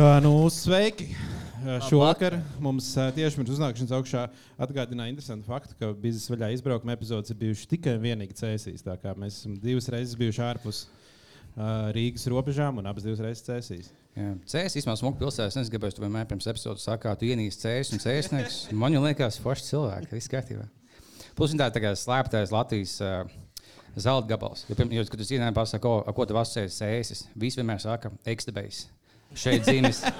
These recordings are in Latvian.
Uh, nu, sveiki! Šovakar mums tieši pirms uznākšanas augšā atgādināja interesantu faktu, ka biznesa vaļā izbraukuma epizodes ir bijušas tikai un vienīgi cēsīs. Mēs esam divas reizes bijuši ārpus uh, Rīgas robežām un abas divas reizes cēsīs. Cēlis īstenībā smuka pilsēta. Es gribēju, tu vienmēr pirms epizodes sakāt, tu ienīsti cēlis un cēsnieks. Man liekas, forši cilvēki. Viss kārtībā. Plus tā kā slēptais Latvijas uh, zelta gabals. Jo, pirms, jo, kad jūs ienākat pasakāt, ko, ar ko tu asociējies cēsis, visi vienmēr saka, ekstebējs. Šeit dzīves.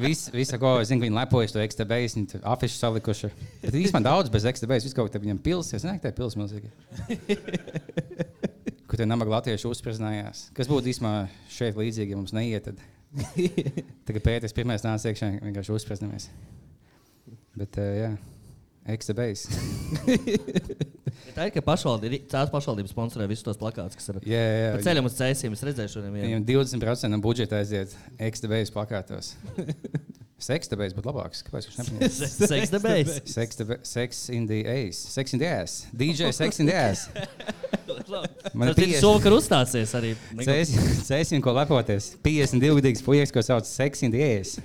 Visi, visi, ko es zinu, viņi lepojas to ekstebējs, viņi tur afišu salikuši. Bet īstenībā daudz bez ekstebējs, viss kaut kā viņam pils, es nezinu, tā ir pils milzīgi. Kur tie nabaga latvieši uzspriezinājās. Kas būtu īstenībā šeit līdzīgi, ja mums neiet, tad tagad pētījis pirmais nāca iekšā, vienkārši uzspriezinamies. Bet, uh, jā, ekstebējs. Ja tā ir, ka pašvaldība, tās pašvaldības sponsorē visus tos plakātus, kas ir Jā, jā, pa ceļam uz cēsīm. Es redzēju šodien. Viņam 20% no budžeta aiziet ekstebējs plakātos. Sekstebējs būtu labāks. Kāpēc viņš? Seks. Sex, the, sex in the ass. Sex in the ass. DJ Sex in the ass. Man ir ir 50 šovakar uzstāsies arī. Cēsim, ko lepoties. 52 gadīgs puisis, ko sauc Sex in the ass.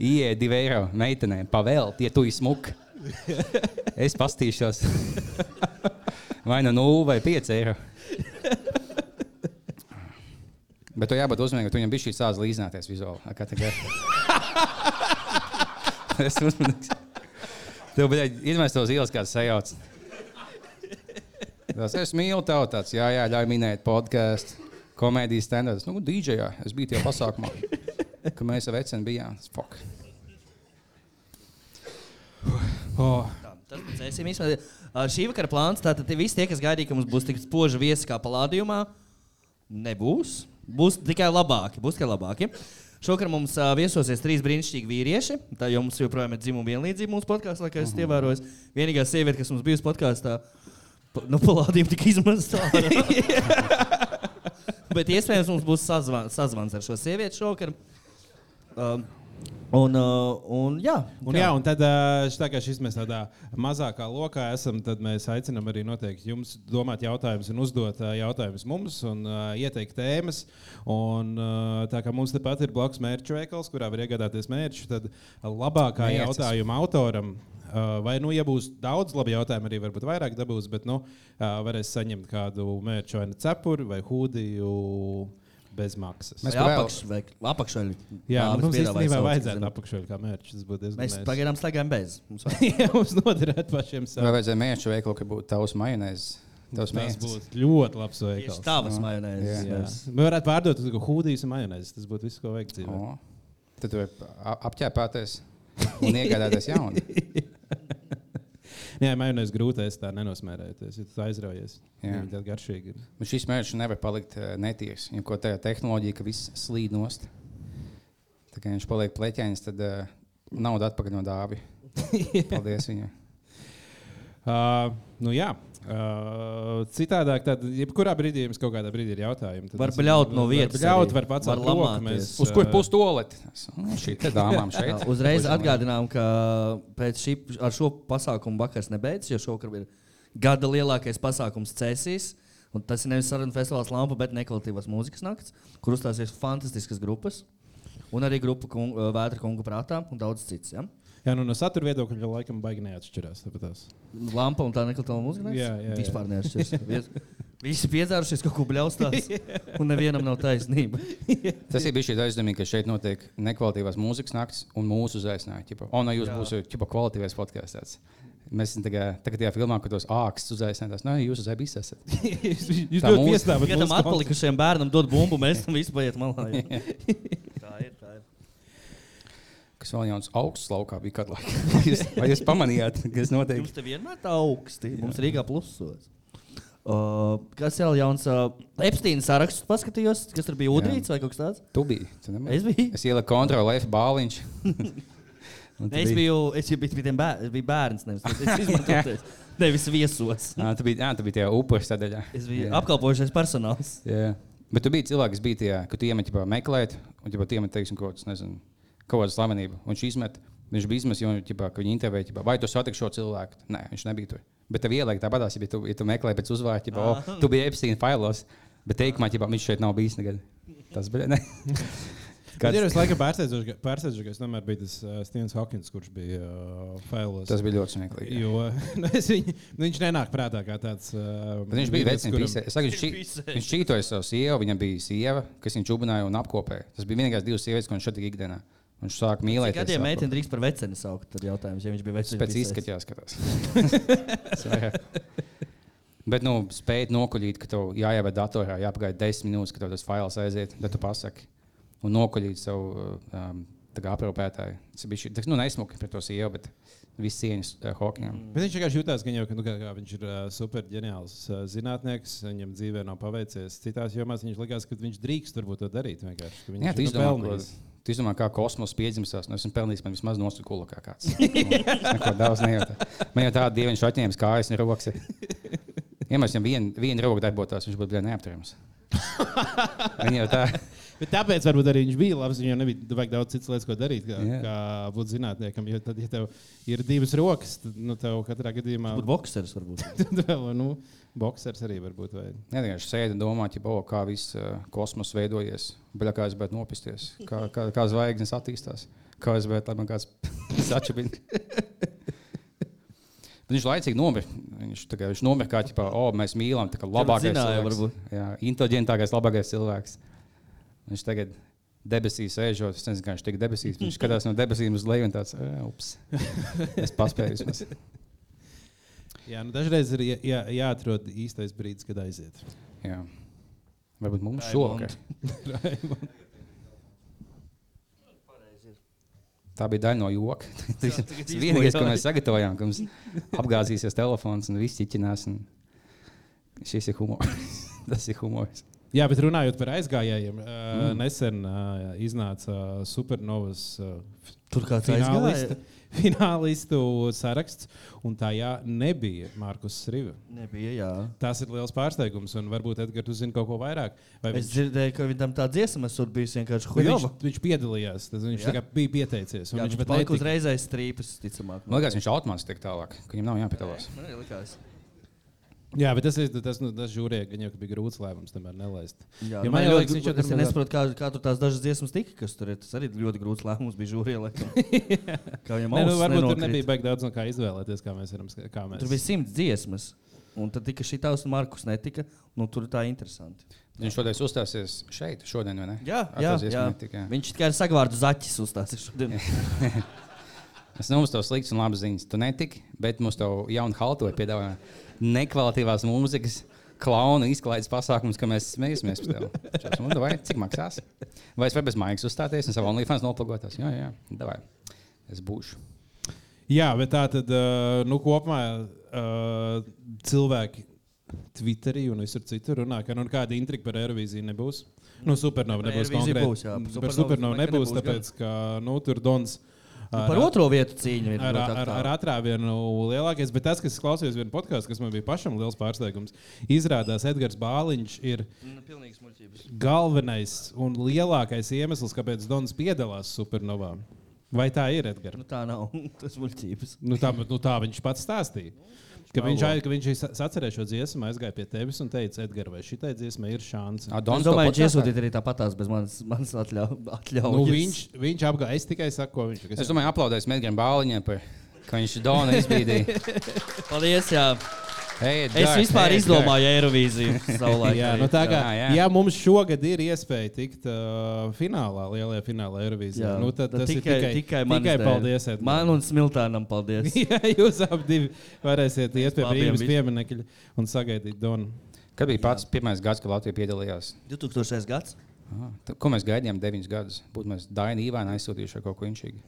Ie, 2 eiro meitenēm. Pavēlt, ja tu esi smuka. Es pastīšos. Vai nu 0 vai 5 eiro. Bet tu jābūt uzmanīgam, ka tu viņam bija šī sāla līdzināties vizuāli. Kā tā kā? es uzmanīgs. Tev bija izmest tos ielas kāds sajauts. Tas es mīlu tev tāds, jā, jā, ļauj minēt podkāstu, komēdijas standartus. Nu, DJā es biju tajā pasākumā, kad mēs ar vecenu bijām. Fuck. Oh, Tas īstenībā. Ā, Šī vakara plāns, tātad visi tie, kas gaidīja, ka mums būs tik spoži viesi kā palādījumā, nebūs. Būs tikai labāki. Būs tikai labāki. Šovakar mums uh, viesosies trīs brīnišķīgi vīrieši. Tā jau mums joprojām ir dzimuma vienlīdzība mūsu podkāstā, kā esat ievērojis. Vienīgā sieviete, kas mums bijusi podkāstā, pa- nu, palādījuma tika ārā. Bet iespējams mums būs sazvans, sazvans ar šo sievieti šovakar. Um, un, uh, un, jā, Un, jā, un tad, š- tā kā šis mēs tādā mazākā lokā esam, tad mēs aicinām arī noteikti jums domāt jautājumus un uzdot ā, jautājumus mums un uh, ieteikt tēmas. Un, uh, tā kā mums tepat ir blakus mērķu veikals, kurā var iegādāties mērķus, tad labākā Mērces. jautājuma autoram. Uh, vai, nu, ja būs daudz labi jautājumi, arī varbūt vairāk dabūs, bet nu, uh, varēs saņemt kādu mērķu vai nu cepuri vai hūdiju bez maksas. Mēs Vai vai apakšveļu. Jā, nu, mums īstenībā vajadzētu apakšveļu kā mērķis. Tas būtu diezgan Mēs nice. pagaidām staigājam bez. Mums Jā, mums noderētu pašiem Vai saviem. vajadzēja mērķu veikalu, ka būtu tavs majonēzes? Tavs Tas būtu ļoti labs veikals. tavas Jā. majonēzes. Jā. jā. Mēs mēs varētu pārdot hūdijas un majonēzes. Tas būtu viss, ko vajag dzīvē. O, Tad tu vari apķēpāties un iegādāties jaunu. Jā, majonēzes grūtais tā nenosmērēties. Ja tu aizraujies, Jā. tad garšīgi. Bet šis mērķis nevar palikt uh, netīrs. Ja ko tā tehnoloģija, ka viss slīd nost. Tā kā viņš paliek pleķēns, tad uh, nauda atpakaļ no dāvi. Paldies viņam. Uh, nu, jā. Uh, citādāk, tad, jebkurā brīdī jums kaut kādā brīdī ir jautājumi. tad Var bļaut no vietas Var bļaut, var pacelt Var roku. Mēs, Uz kur ā, pus toleti? Nu, Šī te dāmām šeit. Uzreiz atgādinām, ka pēc šī, ar šo pasākumu vakars nebeidzas, jo šovakar ir gada lielākais pasākums Cēsīs. Un tas ir nevis sarunu festivāls Lampa, bet nekvalitatīvas mūzikas nakts, kur uzstāsies fantastiskas grupas. Un arī grupa kung, Vētra kungu prātā un daudz cits. Ja? Jā, nu, no satura viedokļa laikam baigi neatšķirās. tāpēc. Lampa un tā nekvalitatīvā mūzika. Jā, jā, jā. Vispār neatšķiras. Vies- Visi piedzērušies kaut ko bļaustās, un nevienam nav taisnība. Tas ir bijis šī aizdomīga, ka šeit notiek nekvalitatīvās mūzikas naktis un mūsu uzaicinājumi. Un no jūs būsiet ķipa kvalitīvais podkāsts. Mēs esam tagad, tagad tajā filmā, kad tos ākstus uzaicinājāt. Nē, jūs uz ebis esat. Jūs mūs- piestāvat. Kādam mūsu atpalikušajam bērnam dod bumbu, mēs tam visu paiet malā. jā. tā ir. Tā ir. Kas vēl jauns augsts laukā bija kādu laiku. Jūs, vai jūs pamanījāt, kas notiek? Jums te vienmēr tā augsti. Mums Rīgā plusos. Uh, kas vēl jauns? Uh, Epsteina saraksts paskatījos, kas tur bija Udrīts vai kaut kas tāds. Tu biji. Tu nemaz- Es biju. Es ieliku kontroli F bāliņš. Tu Es biju, es biju, biju, bēr, biju bērns, nevis, es izmantoties, nevis viesos. Ā, Tu biji, jā, tu biji tajā upurs sadaļā. Es biju Jā. apkalpojušais personāls. Jā. Bet tu biji cilvēks, kas bija tajā, ka tu iemet meklēt, un tu iemet, teiksim, kaut kādu, nezinu, kaut kādu slavenību. Un viņš izmet, viņš bija izmetis, jo ģipā, ka viņi intervēja, ģipā, vai tu satiksi šo cilvēku. Nē, viņš nebija tur. Bet tev ieliek tāpatās, ja tu, ja tu meklē pēc uzvārda, ja oh, tu biji Epstein failos, bet teikumā, ja viņš šeit nav bijis nekad. Tas bija. Ne? Kad ir laikam pārsteidzošais, ka tomēr bija tas uh, Stevens Hawkins, kurš bija uh, failos. Tas bija ļoti smieklīgi. Jo nu, viņ, nu, viņš nenāk prātā kā tāds. Uh, Bet viņš bija vecins, kuram... saku, viņš, viņš čītoja savu sievu, viņam bija sieva, kas viņu čubināja un apkopēja. Tas bija vienīgais divas sievietes, ko viņš šeit ikdienā. Viņš sāk mīlēt. Kādā veidā meitene drīkst par veceni saukt? Tad jautājums, ja viņš bija vecins. Pēc izskata jāskatās. Bet, nu, spēt nokuļīt, ka tev jāievada datorā, jāpagaida desmit minūtes, kad tas fails aiziet, tad tu pasaki un nokuļīt savu um, aprūpētāju. Tas bija tas, nu, nesmuki pret to sievu, bet viss cieņas uh, Hawkingam. Mm. Bet viņš vienkārši jutās, ka, jau, ka nu, kā, kā viņš ir uh, super ģeniāls uh, zinātnieks. Viņam dzīvē nav paveicies. Citās jomās viņš likās, ka viņš drīkst varbūt to darīt. Jā, tu izdomā, Tu izdomā, kā kosmosa piedzimstās. Nu, esmu pelnījis, man vismaz nosakula kā kāds. Neko daudz nejūtu. Man jau tāda dieviņš atņēmis kājas un rokas. Ja mēs viņam vienu vien roku darbotos, viņš būtu neapturams. Viņa jau tā. Bet tāpēc varbūt arī viņš bija labs. Viņam nebija vajag daudz citas lietas, ko darīt, kā, yeah. kā būt zinātniekam. Jo tad, ja tev ir divas rokas, tad nu, tev katrā gadījumā. Būtu boxers varbūt. tad vēl, nu, boxers arī varbūt. Vai... Jā, vienkārši sēdi un domā, ja, oh, kā viss uh, kosmos veidojies, bet kā es gribētu nopisties, kā, kā, kā zvaigznes attīstās, kā es gribētu, lai man sačabina. Viņš laicīgi nomira. Viņš, kā, viņš nomira kā, ķipā, oh, mēs mīlam, tā kā labākais zināja, cilvēks. Jā, inteliģentākais, labākais cilvēks. Viņš tagad debesīs sēžot, es nezinu, kā viņš tik debesīs. Viņš skatās no debesīm uz leju un tāds - ups, es paspēju vismaz. Jā, nu dažreiz ir jā, jā, jāatrod īstais brīdis, kad aiziet. Jā. Varbūt mums šovakar. Tā bija daļa no joka. Tas vienīgais, ko mēs sagatavojām, ka mums apgāzīsies telefons un viss ķiķinās. Un šis ir humors. Tas ir humors. Jā, bet runājot par aizgājējiem, mm. nesen iznāca supernovas uh, finālista, finālistu saraksts, un tajā nebija Markus Strīva. Nebija, jā. Tas ir liels pārsteigums, un varbūt Edgars, tu zini kaut ko vairāk. Vai es viņš... dzirdēju, ka viņam tā dziesma ir bijusi vienkārši huīga. Viņš, viņš piedalījās, viņš bija pieteicies. Jā, viņš pat palika uzreiz aiz strīpas, ticamāk. Man liekas, viņš automātiski tiek tālāk, ka viņam nav jāpiedalās. Man likās. Jā, bet tas, ir, tas, nu, tas žūrija, ka jau bija grūts lēmums tomēr nelaist. Jā, ja man jau liekas, viņš jau tur nesaprot, kā, kā tur tās dažas dziesmas tika, kas tur ir. Tas arī ļoti grūts lēmums bija žūrija. kā viņam ne, nu, varbūt nenokrit. tur nebija baigi daudz no kā izvēlēties, kā mēs varam. Kā mēs... Tur bija simts dziesmas. Un tad tika šī tavs un Markus netika. Nu, tur tā ir interesanti. Viņš šodien uzstāsies šeit, šodien, vai ne? Jā, jā, jā. Netika, jā. viņš tikai ar sagvārdu zaķis uzstāsies šodien. es neuzstāju nu, sliktas un labas ziņas. Tu netiki, bet mums tev jaunu haltoju piedāvājumu nekvalitatīvās mūzikas. Klauna izklaides pasākums, ka mēs smējamies par tevi. Nu, vai cik maksās? Vai es varu bez maigas uzstāties un savā OnlyFans noplūkoties? Jā, jā, davai. Es būšu. Jā, bet tā tad nu, kopumā uh, cilvēki Twitterī un visur citur runā, ka nu, kāda intriga par Eirovīziju nebūs. Nu, supernova nebūs konkrēti. Būs, jā, supernova nebūs, nebūs, tāpēc, ka nu, tur Dons. Uh, Nu, par otro vietu cīņu ir. Ar, ar, ar atrāvienu lielākais, bet tas, kas klausījās vienu podkāstu, kas man bija pašam liels pārsteigums, izrādās Edgars Bāliņš ir nu, galvenais un lielākais iemesls, kāpēc Dons piedalās supernovā. Vai tā ir Edgars? Nu, tā nav. Tas ir muļķības. Nu, tā, nu, tā viņš pats stāstīja. Ka viņš, ai, ka viņš atcerēja šo dziesmu, aizgāja pie tevis un teica, Edgars, vai šī dziesma ir šāds? Es domāju, viņš iesūtīja arī tāpatās bez manas, manas atļaujas. Nu, viņš viņš apgāja, es tikai saku, ko viņš. Es domāju, aplaudēs Medgam Bāliņam par, ka viņš Dona izbīdīja. Paldies! Jā. Hey, es vispār hey, izdomāju Eirovīziju. jā, nu tā kā jā, jā. Ja mums šogad ir iespēja tikt uh, finālā, lielajā finālā Eirovīzijā, nu tad tas tikai, ir tikai, tikai, tikai paldies. Edgar. Man un Smiltānam paldies. jā, jūs abi varēsiet iet pie brīvības pieminekļa un sagaidīt Donu. Kad bija pats pirmais gads, kad Latvija piedalījās? 2000. gads. Aha, ko mēs gaidījām 9 gadus? Būtu mēs Dainu Īvēnu aizsūtījuši ar kaut ko inčīgu.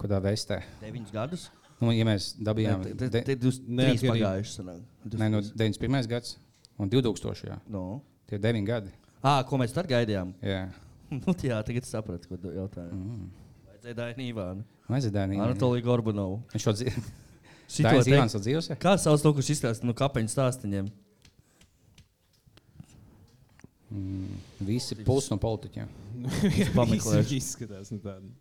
Kādā vestē? 9 gadus. Nu, ja mēs dabījām to trīs pagājušas, nē, no 91. gads un 2000. Jā. No. Tie ir 9 gadi. À, ko mēs tad gaidījām? Jā, nu, jā tagad sapratu, ko jautāju. Mm. Vajadzēja Dainu Ivānu. Vajadzēja Dainu Ivānu. Anatoliju Gorbunovu. Viņš šo dzīvi. Dainis Ivāns vēl dzīvos? Kā sauc to, kurš izstāsta no kapeņu stāstiņiem? Mm, visi pusi no politiķiem. Pameklēšu. Izskatās no tādu.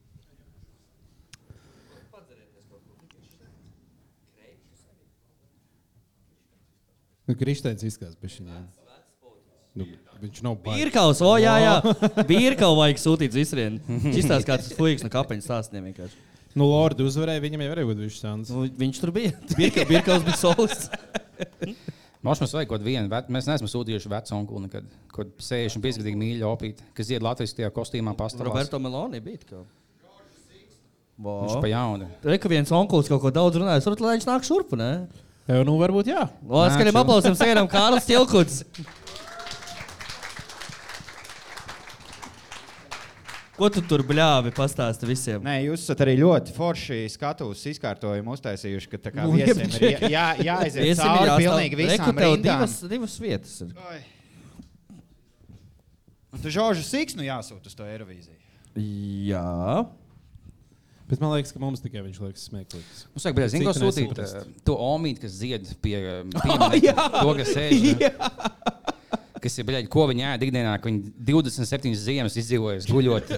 Nu, Kristēns izskatās pēc viņa. Nu, viņš nav baigts. Birkaus, o jā, jā. Birkaus vajag sūtīt uz izsrienu. Šis kā tas fuiks no kapeņa stāstiem vienkārši. Nu, Lordi uzvarēja, viņam jau arī bija bijis šāds. Nu, viņš tur bija. Birka- Birkaus bija solis. Mums mums vajag kaut vienu, vet, mēs neesam sūtījuši vecu onkuli nekad. Kaut 65 gadīgi mīļu opīti, kas iet Latvijas tajā kostīmā pastāvā. Roberto Meloni bija. tā kā. Viņš pa jaunu. Reka viens onkulis kaut ko daudz runāja. Tur lai viņš nāk šurpu, ne? Jā, nu varbūt jā. O, skaļiem aplausiem sēdam Kārlis Tilkuts. Ko tu tur bļāvi pastāsti visiem? Nē, jūs esat arī ļoti forši skatuves izkārtojumu uztaisījuši, ka tā kā Nu, viesiem ir jā, jā, jāaiziet Viesim cauri jāstāv- pilnīgi Reku visām tev rindām. divas, divas vietas. ir. Oi. Un tu Žoržu Siksnu jāsūt uz to Eirovīziju. Jā. Bet man liekas, ka mums tikai viņš liekas smieklīgs. Mums vajag, zinu, ko sūtīt. eh, To omīti, kas zied pie pieminiekta. To, kas sēž. ne? Kas ir, bļaļ, ko viņi ēd ikdienā, ka viņi 27 ziemas izdzīvojas guļot.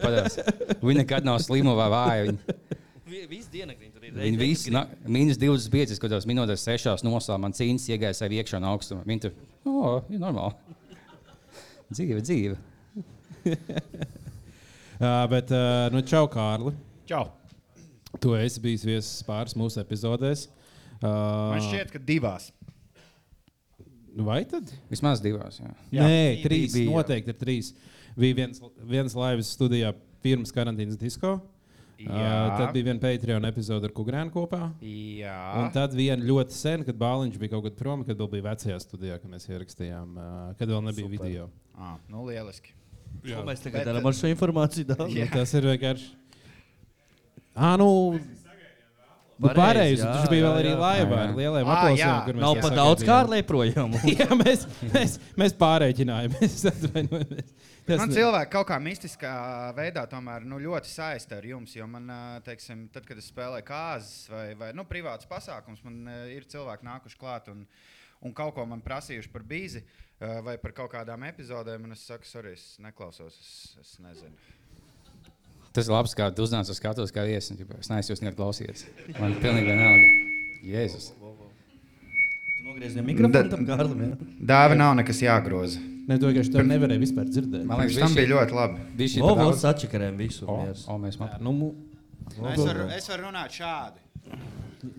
Viņi nekad nav slimo vai vāji. Viss dienaktiņ tur ir. viņi visi, na, mīnus 25, kad tās minūtēs sešās noslā, man cīņas iegāja sev iekšā no augstuma. Viņi tur, oh, ir normāli. Dzīve, dzīve. Uh, bet, uh, nu, čau, Kārli. Čau! Tu esi bijis viesis pāris mūsu epizodēs. Uh, Man šķiet, ka divās. Vai tad? Vismaz divās. Jā. Jā. Nē, trīs. bija, jā. noteikti ir trīs. Bija viens, viens laivas studijā pirms karantīnas disko. Uh, tad bija viena Patreon epizode ar Kugrēnu kopā. Jā. Un tad viena ļoti sen, kad Bāliņš bija kaut kad prom, kad vēl bija vecajā studijā, kad mēs ierakstījām, uh, kad vēl nebija Super. Video. À, nu, lieliski. Ko mēs tagad darām ar šo informāciju? daudz? Jā. Nu, tas ir vienkārši. Ah, nu, nu Pareizi, Viņš bija vēl arī laivā ar Jā. lieliem jā. kur mēs Nav pat daudz kārlē projām. Jā, mēs, mēs, mēs pārreikinājāmies. atvainojamies. Tas Man cilvēki kaut kā mistiskā veidā tomēr nu, ļoti saista ar jums. Jo man, teiksim, tad, kad es spēlēju kārtas vai, vai nu, privāts pasākums, man ir cilvēki nākuši klāt un, un kaut ko man prasījuši par bīzi vai par kaut kādām epizodēm. Es saku, sorry, es neklausos, es, es nezinu. Tas ir labi, kā tu uznāc uz skatuves, kā viesis. Es neesmu jūs nekad klausījies. Man ir pilnīgi vienalga. Jēzus. Tu nogriezi mikrofonu tam kārlim. jā? Dāva nav nekas jāgroza. Ne, to vienkārši tur nevarēja vispār dzirdēt. Man liekas, tam bija ļoti labi. Bija šī O, tā vēl sačakarēm visu. O, o, mēs matām. nu, mu- Es varu, es varu runāt šādi.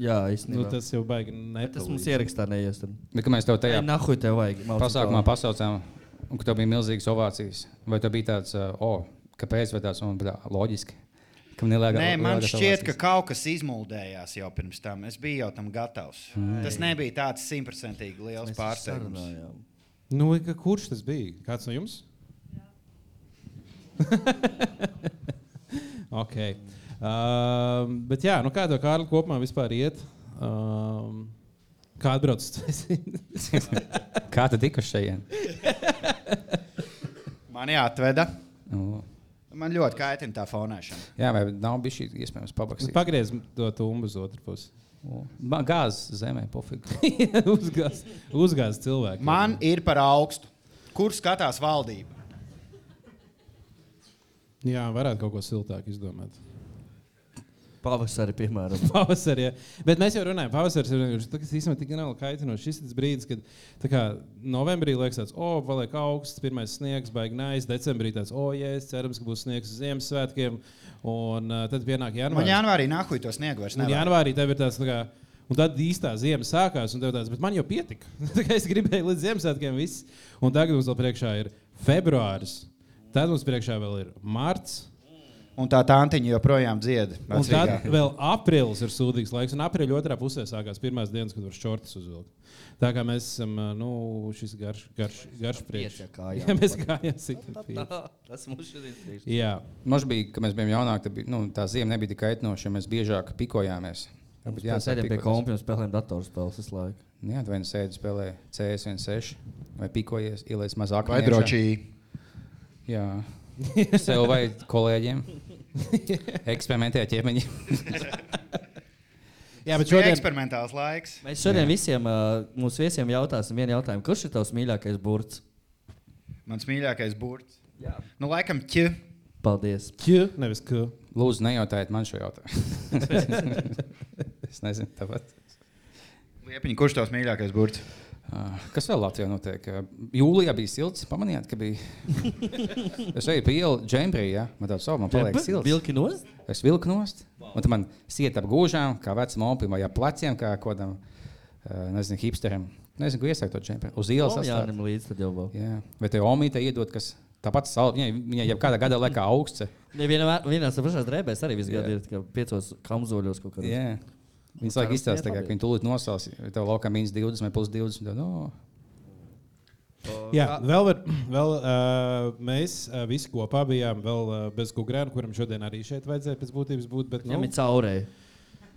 Jā, nu, īstenībā. tas jau baigi Tas nepalīdz. mums ierakstā neies. Bet, kad mēs tev tajā Nahuj tev vajag. Pasākumā kā- pasaucām, un ka tev bija milzīgas ovācijas, vai tev bija tāds, uh, o, kāpēc, un, bļā, loģiski. Ka nelēgā, Nē, man šķiet, ka kaut kas izmuldējās jau pirms tam. Es biju jau tam gatavs. Mm. Tas nebija tāds simtprocentīgi liels pārsteigums. Nu, kurš tas bija? Kāds no jums? ok. Um, bet jā, nu kā tev Kārli kopumā vispār iet? Um, kā atbrauc uz Kā tu tiki uz šejien? Man jāatveda. Nu, Man ļoti kaitina tā fonēšana. Jā, vai nav bijis šī iespējams pabakstīt? Pagriez to tumbu uz otru pusi. Gāzes zemē, pofīgi. uzgāz, uzgāz cilvēku. Man ir par augstu. Kur skatās valdība? Jā, varētu kaut ko siltāku izdomāt. Pavasarī, piemēram. Pavasarī. Ja. Bet mēs jau runājam, pavasaris ir tas, kas īstenībā tik nav kaitinošs. Šis ir brīdis, kad kā, novembrī liekas, tāds, o, paliek augsts, pirmais sniegs, baigi nais. Decembrī tāds, o, jēs, cerams, ka būs sniegs Ziemassvētkiem. Un uh, tad pienāk Man janvāris. janvārī nahuj to sniegu vairs Un nevajag. janvārī tev ir tāds, tā kā, un tad īstā ziema sākās, un tev tāds, bet man jau pietika. Es gribēju līdz Ziemassvētkiem viss. Un tagad mums vēl priekšā ir februāris, tad mums priekšā vēl ir marts. Un tā tantiņa joprojām dzied. Un tad vēl aprīlis ir sūdīgs laiks, un aprīļa otrā pusē sākās pirmās dienas, kad var šortus uzvilkt. Tā kā mēs esam, nu, šis garš, garš, garš priekš. Pieci ar kājām. Jā, mēs gājām pieci. Tas mums šodien ir. Jā, Mums bija, kad mēs bijām jaunāki, tad bija, nu, tā zima nebija tik kaitinoša, jo mēs biežāk pikojāmies. Varbūt Jā, sēdējām pie pikoties. kompiem, spēlējām datorspēles visu laiku. Nu Jā, tu vai nu sēdi spēlē CS16 vai pikojies, ieliec mazāk. Vai drošī? Jā. Sev vai kolēģiem. Eksperimentē ar ķēmeņi. Jā bet Šodien šodien, eksperimentāls laiks. Mēs šodien visiem uh, mūsu viesiem jautāsim vienu jautājumu. Kurš ir tavs mīļākais burts? Mans mīļākais burts. Jā. Nu, laikam, ķi. Paldies. ķi, nevis k. Lūdzu, nejautājiet man šo jautājumu. es nezinu, tāpat. Liepiņa, kurš tavs mīļākais burts? Ah, Kas vēl Latvijā notiek? Jūlijā bija silts. Pamanījāt, ka bija. es eju pa ielu džembrī, ja man tāds savu, man paliek silts. Vilki nost? Es vilku nost, un tad man siet ap gūžām, kā vecam opim vai ap pleciem, kā kādam, uh, nezinu, hipsteram. Nezinu, ko iesākt to džemperi. Uz ielas Jā, asfaltam. līdz tad jau vēl. Jā. Vai te omīte iedod, kas tāpat sal... viņai, viņai jau kādā gadā laikā augsts. Ne, vienā, pašās drēbēs arī visu gadu ir piecos kamzoļos kaut kādā. Viņas laikam izstāsta, ka viņi tūlīt nosals, ja tev laukā mīnus 20 vai plus 20. Tad, no, Jā, vēl, var, vēl uh, mēs uh, visi kopā bijām vēl uh, bez Gugrēna, kuram šodien arī šeit vajadzēja pēc būtības būt. Bet, Viņam nu, ir caurēji.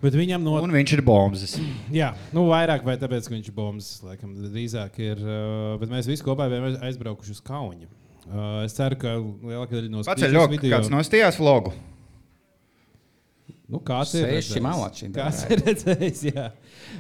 bet viņam no. Un viņš ir bombas. Jā, nu vairāk vai tāpēc, ka viņš ir bombas, laikam, drīzāk ir. Uh, bet mēs visi kopā bijām aizbraukuši uz Kaunu. Uh, es ceru, ka lielākā daļa no Pats ir ļoti kāds nostājās vlogu. Nu, kāds ir redzējis? malači, Kāds ir redzējis? Jā.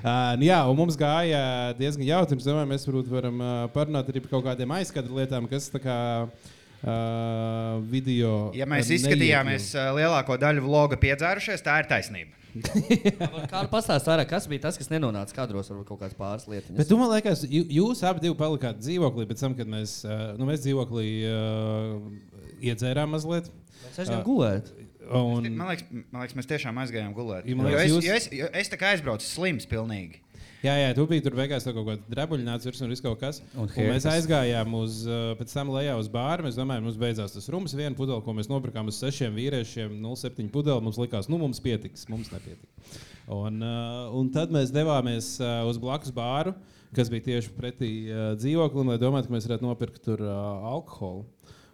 Uh, nu jā, un mums gāja diezgan jautri. Es domāju, mēs varbūt varam uh, parunāt arī par kaut kādiem aizskatu lietām, kas tā kā uh, video. Ja mēs uh, izskatījāmies ā, lielāko daļu vloga piedzērušies, tā ir taisnība. Kā pastāstīt vairāk, kas bija tas, kas nenonāca kadros, varbūt kaut kādas pāris lietas. Bet man liekas, jū- jūs abi divi palikāt dzīvoklī pēc tam, kad mēs, uh, nu, mēs dzīvoklī uh, iedzērām mazliet. Es aizgāju gulēt. Un, Man liekas, man liekas, mēs tiešām aizgājām gulēt. Ja man Jo liekas, es, jūs- jo es, jo es tā kā aizbraucu slims pilnīgi. jā, jā, tu biji tur beigās kaut kāda drebuļnāca virsū un viss kaut kas. Un Un mēs aizgājām uz, pēc tam lejā uz bāru. Mēs domājām, mums beidzās tas rums, viena pudele, ko mēs nopirkām uz sešiem vīriešiem, 0,7 pudeli. Mums likās, nu, mums pietiks, mums nepietika. Un, un tad mēs devāmies uz blakus bāru, kas bija tieši pretī dzīvoklim, lai domātu, ka mēs varētu nopirkt tur alkoholu.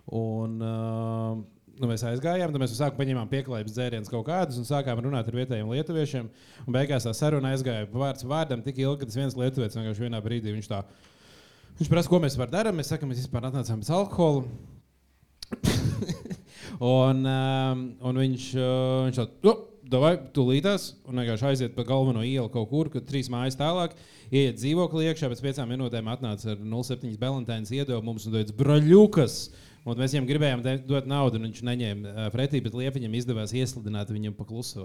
Un, uh, Nu, mēs aizgājām, tad mēs sākām paņēmām pieklājības dzērienus kaut kādus un sākām runāt ar vietējiem lietuviešiem. Un beigās tā saruna aizgāja vārds vārdam tik ilgi, ka tas viens lietuvietis vienkārši vienā brīdī viņš tā. Viņš prasa, ko mēs varam darīt. Mēs sakām, mēs vispār atnācām bez alkohola. un, um, un viņš, uh, viņš tā, nu, davai, tūlītās, un vienkārši aiziet pa galveno ielu kaut kur, kad trīs mājas tālāk, ieiet dzīvoklī iekšā, pēc piecām minūtēm atnāca ar 0,7 balantīnas iedevumu mums un teica, braļukas! Un mēs viņam gribējām dot naudu, un viņš neņēma pretī, bet Liepiņam izdevās iesludināt viņam pa kluso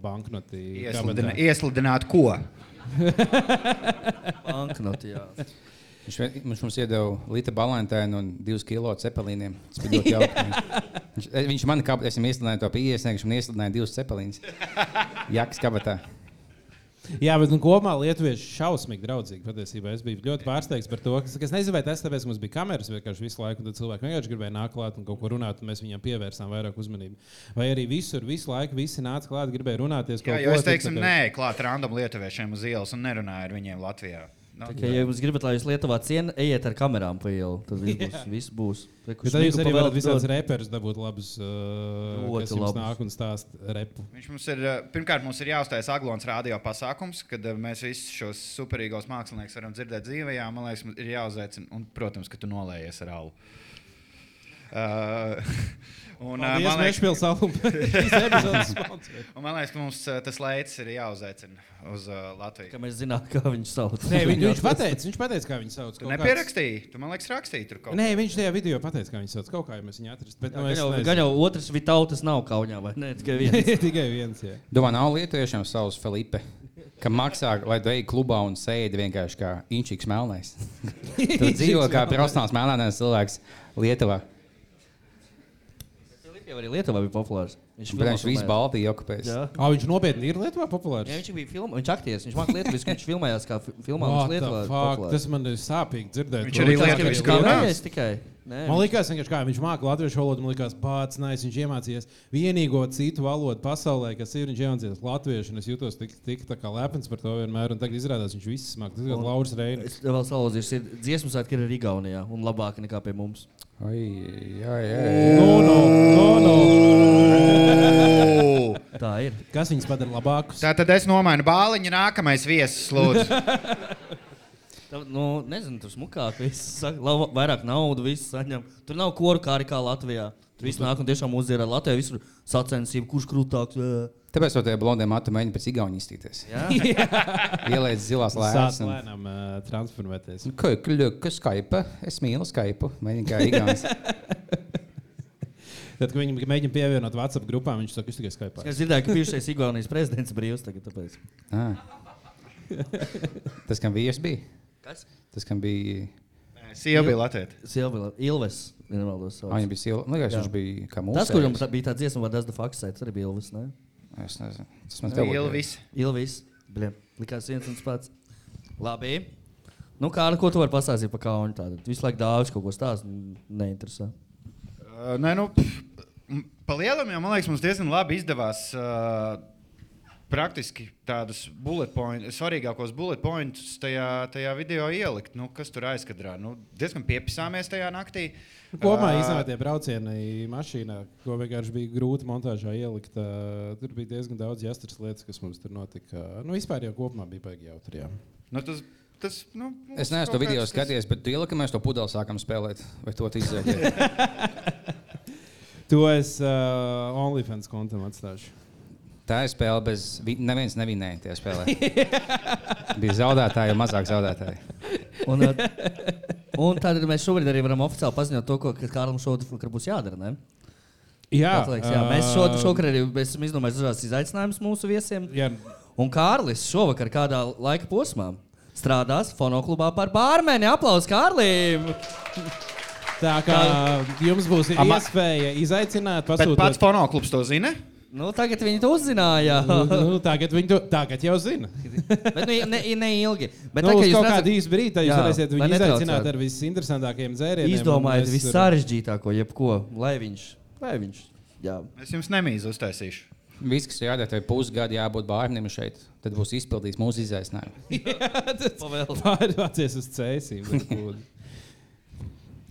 banknoti. Iesludina, iesludināt ko? Banknoti, jā. Viņš, viņš mums iedeva litru balantēnu un divus kilo cepelīniem. Ļoti jauki. Viņš, viņš man kā es viņam iesludināju to pieejas, viņš man iesludināja divus cepelīnus. Jaks kabatā. Jā, bet nu, kopumā lietuvieši šausmīgi draudzīgi. Patiesībā es biju ļoti pārsteigts par to, ka es nezinu, vai tas tāpēc, mums bija kameras vienkārši visu laiku, un tad cilvēki vienkārši gribēja nākt klāt un kaut ko runāt, un mēs viņiem pievērsām vairāk uzmanību. Vai arī visur, visu laiku visi nāca klāt, gribēja runāties. Jā, jo es teiksim, nē, klāt random lietuviešiem uz ielas un nerunāju ar viņiem Latvijā. Nu, Tā kā, ja jūs gribat, lai jūs Lietuvā cienījat, ejiet ar kamerām pa ielu. Tad viss būs. Viss būs. Tad jūs arī varat visādus reperus dabūt labus, uh, Ļoti jums labus. nāk un stāsta repu. Viņš mums ir, eh, pirmkārt, mums ir jāuztais Aglons radio pasākums, kad eh, mēs visus šos superīgos māksliniekus varam dzirdēt dzīvē. Man liekas, ir jāuzaicina, un, protams, ka tu nolējies ar alu. Uh, un, Paldies, man, liekas, Mešpils sponsors. un man liekas, ka mums tas leids ir jāuzaicina uz uh, Latviju. Kā mēs zinām, kā viņš sauc. Nē, viņ, viņš pateica, viņš pateica, kā viņu sauc. Tu kaut kāds- nepierakstīji, tu man liekas, rakstīji tur kaut Nē, viņš tajā video pateica, kā viņu sauc. Kaut kā jau mēs viņu atrast. Bet, nu, Gan jau, gan jau otrs vitautas nav kaunā, vai ne? Tikai viens. Tikai viens. Jā. Domā, nav lietuviešiem savs Filipe. Ka maksā, lai tu ej klubā un sēdi vienkārši kā inčīgs melnais. tu dzīvo kā profesionāls melnānais cilvēks Lietuvā. Jau arī Lietuvā bija populārs. Filmā viņš visu. Baltiju okupēs. Jā. Ah, viņš nopietni ir Lietuvā populārs. Jā, viņš bija film, viņš aktieris, viņš mākslinieks, Lietuvas, viņš filmējās kā fi- filmā. Viņš Lietuvā. Tas man ir sāpīgi dzirdēt. Viņš arī viņš- Viņš skrūvās? kavējās tikai. Nē, Man liekas, vienkārši, kā viņš māca latviešu valodu. Man liekas, pats nais, viņš iemācījās vienīgo citu valodu pasaulē, kas ir. Viņš iemācījās latviešu, un es jutos tik, tik tā kā lepns par to vienmēr. Un tagad izrādās, viņš viss māca. Tas ir Lauris Reinis. Es vēl salauzīšu, ir dziesmu svētki ir arī Igaunijā un labāk nekā pie mums. Oi, jā, jā, jā. No, no, no, no. Tā ir. Kas viņus padara labākus? Tā tad es nomainu bāliņu, nākamais viesis, lūdzu. Tā, nu, nezinu, tur smukāk, viss lava- vairāk naudas, viss saņem. Tur nav koru kā arī kā Latvijā. Tur viss nāk un tiešām uzzīmē Latvijā. Visur sacensība, kurš krūtāks. ē. Tāpēc to tie blondie matu mēģina pēc Igaunijas iztīties. Jā, Ieliec zilās lēnas. un- lēnām uh, transformēties. Nu, Ko kļūka Skype? Es mīlu Skype. Mēģinu kā Igaunijas. Tad, kad viņi mēģina pievienot WhatsApp grupām, viņš saka, ka tikai Skype. es dzirdēju, ka bijušais Igaunijas prezidents brīvs tagad. Tāpēc. Ah. Tas, kam bija? Kas? Tas, kam bija. Sieva bija Latvija. Silvija Ilves. Nemaldos. Ah, Viņa bija sieva. Jā. viņš bija kā mūsu. Tas, kuram tā bija tā dziesma, vai tas Faksai, tas arī bija Ilves. Ne? Es nezinu. Tas man te Ilvis. Ilvis. Bļem, likās viens un tas pats. Labi. Nu, kā, nu, ko tu vari pastāstīt par kaunu? Tātad visu laiku daudz kaut ko stāst, neinteresē. Uh, nē, nu, pff, m, pa lielam jau man liekas, mums diezgan labi izdevās. Uh, Praktiski tādus bullet points, svarīgākos bullet points tajā, tajā video ielikt. Nu, kas tur aizkadrā? Nu, diezgan piepisāmies tajā naktī. Kopumā Ā, īstenībā tie braucieni mašīnā, ko vienkārši bija grūti montāžā ielikt, ā, tur bija diezgan daudz jāstras lietas, kas mums tur notika. Nu, vispār jau kopumā bija baigi jautri. jā. Nu, tas, tas, nu, Es neesmu to video skatījies, bet tu ieliki, ka mēs to pudeli sākam spēlēt. Vai to izdarīt? To es uh, OnlyFans kontam atstāšu. Tā ir spēle bez. vi- Neviens nevinēja tajā spēlē. Bija zaudētāji, un mazāk zaudētāji. Un, uh, un tad mēs šobrīd arī varam oficiāli paziņot to, ko ka Kārlim šodien būs jādara. Ne? Jā, Atlieks, jā. Mēs šo, šovakar arī mēs esam izdomājuši dažādas izaicinājumus mūsu viesiem. Jā, Un Kārlis šovakar kādā laika posmā strādās fonoklubā par bārmeni. Aplaus Kārlim! Tā kā jums būs Ama- iespēja izaicināt, Bet pats pasūtīt. fonoklubs to zina. Nu, tagad viņi to uzzināja. Nu, tagad viņi to tagad jau zina. Bet nu, ne, ne ilgi. Bet Nu, tā, jūs kaut redzat- kādu īsu brīdi tad jūs Jā, varēsiet viņu izaicināt ar visinteresantākajiem dzērieniem. Izdomājiet mēs visu tur- sarežģītāko, jebko, lai viņš. Lai viņš jā. Es jums nemīlu uztaisīšu. Viss, kas jādara, tev ir pusgadi jābūt bērnam šeit. Tad būs izpildīts mūsu izaicinājums. Pavēl. Pārvācies uz cēsīm.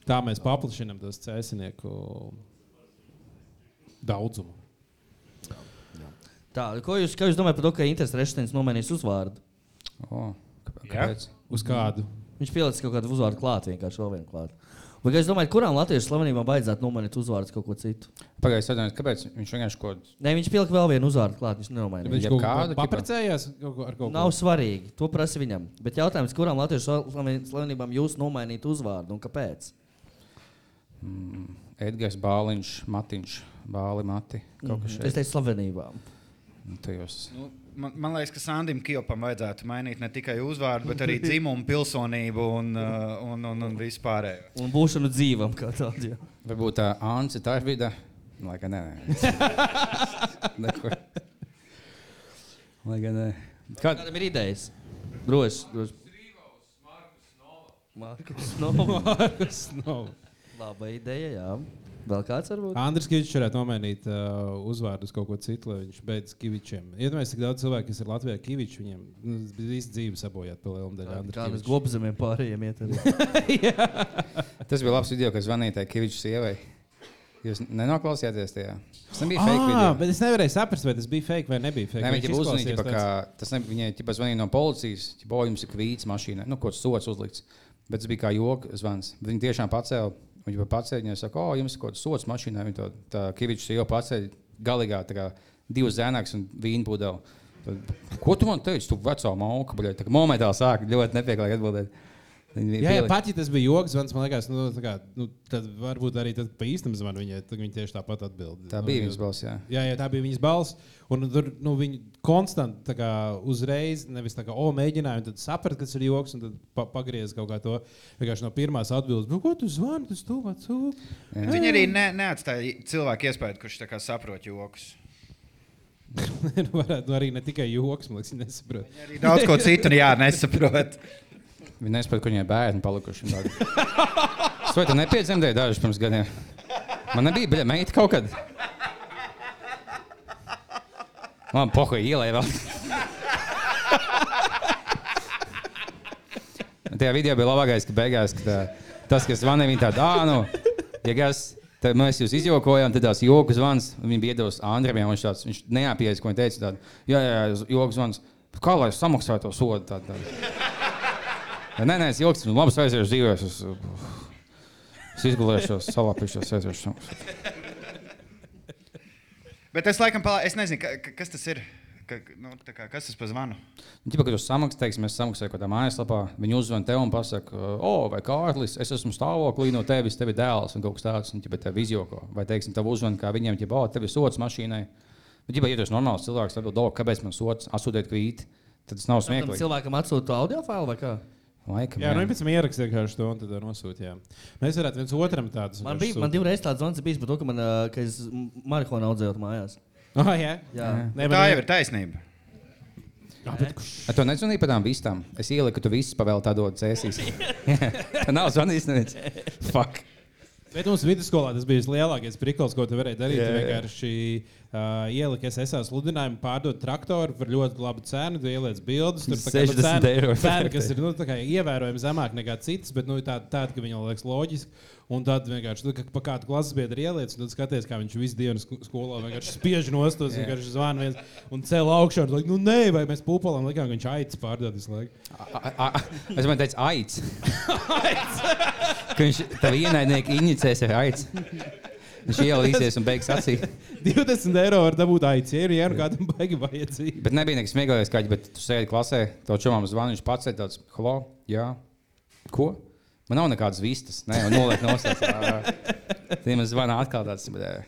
Tā mēs paplašinām tos cēsinieku daudzumu. Tā, ko jūs, jūs domājat par to, ka Inters Rešteins nomainīs uzvārdu? O, kā- Jā. kāpēc? Uz kādu? Viņš pielicis kaut kādu uzvārdu klāt, vienkārši vēl vienu klāt. Vai jūs domājat, kurām latviešu slavenībām vajadzētu nomainīt uzvārdu kaut ko citu? Pagaidiet, atvainojiet, kāpēc viņš vienkārši kaut ko. Nē, viņš pielika vēl vienu uzvārdu klāt, viņš nenomainīja. Viņš kaut kādu, paprecējās ar kaut ko. Nav svarīgi, to prasa viņam. Bet jautājums, kurām latviešu slaven- slavenībām jūs nomainīt uzvārdu un kāpēc? Mm, Edgars Bāliņš, Matiņš, Bāli Mati. Kaut kas Es šeit. teicu slavenībām. Nu, tajos- Nu, man, man liekas, ka Sandim Kilpam vajadzētu mainīt ne tikai uzvārdu, bet arī dzimumu, pilsonību un, uh, un, un, un vispārējo. Un būšanu dzīvam kā tādu. jā. Varbūt tā Anse Tarvida. Lai gan nē, nē. Lai gan nē. Kā, Kādam ir idejas? Droši. droši. Markus Nova. Markus nav. Laba ideja, jā. Vēl kāds varbūt? Andris Kavičs varētu nomainīt uh, uzvārdu uz kaut ko citu, lai viņš beidz Kavičiem. Iedomājieties, cik daudz cilvēku, kas ir Latvijā, Kavičs, viņiem nu, visu dzīvi sabojāt pa lielam daļai. Kādam gobzemiem pārējiem iet arī. tas bija labs video, kad zvanīja tai Kavičs sievai. Jūs nenoklausījāties tajā? Tas nebija fake video. bet es nevarēju saprast, vai tas bija fake vai nebija fake. Viņi viņš jau izklausījās ka tas ne, viņai ķipa, zvanīja no policijas, ka oh, jums ir kvīts mašīnā, nu, kaut kāds sots uzlikts. Bet tas bija kā joks zvans. Viņi tiešām pacēla, viņi jau pacēla, viņi saka, oh, jums ir kaut kāds sots mašīnā. Viņi to tā Kavičs jau pacēla galīgā, tā kā divas zēnāks un vīnu pudeli. Tad, Ko tu man teici? Tu vecā mauka, kā momentā sāk ļoti nepieklājīgi atbildēt. Jā, jā, pat ja tas bija joks, zvans, man liekas, nu, tā kā, nu, tad varbūt arī tad pa īstam zvanam viņai, tad viņi tieši tāpat atbild. Tā Nu, bija jo- viņas balss, jā. Jā, jā, tā bija viņas balss. Un tur nu, viņi konstanti tā kā, uzreiz, nevis tā kā, o, mēģināja, un tad saprata, kas ir joks, un tad pa pagriez kaut kā to vienkārši no pirmās atbildes. Nu, ko tu zvani? Tas tu vats. Jā. Viņi arī ne, neatstāja cilvēku iespēju, kurš tā kā saprot joks. nu, varētu nu, arī ne tikai joks, man liekas, nesaprot. Arī daudz ko citu jā, nesaprot. Viņi nesaprot, ka viņai bērni palikuši. Es vai tu nepiedzemdēji dažus pirms gadiem? Man nebija biļete, meita kaut kad. Man poha ielēja vēl. Tajā video bija labākais, ka beigās ka tā, tas, kas zvanīja, viņa tāda, ah, nu, ja kas, tad mēs jūs izjokojām, tad tās joku zvans, viņa bija iedos Andriem, viņš tāds, viņš neapjēdz, ko viņa teica, tāda, jā, jā, joku zvans, kā lai es samaksāju to sodu, tāda, tāda. Nē, nē, es ilgi esmu labi aizjūtis dzīvē. Es, es izgulēšos, salapīšos, aiziešu. Bet es laikam, palā, es nezinu, ka, ka, kas tas ir. Ka, nu, tā kā, kas tas par zvanu? Ģipa, kad jūs samaksājat, teiksim, es samaksāju kaut kādā mājaslapā, viņi uzzvan tev un pasaka, o, vai Kārlis, es esmu stāvoklī no tevis, tev ir dēls un kaut kas tāds, un ģipa, tev izjoko. Vai, teiksim, tev uzzvan, kā viņiem, ģipa, o, tev ir sots mašīnai. Bet, ģipa, ja tu esi normāls cilvēks, tad, do, kāpēc man sots, asūdiet kvīti, tad tas nav smieklīgi. cilvēkam atsūta audio failu vai kā? Laikam, Jā, nu, pēc tam ierakstīt vienkārši to un tad nosūtījām. Mēs varētu viens otram tādus. Man bija man divreiz tāds zvans bijis par to, ka, man, ā, ka es marihuānu audzēju mājās. Oh, jā, Jā. Nē, Tā jau ir taisnība. Ar to nezvanīju par tām vistām. Es ieliku, ka tu visus pavēli tādā dzēsīs. Tā nav zvanījis. neviens. Fuck. Bet mums vidusskolā tas bija lielākais prikals, ko tu varēji darīt. Jā, jā. vienkārši uh, ieliki SSA sludinājumu, pārdot traktoru par ļoti labu cenu. Ieliec bildes, tur tā kā, nu, 60 cena- eiro. Cena, kas ir nu, tā ievērojami zemāk nekā citas, bet nu, tāda, tāda, ka viņam liekas loģiski. Un tad vienkārši tu, ka pa kādu klases biedru ieliec, un tad skaties, kā viņš visu dienu sk- skolā vienkārši spiež nostos, Jā. vienkārši zvana viens un cēl augšā. Un, nu, nē, vai mēs pūpolam likām, ka viņš aicis pārdot visu laiku. Es man teicu, aids. Ka viņš tev ienaidnieki inicēs ar aids. Viņš ielīsies un beigs acī. 20 eiro var dabūt aicis, ja ir nu kādam baigi vajadzīgi. Bet nebija nekas smieklīgāks, kā bet tu sēdi klasē, to čomam zvani, viņš pats ir tāds, halo, jā. Ko? Man nav nekādas vistas, ne, un noliek nostāts. Tie man zvana atkal tāds, bet,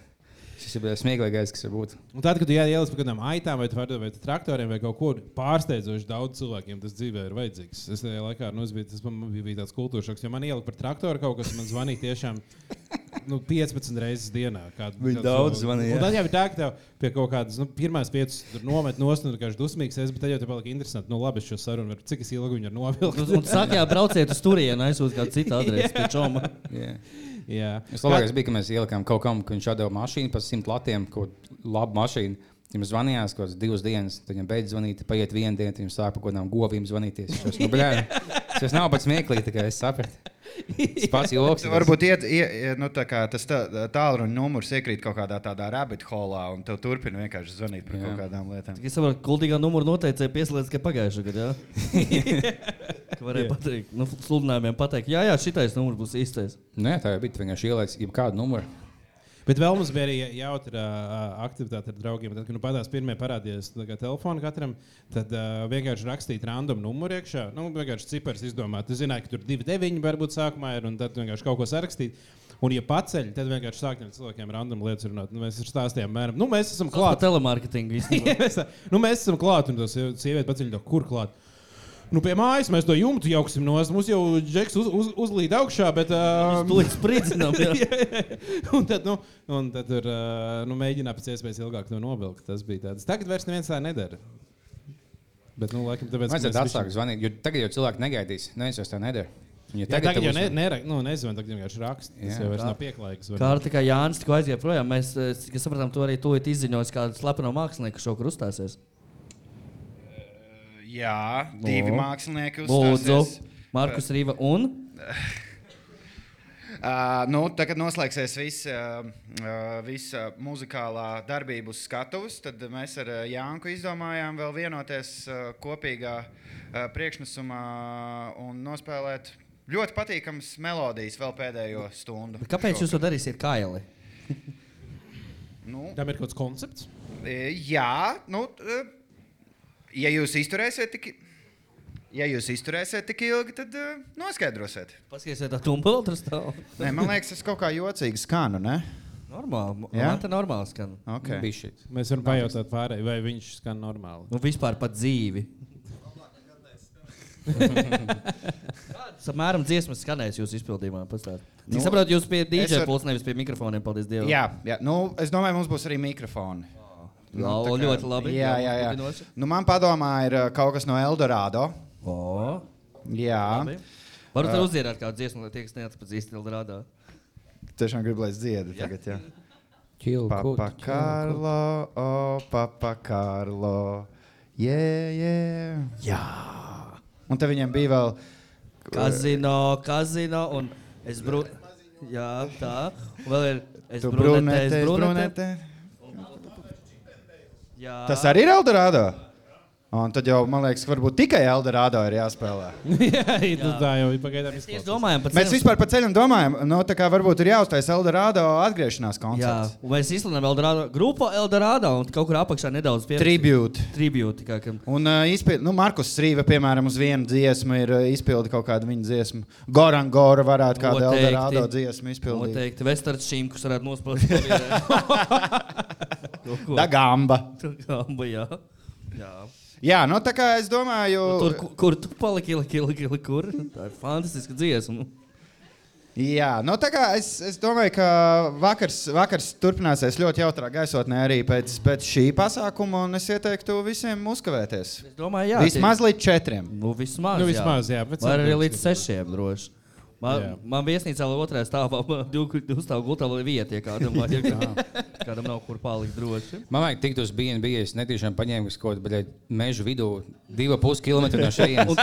šis ir smieklīgais, kas var būt. Un tad, kad tu ieliec par kādām aitām, vai, tu vai tu traktoriem, vai kaut ko pārsteidzoši daudz cilvēkiem, tas dzīvē ir vajadzīgs. Es tajā laikā nu, es biju, tas man bija, bija tāds kultūras šoks, jo man ielika par traktoru kaut kas, man zvanīja tiešām nu, 15 reizes dienā. Kādu, Viņi kādu daudz zvanīja. Tad jau ir tā, ka tev pie kaut kādas nu, pirmās piecas nomet nost, un vienkārši dusmīgs esi, bet tad jau tev palika interesanti. Nu, labi, es šo sarunu varu, cik es ilgi viņu varu novilkt. Un, un saka, jā, brauciet uz turieni, aizsūtiet kādu citu adresi. Yeah. Jā, Tas labākais bija, ka mēs ielikām kaut kam, ka viņš atdeva mašīnu par simt latiem, ko labu mašīnu. Viņam zvanījās kaut kādas divas dienas, tad viņam beidz zvanīt, paiet viena diena, viņam sāk par kaut kādām govīm zvanīties. Šos, nu, bļā, tas nav pats smieklīgi, kā es sapratu. Tas pats joks. Varbūt iet, ie, ie- nu, tā kā tas tā- tālruņa numurs iekrīt kaut kādā tādā rabbit holā, un tev turpina vienkārši zvanīt par Jā. kaut kādām lietām. Es saprotu, ka kultīgā numura noteicēja pieslēdz tikai jā? Ka varēja pateikt, nu, sludinājumiem pateikt, jā, jā, šitais numurs būs īstais. Nē, tā jau bija. Vienkārši ieliec jebkādu numuru. Bet vēl mums bija arī jautra uh, aktivitāte ar draugiem. Tad, kad nu, padās pirmie parādījās telefonu katram, tad uh, vienkārši rakstīt random numuru iekšā. Nu, vienkārši cipars izdomāt. Tu zināji, ka tur 2,9 varbūt sākumā ir, un tad vienkārši kaut ko sarakstīt. Un, ja paceļ, tad vienkārši sākt ar cilvēkiem random lietas runāt. Nu, mēs ir stāstījām, mēram, nu, mēs esam Klāt klāt. telemārketingu īstenībā. Mēs tā- nu, mēs esam klāt, un tas sieviete paceļ to, kur klāt. Nu, pie mājas mēs to jumtu jauksim no mums. jau džeks uz, uz, uzlīd augšā, bet. Uh, Tūlīt spridzinām, jā. un tad, nu, un tad tur uh, nu, mēģināja pēc iespējas ilgāk to novilkt. Tas bija tāds. Tagad vairs neviens tā nedara. Bet, nu, laikam, tāpēc, Vajadzētu atsākt zvanīt, jo tagad jau cilvēki negaidīs. Neviens vairs tā nedara. Ja Jā, tagad, tagad tev jau ne, uzvan- nera, nu, nezinu, tagad vienkārši raksta. Tas Jā. jau vairs nav pieklājīgs. Kā ar tikai Jānis tikko aizgāja projām, mēs cik es sapratām, to arī tūlīt izziņos, kāda slepeno mākslinieku šokur uzstāsies. Jā, divi No. mākslinieki Lūdzu, uzstāsies. Markus Rīva un Uh, nu, tagad noslēgsies viss uh, uh, visa muzikālā darbība uz skatuves. Tad mēs ar Jānu izdomājām vēl vienoties uh, kopīgā uh, priekšnesumā un nospēlēt ļoti patīkamas melodijas vēl pēdējo stundu. Kāpēc jūs to darīsiet kaili? Nu, Tam ir kaut kāds koncepts. jā, nu, uh, ja jūs izturēsiet tik, ja jūs izturēsiet tik ilgi, tad uh, noskaidrosiet. Paskatīsiet, tā tumbula tur stāv. Nē, man liekas, tas kaut kā jocīgi skanu, ne? Normāli. Jā? Man te normāli skan. Okay. Bija šī. Mēs varam pajautāt pārējai, vai viņš skan normāli. Nu, vispār pat dzīvi. Samēram dziesmas skanēs jūsu izpildījumā. Pastāst. Nu, Nu, saprotu, jūs pie es DJ ar- puses, nevis pie mikrofoniem. Paldies Dievam. Jā, jā. Nu, es domāju, mums būs arī mikrofoni. Jā, tā kā- ļoti labi. Jā, jā, jā. turpinoši. Nu, man padomā, ir uh, kaut kas no Eldorado. O, Jā, labi. Varu te uzdziedāt kādu dziesmu, lai tie, kas neatpazīst Eldorado. tiešām gribu, lai es dziedu tagad. Jā. Čill, Papa Karlo, o, Papa Karlo. Yeah, yeah. Jā. Un te viņam bija vēl. Kazino, kazino un es brūnu. Jā, tā. Un vēl ir. Es brunete, es brunete. Jā. Tas arī ir Eldorado. Un tad jau, man liekas, varbūt tikai Eldorado ir jāspēlē. jā, jā, tā jau ir pagaidām. Mēs domājam par Mēs vispār pa ceļam domājam, no tā kā varbūt ir jāuztais Eldorado atgriešanās Jā, koncerts. un mēs izsludinām Eldorado, grupu Eldorado un kaut kur apakšā nedaudz pierakstīt. Tribute. Tribute. Kā, ka, Un uh, izpild, nu, Markus Strīva, piemēram, uz vienu dziesmu ir uh, izpildījis kaut kādu viņa dziesmu. Goran Gora varētu kādu. Eldorado dziesmu izpildīt. noteikti Vestards Šīm, kas varētu nospēlēt to Da gamba. vietu. Jā. jā. Jā, nu tā kā es domāju, Tur, ku- kur tu paliki, ilgi, ilgi, ilgi, kur? Tā ir fantastiska dziesma. Jā, nu tā kā es, es domāju, ka vakars, vakars turpināsies ļoti jautrā gaisotnē arī pēc, pēc šī pasākuma, un es ieteiktu visiem uzkavēties. Es domāju, jā. Vismaz līdz četriem. Nu, vismaz. Nu, vismaz, jā, pēc Vai arī līdz sešiem droši. Man, Jā. man viesnīcā vēl otrajā stāvā divu divu stāvu gultā vēl ir vieta, ja kādam, vajag, kādam nav kur palikt droši. Man vajag tikt uz BNB. Es netīšām paņēmu kaut kādu mežu vidū, divu pusi kilometru no šejienes.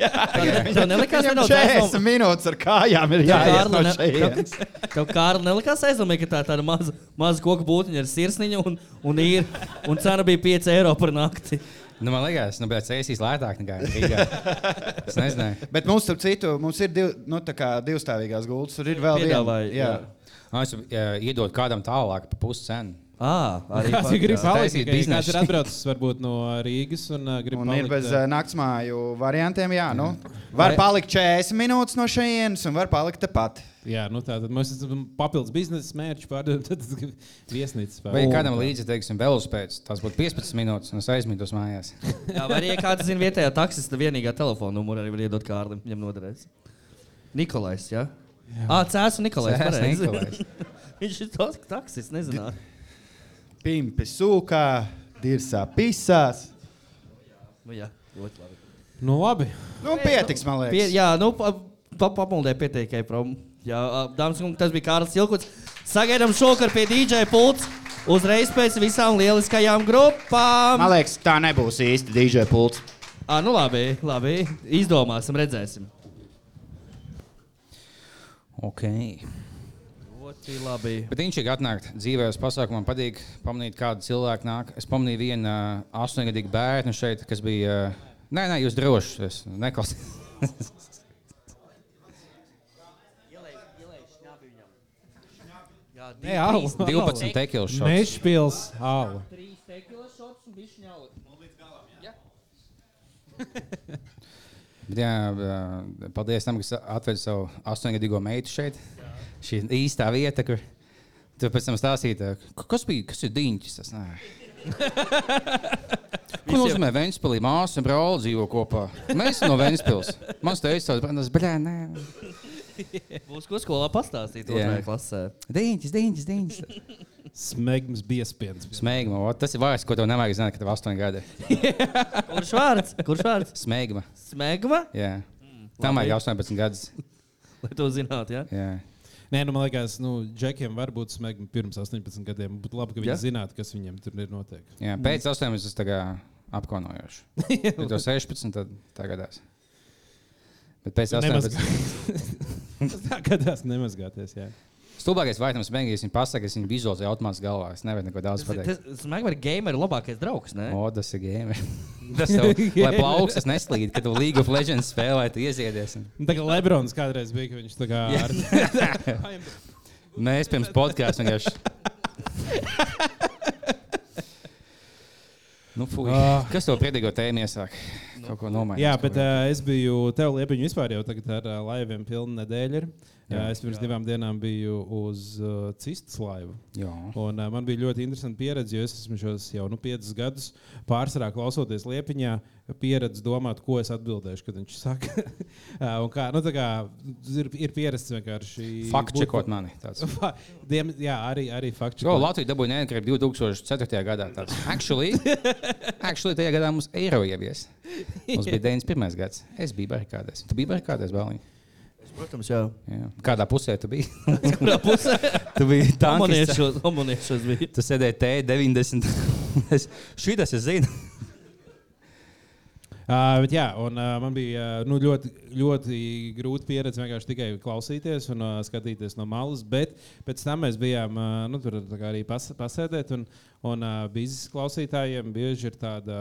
Tev nelikās Viņam nedaudz 40 aizdomīgi. minūtes ar kājām ir jāiet no ne, šejienes. tev, Kārli, nelikās aizdomīgi, ka tā ir tāda maza, maza koku būtiņa ar sirsniņu un, un, ir, un cena bija 5 eiro par nakti. Nu, man liekas, nu, bet cēsīs lētāk nekā Rīgā. Es nezināju. Bet mums, starp citu, mums ir div, nu, tā kā divstāvīgās gultas. Tur ir vēl viena. Piedāvāja, Jā. jā. Ah, Es ja, iedodu kādam tālāk par pusi cenu. À, arī Kāds ir ka Kāds biznesu. ir atbraucis varbūt no Rīgas un uh, grib Un ir palikt, bez uh, naktsmāju variantiem. Jā, nu, var palikt 40 minūtes no šejienes, un var palikt tepat. Jā, nu tā tad mums ir papildus biznesa mērķis, pārdot tad viesnīcas. Vai ja kādam līdzi, teiksim, velospēds, tas būtu 15 minūtes, un es aizmītos mājās. Jā, vai arī ja kāds zina vietējā taksista vienīgā telefona numuru arī var iedot Kārlim, viņam noderēs. Nikolais, jā? Jā, ah, Cēlis un Nikolais. Pareizi. Nikolais. Viņš ir tas taksists, nezināju. Pimpi sūkā, dirzā pisās. Nu, jā, ļoti labi. Nu, labi. Nu, pietiks, man liekas. Pie, jā, nu, pa, pa, pamuldē pieteikai prom. Jā, dāmas un kungi, tas bija Kārlis Ilkuts. Sagaidām šokar pie DJ pults. Uzreiz pēc visām lieliskajām grupām. Man liekas, tā nebūs īsti DJ pults. Ah, nu labi, labi. Izdomāsim, redzēsim. Ok. Ļoti labi. Bet viņš ir atnākt dzīvē uz pasākumu. Man patīk pamanīt, kāda cilvēka nāk. Es pamanīju vienu uh, astoņgadīgu bērnu šeit, kas bija. Uh, nē, nē, jūs droši. Es neklausījos. Jā, Nē, alu. 12 tekilas šots. Nešpils alu. Trīs tekilas šots un bišķi ņauli. Bet, jā, paldies tam, kas atveda savu astoņgadīgo meitu šeit. Šī ir īstā vieta, kur tu pēc tam stāstīji, ā, kas bija, kas ir diņķis. Tas, nē. Ko nozīmē Vēnspilī? Māsa un brālis dzīvo kopā. Mēs esam no Vēnspils. Mans teica, tas nē. Būs ko skolā pastāstīt Jā. klasē. Diņķis, diņķis, diņķis. Smegums biespiens. Smēgma, o, tas ir vārds, ko tev nevajag zināt, kad tev astoņi gadi. Kurš vārds? Kurš vārds? Smēgma, Smegma? jā. Tam vajag 18 gadus. Lai to zinātu, jā. Jā. Nē, nu, man liekas, nu, džekiem var būt smagi pirms 18 gadiem. Būtu labi, ka viņi Jā. zinātu, kas viņiem tur ir notiek. Jā, pēc 18 tas tā kā apkaunojoši. Ja tev 16, tad tā gadās. Bet pēc 18. Tā gadās nemazgāties. Jā. Stulbākais vaitams beigās viņa pasaka, es viņu vizualizēju automātiski galvā. Es nevaru neko daudz pateikt. Smegma ir gamer labākais draugs, ne? O, tas ir game. tas tev, lai plaukstas neslīd, kad tu League of Legends spēlē, tu ieziedies. un- Tā kā Lebrons kādreiz bija, ka viņš tā kā ar... Mēs pirms podkāstiem vienkārši. Nu, fuj. Ah. Kas to priedīgo tēmu iesāk? Kaut ko nomainīt. Jā, bet uh, es biju tev liepiņu vispār jau tagad ar uh, laiviem pilnu nedēļu. Ir. Jā, es pirms jā. divām dienām biju uz uh, Cistas laivu. Jā. Un, uh, man bija ļoti interesanti pieredze, jo es esmu šos jau nu, piecus gadus pārsvarā klausoties liepiņā, pieredzi domāt, ko es atbildēšu, kad viņš saka. uh, un kā, nu, tā kā, ir, ir pieredze vienkārši. Faktu čekot mani. Tāds. Fa- Diem, jā, arī, arī faktu Jo, Latvija dabūja neatkarību 2004. gadā. Tāds. Actually, actually, tajā gadā mums eiro ievies. Mums bija 91. gads. Es biju barikādēs. Tu biji barikādēs, Bāliņ? Protams, jā. Jā. Kādā pusē tu biji? Kurā pusē? tu biji homoniešos bija. Tu sēdēji T90. Šī tas es zinu. Uh, bet, jā, un, uh, man bija uh, nu, ļoti, ļoti grūti pieredze vienkārši tikai klausīties un uh, skatīties no malas. Bet pēc tam mēs bijām uh, nu, tur arī pas, pasēdēt. Un, un uh, biznesa klausītājiem bieži ir tāda.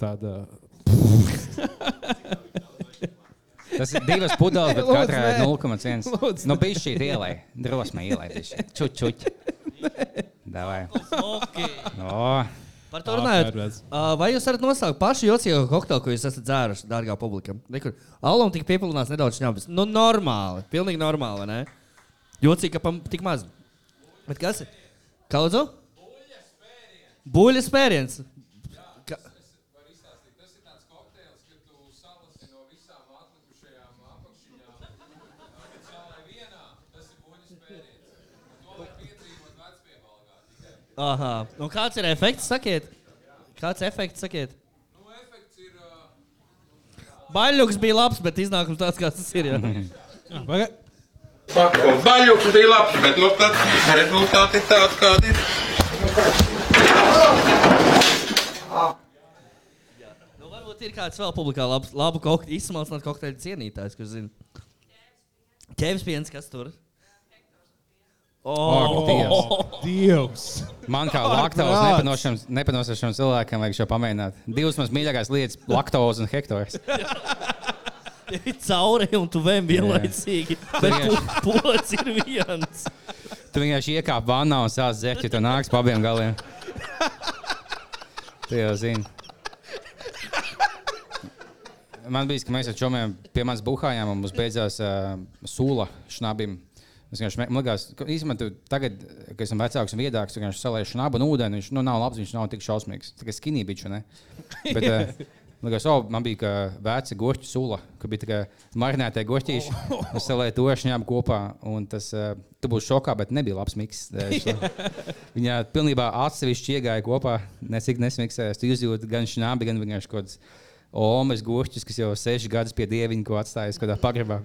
tāda Tas ir divas pudeles, bet Lūdzu, katrā ir nē. 0,1. Lūdzu, Nu, bija šī ielai. Drosme ielai. Čuč, čuč. Davai. Okay. O, Par to runājot. Uh, vai jūs varat nosaukt pašu jocīgo kokteili, ko jūs esat dzēruši, dārgā publika? Nekur. Alam tika piepildīts nedaudz šņabis. Nu, normāli. Pilnīgi normāli, ne? Jocīgi, ka pam tik maz. Bet kas ir? Kaudzu? Buļļas spēriens. Aha. Un kāds ir efekts? Sakiet, kāds efekts? Sakiet. Baļķis bija labs, bet iznākums tāds, kāds tas ir. Ja? Paga- Pakums baļķis bija labs, bet nu, tad rezultāti ir tādi, kādi ir. Nu, varbūt ir kāds vēl publikā labs, labu kokteļu, izsmalcināt kokteļu cienītājs, kurš zina. Ķēvis piens, kas tur? Ak, Dievs. Dievs! Man kā Ak, laktozes nepanosošam cilvēkam vajag šo pamēģināt. Divas mans mīļākās lietas - laktoze un hektors. Ir cauri un tu vēl vienlaicīgi. Bet pods ir viens. Tu vienkārši iekāp vannā un sāc dzert, ja tu nāks pa abiem galiem. Tu jau zini. Man bija, ka mēs ar čomiem pie manis buhājām, un mums beidzās uh, sula šnabim. Es vienkārši liekas, ka īstenībā tagad, kad esmu vecāks un viedāks, tu vienkārši salieši šnabu un ūdeni. Viņš nu, nav labs, viņš nav tik šausmīgs. Tā kā skinī biču, ne? Bet, uh, Man liekas, oh, man bija veca goķa sula, ka bija tā kā marinētie goķīši. Es salēju to šņābu kopā, un tas uh, tu būsi šokā, bet nebija labs miks. Viņa pilnībā atsevišķi iegāja kopā, necik nesmiksējās. Tu izjūti gan šņābi, gan vienkārši kaut kāds omas goķis, kas jau seši gadus pie dieviņa ko atstājis kādā pagrabā.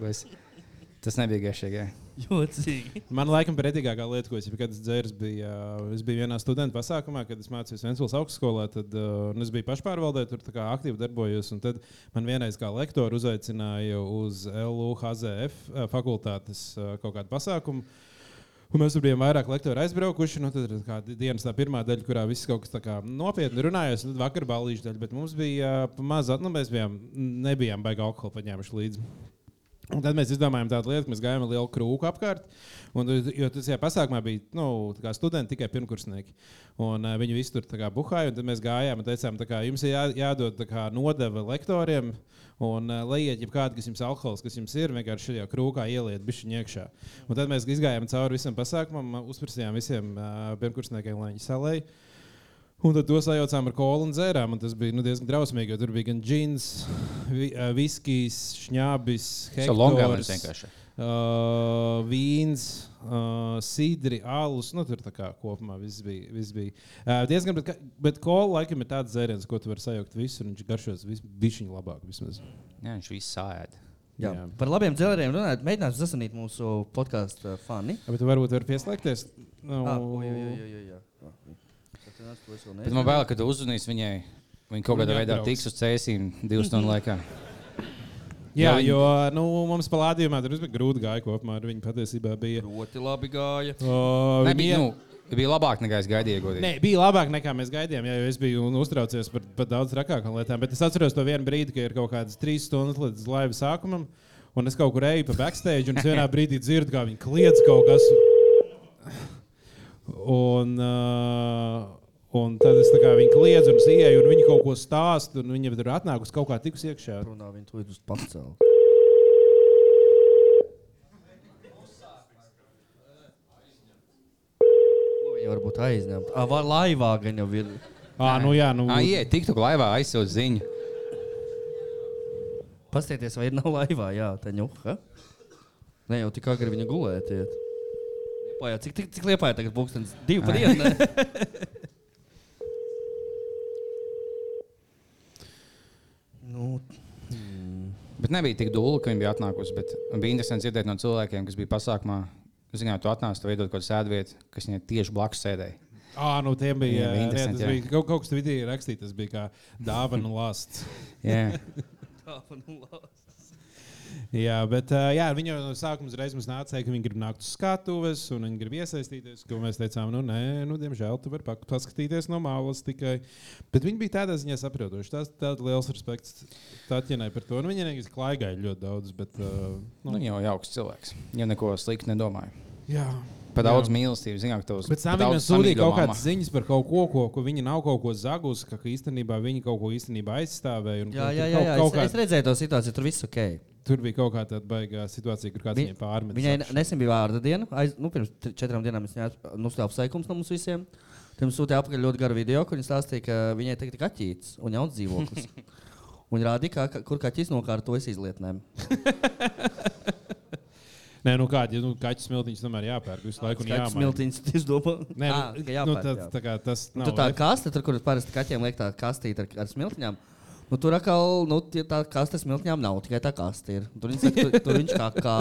Tas nebija garšīgi. Jocīgi. Man laikam pretīgākā lieta, ko es jebkad dzēris, bija, uh, es biju vienā studentu pasākumā, kad es mācījos Vēncpils augstskolā. Tad uh, es biju pašpārvaldē, tur aktīvi darbojos. Tad man vienreiz kā lektoru uzaicināja uz LUHZF uh, fakultātes uh, kaut kādu pasākumu. Un mēs bijām vairāk lektori aizbraukuši. Nu, tad tā dienas tā pirmā daļa, kurā viss kaut kas nopietni runājās. Tad vakar balīša daļa, bet mums bija uh, maz, nu, mēs bijām, nebijām baigi alkoholu paņēmuši līdzi. Un tad mēs izdomājām tādu lietu, ka mēs gājām ar lielu krūku apkārt. Un, jo tas jau pasākumā bija nu, studenti, tikai pirmkursnieki. Un, uh, viņi visi tur buhāja. Tad mēs gājām un teicām, ka jums ir jā, jādod kā nodeva lektoriem. Un uh, lejiet, ja kāda, jums ir alkohols, kas jums ir, vienkārši šajā krūkā ieliet bišķiņu iekšā. Un tad mēs gājām cauri visam pasākumam, uzprasījām visiem uh, pirmkursniekiem, lai viņi salēja. Un tad to sajaucām ar kolu un dzērām. un Tas bija nu, diezgan drausmīgi, jo tur bija gan džins, vi, uh, viskijs, šņābis, hektors, vienkārši. uh, vīns, uh, sidri, alus. Nu, tur tā kā kopumā viss bija. Viss bija. Uh, diezgan, bet, bet kola laikam ir tāds dzēriens, ko tu vari sajaukt visur, un viņš garšos bišķiņu labāk. Vismaz. Jā, viņš viss sāēd. Jā. Jā. Par labiem dzēlēriem runājot, mēģināsim sasanīt mūsu podkāstu fani. Ja, bet tu varbūt vari pieslēgties. Nu, Ah, oj, oj, oj, oj, jā. Bet man bail, ka tu uzzvanīsi viņai. Viņa kaut kādā Viņa veidā tiks uz cēsīm divu stundu laikā. Jā, jo nu, mums palādījumā tur bija grūti gāja kopumā. ar Viņu patiesībā bija. Ļoti labi gāja. Uh, Nebija, nu, bija labāk nekā es gaidīju. godīgi. Nē, bija labāk nekā mēs gaidījām. Jā, jo es biju un uztraucies par, par daudz trakākām lietām. Bet es atceros to vienu brīdi, kad ir kaut kādas trīs stundas līdz laiva sākumam. Un es kaut kur eju pa backstage, un es vienā brīdī dzirdu, kā viņi kliedz kaut kas. Un, uh, un tad es tā kā viņi kliedz, un es ieeju, un viņi kaut ko stāsta, un viņi tur atnākusi kaut kā tikus iekšā. Runā viņu to uz pacēlu. Viņa varbūt aizņemta. Ah, var laivā gan jau ir. Ah, nu jā, nu. Ah, Ie, tiktu laivā aizsūtīt ziņu. Pastieties, vai ir nav laivā? Jā, tā ņuha. Ne jau tik agri viņa gulēt. Iet. Liepājā, cik, cik, cik liepājā tagad pulkstenis? Divi pa dienu. ne? nu, Bet nebija tik dūle, ka viņi bija atnākusi. Bija interesanti dzirdēt no cilvēkiem, kas bija pasākumā. Zināt, tu atnāc, tu veidot kaut kādu sēdvietu, kas viņai tieši blakus sēdēja. Ah, nu tiem bija. Jā, bija jā, interesanti, tas jā. bija kaut, kaut kas vidī rakstīts, tas bija kā dāvana lāsts. Jā, tā pa nu lās. Jā, bet jā, viņi jau no sākuma uzreiz mums nāca, ka viņi grib nākt uz skatuves un viņi grib iesaistīties. ko Mēs teicām, nu, nē, nu, diemžēl tu vari paskatīties no malas tikai. Bet viņi bija tādā ziņā saprotoši. Tas tāds liels respekts Tatjanai par to. Nu, viņa vienkārši klaigāja ļoti daudz. Bet, uh, nu, viņa jau augsts cilvēks. Viņa neko sliktu nedomāja. jā. Jā. daudz mīlestības, zināt, tos Bet tam viņa sūtīja kaut kādas ziņas par kaut ko, ko, ko viņa nav kaut ko zagusi, ka, ka īstenībā viņa kaut ko īstenībā aizstāvēja. un Jā, ka jā, tur jā, kaut- jā. kaut Es, kā- es redzēju to situāciju, tur viss ok. Tur bija kaut kāda baigā situācija, kur kāds Vi- viņai pārmet. Viņai ne- nesen bija vārda diena. Aiz, nu, pirms četrām dienām es viņai nosūtīju apsveikumus no mums visiem. Mums sūtīja apakaļ ļoti garu video, kur viņa stāstīja, ka viņai tagad ir kaķītis un jauns dzīvoklis. Un rādīja, ka, ka- kur kaķis nokārtojas izlietnēm. Nē, nu kādi nu, kaķu smiltiņus tomēr jāpērk visu laiku. jāmaina. smiltiņš, es domāju, Nē, nu, nu, jāpērk, tad, jā. tā kā tas nav. Tur tā kaste, tur, kur parasti kaķiem liek tā kastīte ar, ar smiltiņām. Nu, tur atkal nu, tā kaste smiltiņām nav, tikai tā kaste ir. Tur, tur, tur viņš kā kā.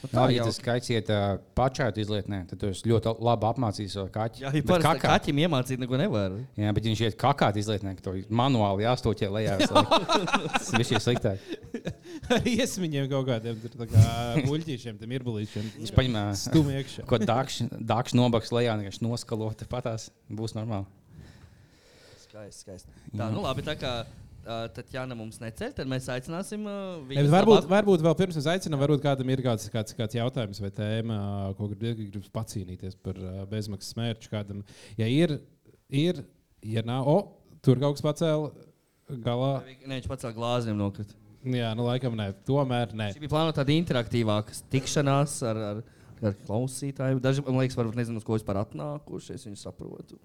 Nu, Tā, tā ja jau tas kaķis uh, pašādi izlietnē, tad tu esi ļoti labi apmācījis savu kaķi. Jā, ja Bet parasti kakā- kaķim iemācīt neko nevar. Jā, bet viņš iet kakāt izlietnē, ka to manuāli jāstoķē lejā. Tas viņš ir sliktāk. Ar iesmiņiem kaut kādiem tur tā kā muļķīšiem, tam ir bulīšiem. Viņš paņem Stum iekšā. ko dakšu nobaks lejā, vienkārši noskalot, patās būs normāli. Skaisti, skaisti. Tā, nu labi, tā kā Tatjana mums neceļ, tad mēs aicināsim uh, Ne, varbūt, varbūt vēl pirms mēs aicinām, varbūt kādam ir kāds, kāds, kāds jautājums vai tēma, ko grib- gribas pacīnīties par bezmaksas mērķu. Kādam, ja ir, ir, ja nav, o, tur kaut kas pacēla galā. Nē, viņš pats glāzēm nokrita. Jā, nu laikam nē, tomēr nē. Šī bija plānota tāda interaktīvāka tikšanās ar, ar, ar klausītājiem. Daži man liekas, varbūt nezinu, uz ko vispār atnākuši. Es viņu saprotu.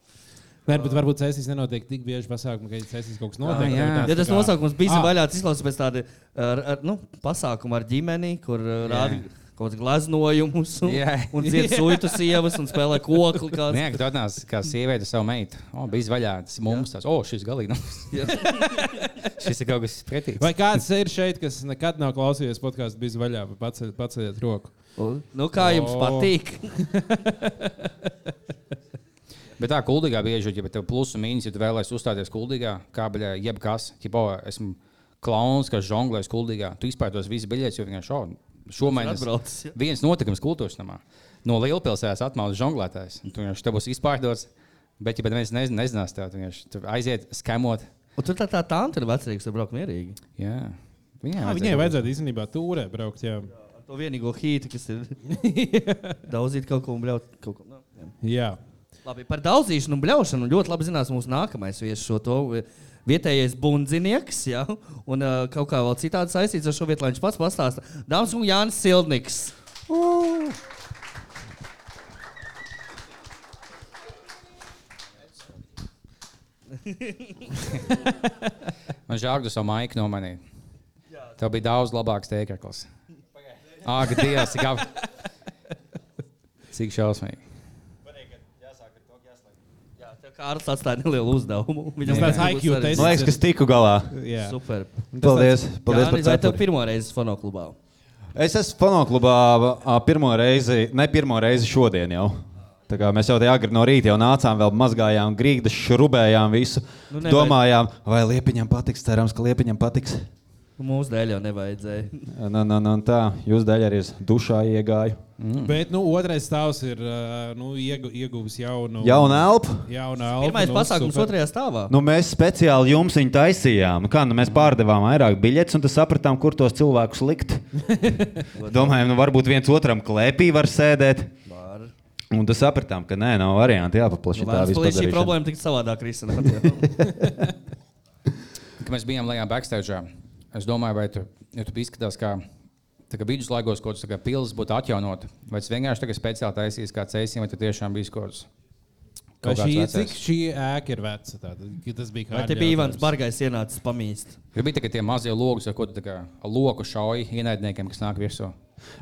Nē, bet varbūt cēsīs nenotiek tik bieži pasākumi, ka cēsīs kaut kas notiek. jā. Varbūt tāds Ja tas tā kā- nosaukums bija Ah, vaļā, tas izklausās pēc tāda ar, ar, nu, pasākuma ar ģimeni, kur uh, rāda kaut kādas gleznojumus, un, Jā. un dzied suitu sievas un spēlē kokli. kāds. Nē, kad tu atnāc kā sieviete savu meitu. O, bija vaļā, tas mums tas, o, šis galīgi nav. Jā. šis ir kaut kas pretīgs. Vai kāds ir šeit, kas nekad nav klausījies podkāstu, bija vaļā, paceliet, roku? Nu, kā jums O. patīk? Bet tā kuldīgā bieži, ja tev plus un mīnus, ja tu vēlēsies uzstāties kuldīgā, kā baļā, jebkas, tipo, esmu klauns, kas žonglēs kuldīgā, tu izpērtos visu biļetes, jo vienkārši šo, šo mēnesi atbraucis, jā. viens notikums kultūras namā. No lielpilsētas atmācis žonglētājs. Tu vienkārši te būs izpārdots, bet, ja neviens nezin, nezinās, vienkārši tur aiziet, skemot. Un tur tā tā tā ir vecāka, kas brauc mierīgi. Jā. Viņai Jā, viņai vajadzētu īstenībā tūrē braukt. Jā. Ar to vienīgo hītu, kas ir daudzīt kaut ko un bļaut. Kaut ko. Nu, jā. jā. Labi, par daudzīšanu un bļaušanu ļoti labi zinās mūsu nākamais viesis šo to. Vietējais bundzinieks, ja, un uh, kaut kā vēl citādi saistīts ar šo vietu, lai viņš pats pastāsta. Dāmas un Jānis Sildniks. Man žēl, ka savu maiku nomanīji. Tev bija daudz labāks teikrakls. Ak, Dievs, cik, ap... cik šausmīgi. Kārlis atstāja nelielu uzdevumu. Viņam tāds IQ tests. Man liekas, ka es tiku galā. Jā. Super. Paldies, paldies Jānis, vai tev pirmo reizi fonoklubā? Es esmu fonoklubā pirmo reizi, ne pirmo reizi šodien jau. Tā kā mēs jau te agri no rīta jau nācām, vēl mazgājām grīdas, šurubējām visu. Nu, Nu, nevajag- Domājām, vai liepiņam patiks, cerams, ka liepiņam patiks. Mūsu dēļ jau nevajadzēja. Nu, nu, nu, tā, jūs dēļ arī es dušā iegāju. Mm. Bet nu, otrais stāvs ir nu, iegu, ieguvis jaunu, Jauna elpa. jaunu elpu. Pirmais nu, pasākums super. otrajā stāvā. Nu, mēs speciāli jums viņu taisījām. Nu, Kā, nu, mēs pārdevām vairāk biļetes, un sapratām, kur tos cilvēkus likt. Domājām, nu, varbūt viens otram klēpī var sēdēt. Var. Un tad sapratām, ka nē, nav variantu jāpaplašina. Nu, tā palīdz šī problēma tik savādāk risināt. Mēs bijām lejā backstage, es domāju, vai tu, ja tu izskaties kā, tā viduslaikos kaut kāds pilsēta būtu atjaunota, vai tas vienkārši tagad speciāli taisīs kā ceļš, vai tu tiešām biji kaut kāds. Kaut šī, kāds cik šī ēka ir veca? Ka tas bija kā te bija Ivans Bargais ienācis pamīst? Ja bija tikai tie mazie logi, ar ko tu tā kā loku šauji ienaidniekiem, kas nāk virsū.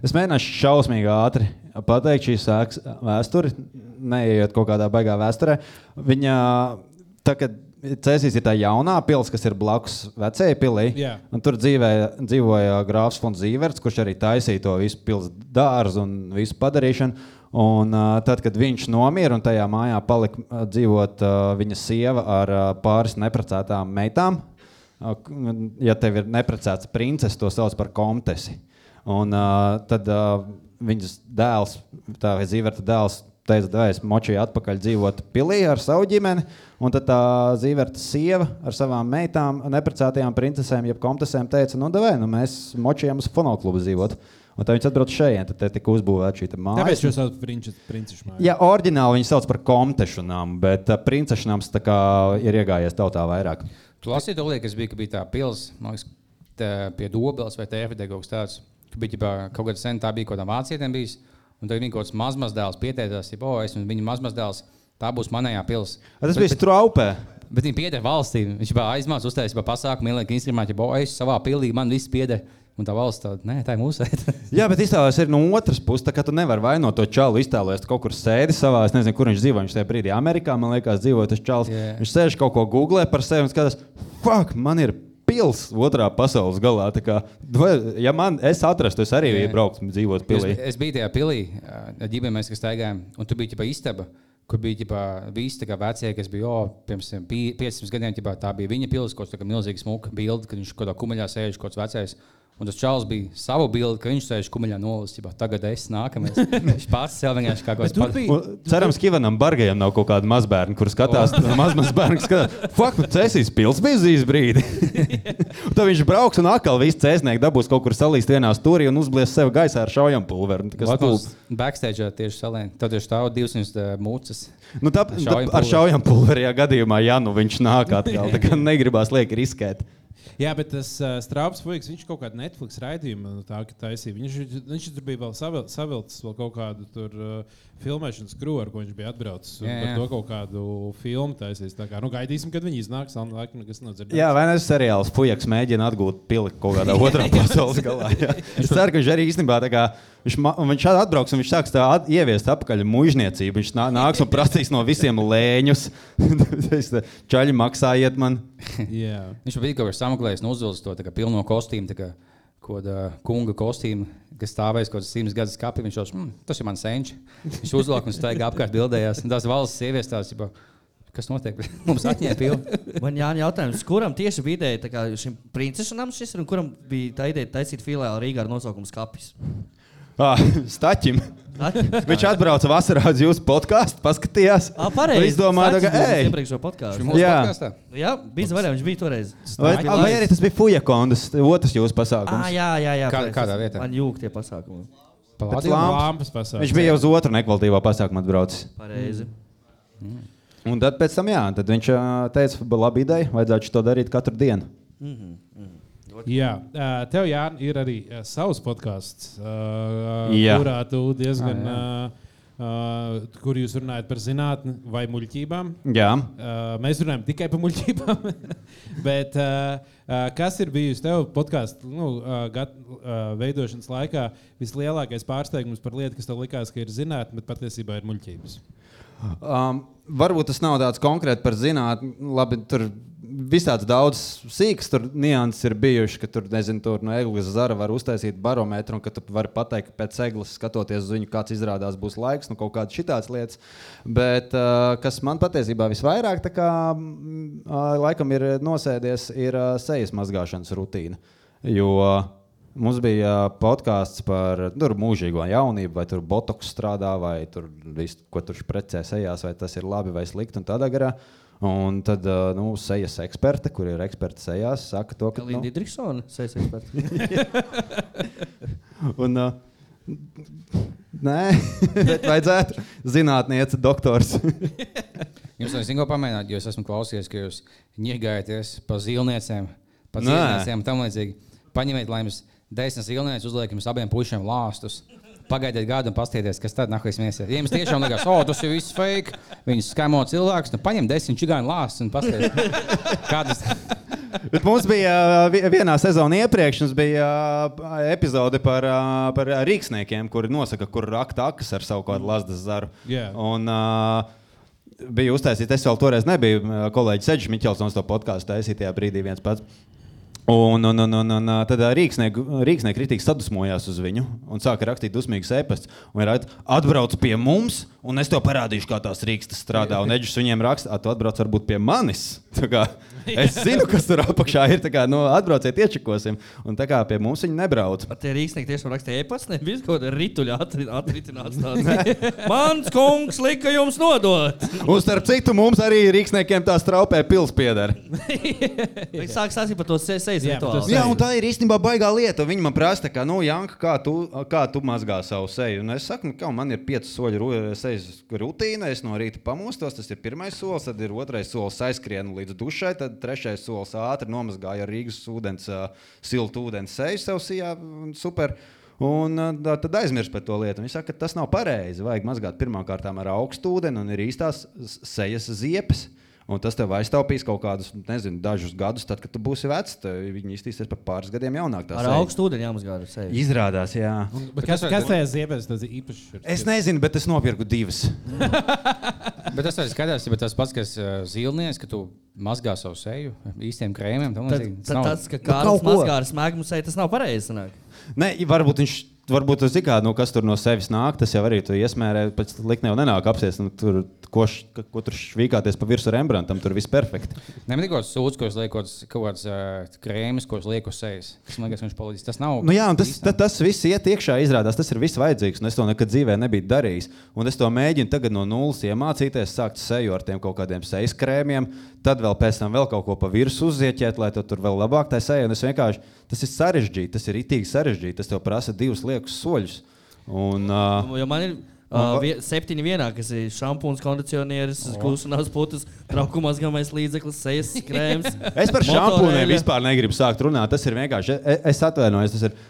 Es mēģināšu šausmīgi ātri pateikt šīs ēkas vēsturi, neejot kaut kādā baigā vēsturē. Viņa, tā, kad Cēsīs ir tā jaunā pilsēta, kas ir blakus vecajai pilī. Un Tur dzīvē, dzīvoja grāfs Fons Zīverts, kurš arī taisīja to visu pilsētu dārzu un visu padarīšanu. Un, uh, tad, kad viņš nomira un tajā mājā palika uh, dzīvot uh, viņa sieva ar uh, pāris neprecētām meitām, uh, ja tev ir neprecēts princis, to sauc par komtesi. Un uh, tad uh, viņas dēls, tā vai zīverta dēls, teica, ka es močīju atpakaļ dzīvot pilī ar savu ģimeni. Un tad tā zīverta sieva ar savām meitām, neprecētajām princesēm, jeb komtesēm, teica, nu, devē, nu mēs močījām uz fonoklubu dzīvot. Un tad viņi atbrauc šeit, tad te tika uzbūvēta šī māja. Tāpēc jūs saucat par princišu māju. Jā, oriģināli viņi sauc par komtešu namu, bet uh, princešu kā ir iegājies tautā vairāk. Tu lasīji to lietu, kas bija, ka bija tā pilsēta, liekas, pie Dobels vai kas tāds. ka Bija kaut kāda sen tā bija kaut kādam vācietiem bijis. Un tad viņa kaut kāds mazmazdēls pieteicās, ja oh, esmu viņa mazmazdēls, tā būs manējā pilsēta. Tas bija straupē. Bet viņi pieder valstī. Viņš jau aizmācās, uztaisīja pasākumu, ielika instrumentu, ja oh, es savā pilī, man viss pieder. Un tā valsts tāda, nē, tā ir mūsu lieta. Jā, bet iztēloties ir no otras puses. Tā kā tu nevari vainot to čalu, iztēloties, ka kaut kur sēdi savā, es nezinu, kur viņš dzīvo. Viņš tajā brīdī Amerikā, man liekas, dzīvo tas čalis. Jā. Viņš sēž kaut ko googlē par sevi un skatās, fuck, man ir pils otrā pasaules galā. Kā, ja man es atrastu, es arī iebrauktu, dzīvot Es, pilī. es biju tajā pilī, ģimeni mēs staigājām, un tur bija ģipā istaba. Kur bija ģipā, visi tā kā vecie, kas bija jau pirms pi- 500 gadiem. Ģipā, tā bija viņa pilsēta, kaut kāda milzīga smuka bilde, kad viņš kaut kādā kumeļā sēž, kaut kāds vecais. Un tas čels bija savu bildi, ka viņš sēž kumeļā nolas. ģipā, Tagad es nākamais. Viņš pats sev vienkārši kā kaut tur kāds bija- Cerams, ka Ivanam Bargajam nav kaut kāda mazbērna, kurš skatās, mazs bērns, kas skatās, fuck, nu cēsīs pils bija zīs brīdi. Tad viņš brauks un atkal viss cēsnieks dabūs kaut kur salīst vienā stūrī un uzblies sev gaisā ar šaujam pulveri. Kas Latvijas stulbs. backstage tieši salēna. Tad tieši stāv 200 mūcas. Nu, tā, tā, ar šaujam pulverī gadījumā, ja nu viņš nāk atkal, tā kā negribās lieki riskēt. Jā, bet tas uh, strāps puisis, viņš kaut kādu Netflix raidījumu nu, tā, taisīja. Viņš, viņš tur bija vēl savil, savilcis vēl kaut kādu tur, uh, filmēšanas krūmu, ar ko viņš bija atbraucis. un Jā, Par jā. to kaut kādu filmu taisīs. Tā kā, nu, gaidīsim, kad viņi iznāks. Dzirdēts. Jā, vai ne? Seriāls Fujaks mēģina atgūt pili kaut kādā otrā pasaules galā. jā. Es ceru, ka viņš arī īstenībā tā kā. Viņš, viņš šādi atbrauks un viņš sāks tā at, ieviest atpakaļ mužniecību. Viņš nā, nāks un prasīs no visiem lēņus. Čaļi maksājiet man. Jā. Viņš bija kaut kā sameklējis un uzvilcis to pilno kostīmu. kā Kaut kāda kunga kostīma, kas stāvēs kaut kāds simts gadus kapī. Viņš jau mm, tas ir mans senčs. Viņš uzlika un staigā apkārt bildējās. Tās valsts sievietes tās, ģipā, kas notiek? Mums atņēma pilnu. Man jāņem jautājums, kuram tieši bija ideja šim princesu nams šis ir un kuram bija tā ideja taisīt filiāli Rīgā ar nosaukumu Skapis? Ah, Staķim. Viņš atbrauca vasarā uz jūsu podkāstu, paskatījās. Ah, pareizi. Es domāju, ka, ej, iepriekšējo podkāstu. Mūsu Jā. podkastā. Jā, bija zvanījums, viņš bija toreiz. vai, vai laiks. arī tas bija Fujakondas, otrs jūsu Ah, pasākums. jā, jā, jā. Kā- kādā vietā? Man jūg tie pasākumi. Pēc lampas. Pasaules. Viņš bija uz otru nekvalitatīvo pasākumu atbraucis. Pareizi. Un tad, pēc tam, jā, tad viņš teica, ka labi ideja, vajadzētu to darīt katru dienu. Jā, tev jā, ir arī savs podkāsts, Jā. kurā tu diezgan. Ah, ā, ā, Kur jūs runājat par zinātnē vai muļķībām? Jā, Uh, mēs runājam tikai par muļķībām. Bet uh, uh, kas ir bijis tev podkāstu nu, uh, gat, uh, veidošanas laikā vislielākais pārsteigums par lietu, kas tev likās, ka ir zinātnē, bet patiesībā ir muļķības? um, varbūt tas nav tāds konkrēti par zinātnē. Labi, tur visāds daudz sīks nianses ir bijuši, ka tur, nezinu, tur no eglis zara var uztaisīt barometru, un ka tu vari pateikt, ka pēc eglis skatoties uz viņu, kāds izrādās būs laiks, nu kaut kādas šitādas lietas. Bet uh, kas man patiesībā visvairāk kā, uh, laikam ir nosēdies, ir uh, sejas mazgāšanas rutīna. Jo Mums bija podkāsts par tur, mūžīgo jaunību, vai tur botoks strādā, vai tur viss, ko tur precē sejās, vai tas ir labi vai slikti. un Tādā garā. Un tad nu, sejas eksperte, kur ir eksperti sejās, saka to, ka. Kalīna Nu, Didriksona, sēs eksperts. un, uh, nē, bet vajadzētu zinātniece, doktors. Jums ir zināms, ko pamēģināt, jo es esmu klausījies, ka jūs ņirgājaties pa zilniecēm, pa zilniecēm un tam līdzīgi. Paņemiet, lai jums desmit zilnieces uzliek jums abiem pušiem lāstus. Pagaidiet gadu un paskatieties, kas tad nākamais mēnesis. Ja jums tiešām liekas, o, tas ir viss fake, viņus skamo cilvēks, nu paņem desmit čigānu lāstus un paskatieties, kādas. Bet mums bija uh, vi- vienā sezonā iepriekš, mums bija uh, epizode par, uh, par rīksniekiem, kuri nosaka, kur rakt akas ar savu kādu lasdas zaru. Jā. Un, uh, bija uztaisīts, es vēl toreiz nebiju, kolēģis Edžers Miķelsons to podkāstu taisīja tajā brīdī viens pats. Un, un, un, un, un tad rīksniek kritīgi sadusmojās uz viņu un sāka rakstīt dusmīgas ēpastus. Viņi raksta, atbrauc pie mums, un es tev parādīšu, kā tās rīkstas strādā. Un Edžers viņiem raksta, "Ā, tu atbrauc varbūt pie manis. Kā, es zinu, kas tur apakšā ir. Kā, nu, atbrauciet, iečakosim. Un tā kā pie mums viņi nebrauc. Ar tie rīksnieki tiešām rakstīja e-pasta, nevis kaut kāda rituļa atri- atritināt stāstu. Mans kungs lika jums nodot. Un starp citu, mums arī rīksniekiem tā straupē pils pieder. Viņš sāk stāstīt par to se- rituālu. tas- Jā, un tā ir īstenībā baigā lieta. Viņi man prasa, kā, nu, Janka, kā tu, kā tu mazgā savu seju. Un es saku, nu, ka man ir pieci soļi ru- sejas rutīna. Es no rīta pamostos, tas ir pirmais solis, tad ir otrais solis aizskrienu līdz dušai, tad trešais solis ātri nomazgāju ar Rīgas ūdens, siltu ūdens seju sev sijā. un Super. Un tā- tad aizmirst par to lietu. Viņi saka, ka tas nav pareizi. Vajag mazgāt pirmkārt ar augstu ūdeni un ir īstās sejas ziepes. Un tas tev aiztaupīs kaut kādus, nezinu, dažus gadus, tad, kad tu būsi vecs. tad Viņi iztīsies par pāris gadiem jaunāk. tā Ar augstu ūdeni jāmazgā ar sevi. Izrādās, jā. Bet kas, kas tajā ziepēs tas īpašs? Es nezinu, bet es nopirku divas. Bet tas ir skaidrs, ja tas pats, kas zilnieks, ka tu mazgā savu seju īstiem krēmiem. Tad, tad nav- tas, ka Nu, kāds mazgā ar smēgumu seju, tas nav pareizi. sanāk. Ne, varbūt viņš. Varbūt tas ir kā, nu, kas tur no sevis nāk. Tas jau arī tu iesmērē, pēc likne jau nenāk apsies. Nu, tur, ko, š, ko tur švīkāties pa virsmu Rembrandtam, tur viss perfekti. Tikai kaut kāds sūds, ko es lieku, kaut kāds- uh, krēms, ko es lieku sejas. Tas man liekas, viņš palīdz. Tas nav. Nu, jā, tas, ta, tas viss iet iekšā, izrādās, tas ir viss vajadzīgs. un Es to nekad dzīvē nebiju darījis. Un es to mēģinu tagad no nulles iemācīties, sākt seju ar tiem kaut kādiem sejas krēmiem, tad vēl pēc tam vēl kaut ko pa virsmu uzieķēt, lai tu tur vēl labāk tā seja. Un es vienkārši, tas ir sarežģīti, tas ir itīgi sarežģīti. Tas tev prasa divus liekus soļus. Un, uh, Jo man ir uh, vie, septiņi vienā, kas ir šampūns, kondicionieris, klusināts putas, traukumās gamais līdzeklis, sejas krēms. Es par šampūniem vispār negribu sākt runāt. Tas ir vienkārši. e- Es atvainojos. tas ir-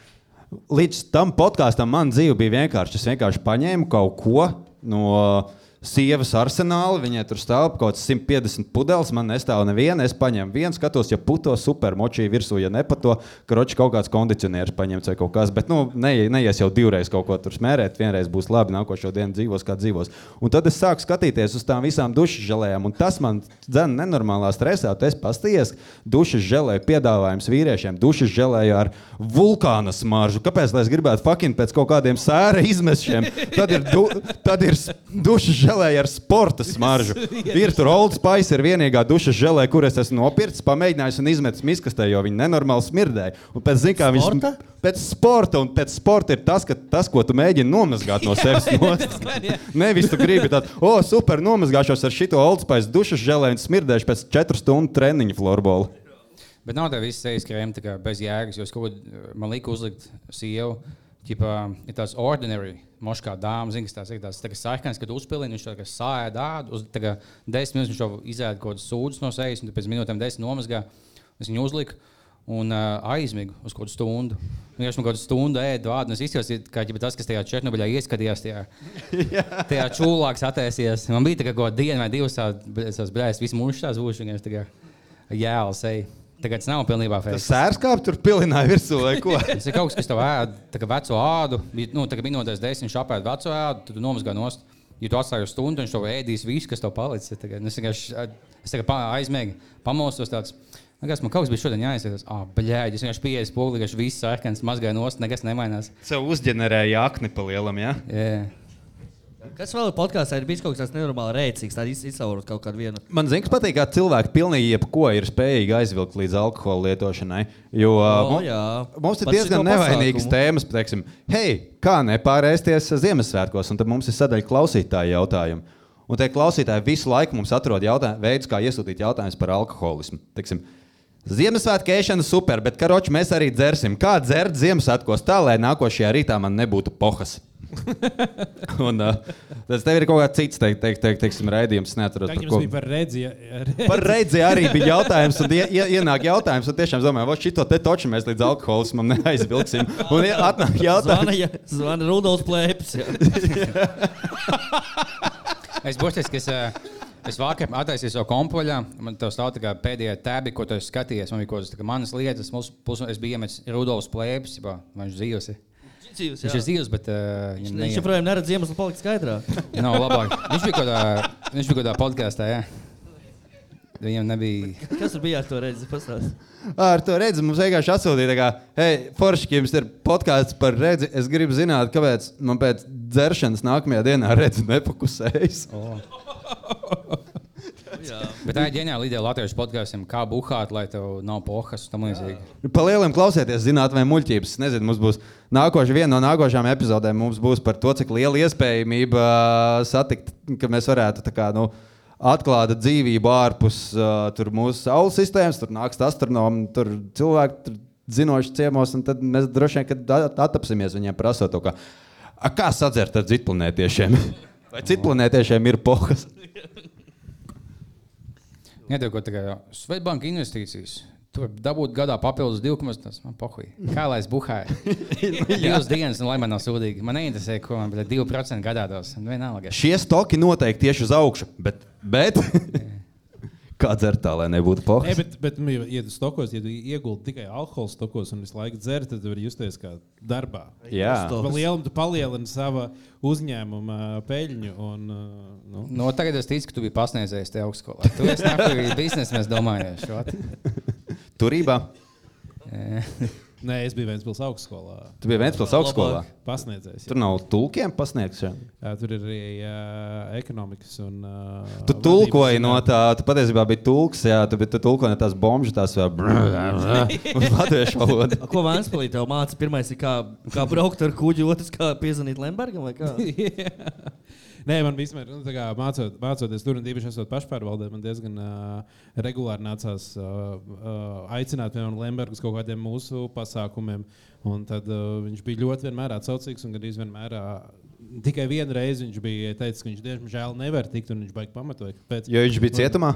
Līdz tam podkāstam man dzīve bija vienkārši. Es vienkārši paņēmu kaut ko no sievas arsenāla. Viņai tur stāv kaut kāds 150 pudeles. Man nestāv neviena. Es paņēmu vienu, skatos, ja puto super močī virsū, ja nepato, kroči kaut kāds kondicionieris paņemts vai kaut kas. Bet, nu, ne, neies jau divreiz kaut ko tur smērēt. Vienreiz būs labi, nākošo dienu dzīvos kā dzīvos. Un tad es sāku skatīties uz tām visām dušas žēlējām. Un tas man dzēna nenormālā stresā. Es paskatījies, dušas žēlēju piedāvājums vīriešiem, dušas žēlēju ar vulkāna smaržu. Kāpēc? Lai es gribētu fucking pēc kaut kādiem sēra izmešiem. Tad ir, du, tad ir dušas žēlēju ar sporta smaržu. Ir tur Old Spice, ir vienīgā dušas žēlēja, kur es esmu nopircis, pamēģinājis un izmetis miskastē, jo viņi nenormāli smirdēja. Un pēc, zin, kā, viņš, Sporta? pēc sporta, un pēc sporta ir tas, ka tas, ko tu mēģini nomazgāt no sevis. nost. Nevis tu gribi tādu, o, oh, super, nomazgāšos ar šito Old Spice dušas žēlēju un smirdēšu pēc 4 stundu treniņu floorbola. Bet nav tā visi sejas krēmi tā kā bez jēgas. Jo es kaut ko man liku uzlikt sievu. Ķipā, ir tāds ordinary, moškā dāmas, zina, kas tās ir tās tā kā sarkanas, kad uzpilini, viņš tā kā sāja dādu, uz tā desmit minūtes viņš jau izēda kaut kādas sūdzes no sejas, un pēc minūtēm desmit nomazgā. Es viņu uzliku un uh, aizmigu uz kaut kādu stundu. Viņš man kaut kādu stundu ēda vārdu, es izjūtu, ģipa, tas, kas tajā Černobiļā ieskatījās, tajā, tajā čūlāks attēsies. Man bija tā kā diena vai divas visu mūžu tās būšu, un es tā kā jēls eju. Tagad tas nav pilnībā Tas fēks. sērskāp tur pilināja virsū vai ko? Tas ir kaut kas, kas tev ēd, tā kā veco ādu. Nu, kā minūtēs desmit viņš apēd veco ādu, tad nomazgā nost. Ja tu atstāji uz stundu, viņš to ēdīs visu, kas tev palicis. Tagad, es vienkārši tagad aizmiegu, pamostos tāds. Nekas, man kaut kas bija šodien jāizsaka. Ah, blēģi, es vienkārši pieeju spoguli, ka viss sēkens mazgāja nost, nekas nemainās. Sev uzģenerēja akni pa lielam, ja? Yeah. Kas vēl ir podkāstā? Ir bijis kaut kas tāds nenormāli rēcīgs, tāds izsaurot kaut kādu vienu. Man zināms, patīk, kā cilvēki pilnīgi jebko ir spējīgi aizvilkt līdz alkohola lietošanai. Jo O, mu- jā. mums ir Pat diezgan nevainīgas tēmas. Teiksim, hei, kā nepārēsties Ziemassvētkos? Un tad mums ir sadaļa klausītāju jautājumu. Un tie klausītāji visu laiku mums atrod veidus, kā iesūtīt jautājumus par alkoholismu. Teiksim, Ziemassvētku ēšana super, bet karoči mēs arī dzersim. Kā dzert Ziemassvētkos tā, lai nākošajā rītā man nebūtu pohas? Un, uh, tas tev ir kaut kāds cits, teikt, teikt, teikt, teiksim, raidījums. es Neatceros, Tā par jums ko. bija par redzēju. Par reizi arī bija jautājums, un ie, ie, ienāk jautājums, un tiešām domāju, vai šito te toču mēs līdz alkoholismam neaizvilksim. Un atnāk Zvana, jautājums, ja, zvana Rudolf Plēpes. jā. Es būšu tas, kas. Es vakar attaisīju savu kompoļā. Man tā stāv tā kā pēdējā tēbi, ko tu esi skatījies. Man bija kaut kas tāds, manas lietas, mūsu pusi. Es biju iemetis Rudolfs plēpes, vai viņš dzīvos. Ir? Viņš jā. ir dzīvs, bet uh, Viņš neiet. joprojām neredz iemeslu palikt skaidrā. Nav labāk. Viņš bija kaut kādā, viņš bija kaut kādā podkāstā. Jā. Viņam nebija. Kas tur bija ar to redzes? Pastāst. ar to redzi, mums vienkārši atsūtīja, kā, hei, Forši, jums ir podkāsts par redzi. Es gribu zināt, kāpēc man pēc dzeršanas nākamajā dienā redzi nepakusējas. Bet tā ir ģeniāla ideja latviešu podkāstiem, kā buhāt, lai tev nav pohas un tam līdzīgi. Pa lieliem klausieties, zināt, vai muļķības. Es Nezinu, mums būs nākošais, viena no nākošajām epizodēm. Mums būs par to, cik liela iespējamība ā, satikt, ka mēs varētu tā kā, nu, atklāt dzīvību ārpus uh, tur mūsu saules sistēmas. Tur nāks astronomi, tur cilvēki tur zinoši ciemos, un tad mēs droši vien kad at- attapsimies viņiem prasot to, kā, "A, kā sadzert ar citplanētiešiem. Vai citplanētiešiem ir pohas? Nedēļ, ko tā kā Svetbanka investīcijas. Tu vari dabūt gadā papildus 2,5. Man pohuj. Kā lai es buhāju? Divas dienas, un lai man nav sūdīgi. Man neinteresē, ko man bet 2% gadā dos. Un Vienalga. Šie stoki noteikti tieši uz augšu, bet, bet Kā dzert tā, lai nebūtu Nē, pohas? bet, bet nu, ja tu stokos, ja tu ieguldi tikai alkohola stokos un visu laiku dzer, tad tu vari justies kā darbā. Jā. Pa lielam tu palielini savu uzņēmumu peļņu. Un, nu. No, tagad es ticu, ka tu biji pasniedzējis te augstskolā. Tu esi nākamais biznesa, mēs domājam, šo. Turībā. Nē, es biju viens pilsētas augstskolā. Tu biji Vēncpils augstskolā. Pasniedzējis. Tur nav tulkiem pasniegts. jā? Jā, tur ir arī jā, ekonomikas un. ā, Tu tulkoji no tā, tu patiesībā biji tulks, jā, tu, tu tulkoji no tās bombas, tās vēl latviešu valodu. A, Ko Vēnspēlī tev māca? Pirmais ir kā, kā braukt ar kuģi, otrs kā piezvanīt Lembergam vai kā? Nē, man vispār, nu, kā mācot, mācoties tur un īpaši esot pašpārvaldē, man diezgan uh, regulāri nācās uh, uh, aicināt, piemēram, Lembergu uz kaut kādiem mūsu pasākumiem. Un tad uh, viņš bija ļoti vienmēr atsaucīgs un gandrīz vienmēr. Uh, tikai vienu reizi viņš bija teicis, ka viņš diemžēl nevar tikt, un viņš baigi pamatoja. Kāpēc? Jo viņš bija cietumā.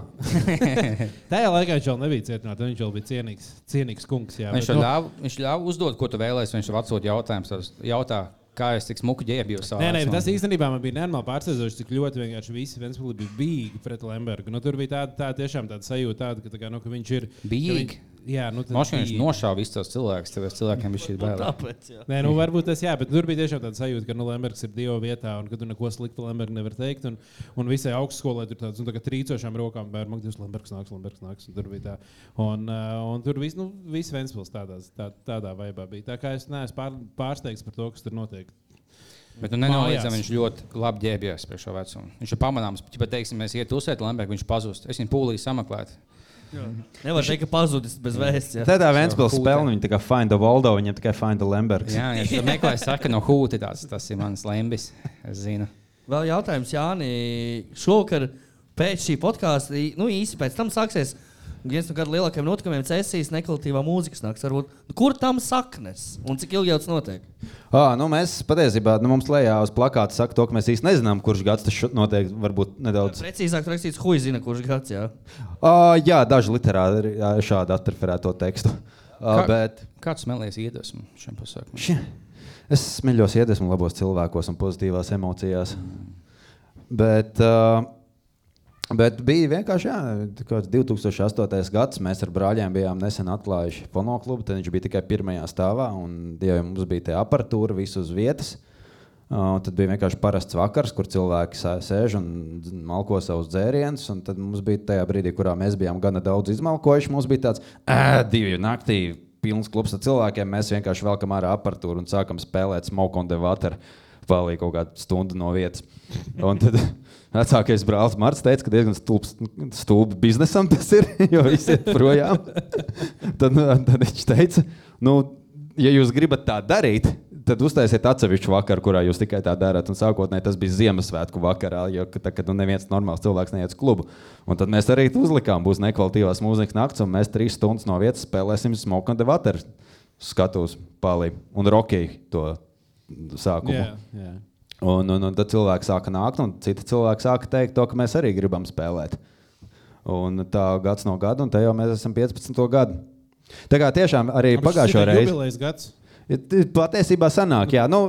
Tajā laikā viņš vēl nebija cietumā, tad viņš vēl bija cienīgs, cienīgs kungs. Jā, Viņš bet, jau nu, ļāva, viņš ļāva uzdot, ko tu vēlēsies. Viņš jau atsūta jautājumus. tavs- Jautā, kā es tik smuku ģērbju savā Nē, nē, tas īstenībā man bija nenormāli pārsteidzoši, cik ļoti vienkārši visi Vēnspilī bija bīgi pret Lembergu. Nu, tur bija tāda, tā, tiešām tāda sajūta, tāda, ka, tā kā, nu, ka viņš ir. ka Bīgi? Jā, nu, viņš bīgi. nošāva visus tos cilvēkus, tāpēc cilvēkiem bija šī baila. Tāpēc, jā. Nē, nu, varbūt tas jā, bet tur bija tiešām tāda sajūta, ka nu, Lembergs ir Dieva vietā un ka tu neko sliktu Lembergu nevar teikt. Un, un visai augstskolai tur tāds nu, tā kā trīcošām rokām bērnu mākslinieks, Lembergs nāks, Lembergs nāks. Un tur bija tā. Un, uh, un tur viss, nu, viss Vēnspils tādās, tā, tādā vaibā bija. Tā kā es neesmu pār, pārsteigts par to, kas tur notiek. Bet nu, nenoliedzami viņš ļoti labi ģērbjas pie šo vecumu. Viņš ir pamanāms. Ja teiksim, mēs iet uzsēt Lambergu, viņš pazūst. Es viņu pūlī sameklētu. Nevar teikt, ka pazudis bez vēsts. jā. Tā Vēncpils Hūte. spēle, viņa tā kā find the Waldo, viņam tikai find the Lembergs. Jā, ja viņš meklē saka no hūti, tāds, tas ir mans lembis. Es zinu. Vēl jautājums, Jāni. Šovakar pēc šī podkāsta, nu īsi pēc tam sāksies viens no kādiem lielākajiem notikumiem - cēsīs nekvalitatīvā mūzikas nakts. Varbūt, nu, kur tam saknes un cik ilgi jau tas notiek? Ah, nu mēs patiesībā, nu mums lejā uz plakāta saka to, ka mēs īsti nezinām, kurš gads tas notiek. Varbūt nedaudz. Precīzāk rakstīts, huij zina, kurš gads. Jā. Ah, jā, daži literāri šādi atreferēto tekstu. Ah, Kā- bet Kāds smēlies iedvesmu šim pasākumam? šie, es smeļos iedvesmu labos cilvēkos un pozitīvās emocijās. Bet, uh, bet bija vienkārši jā, tā kā 2008. gads. Mēs ar brāļiem bijām nesen atklājuši fonoklubu. Tad viņš bija tikai pirmajā stāvā, un jau mums bija tā aparatūra, viss uz vietas. Uh, tad bija vienkārši parasts vakars, kur cilvēki sē- sēž un malko savus dzērienus. Tad mums bija tajā brīdī, kurā mēs bijām gana daudz izmalkojuši. Mums bija tāds "Ē, divi naktī, pilns klubs ar cilvēkiem. Mēs vienkārši velkam ārā aparatūru un sākam spēlēt smoke on the water. Palīdz kaut kādu stundu no vietas. Un tad vecākais brālis Marts teica, ka diezgan stulbi biznesam tas ir, jo viss ir projām. tad, tad viņš teica, nu, ja jūs gribat tā darīt, tad uztaisiet atsevišķu vakaru, kurā jūs tikai tā darāt. Un sākotnēji tas bija Ziemassvētku vakarā, jo tā, kad nu, neviens normāls cilvēks neiet uz klubu. Un tad mēs arī uzlikām, būs nekvalitīvās mūzikas nakts, un mēs trīs stundas no vietas spēlēsim Smoke on the Water skatus palī un Rocky to sākumu. Jā, jā. Un, un, un tad cilvēki sāka nākt, un citi cilvēki sāka teikt, to, ka mēs arī gribam spēlēt. Un tā gads no gada, un te jau mēs esam 15. gadu. Tā kā tiešām arī pagājušo reizi. Jubilejas gads. Patiesībā sanāk, jā, nu,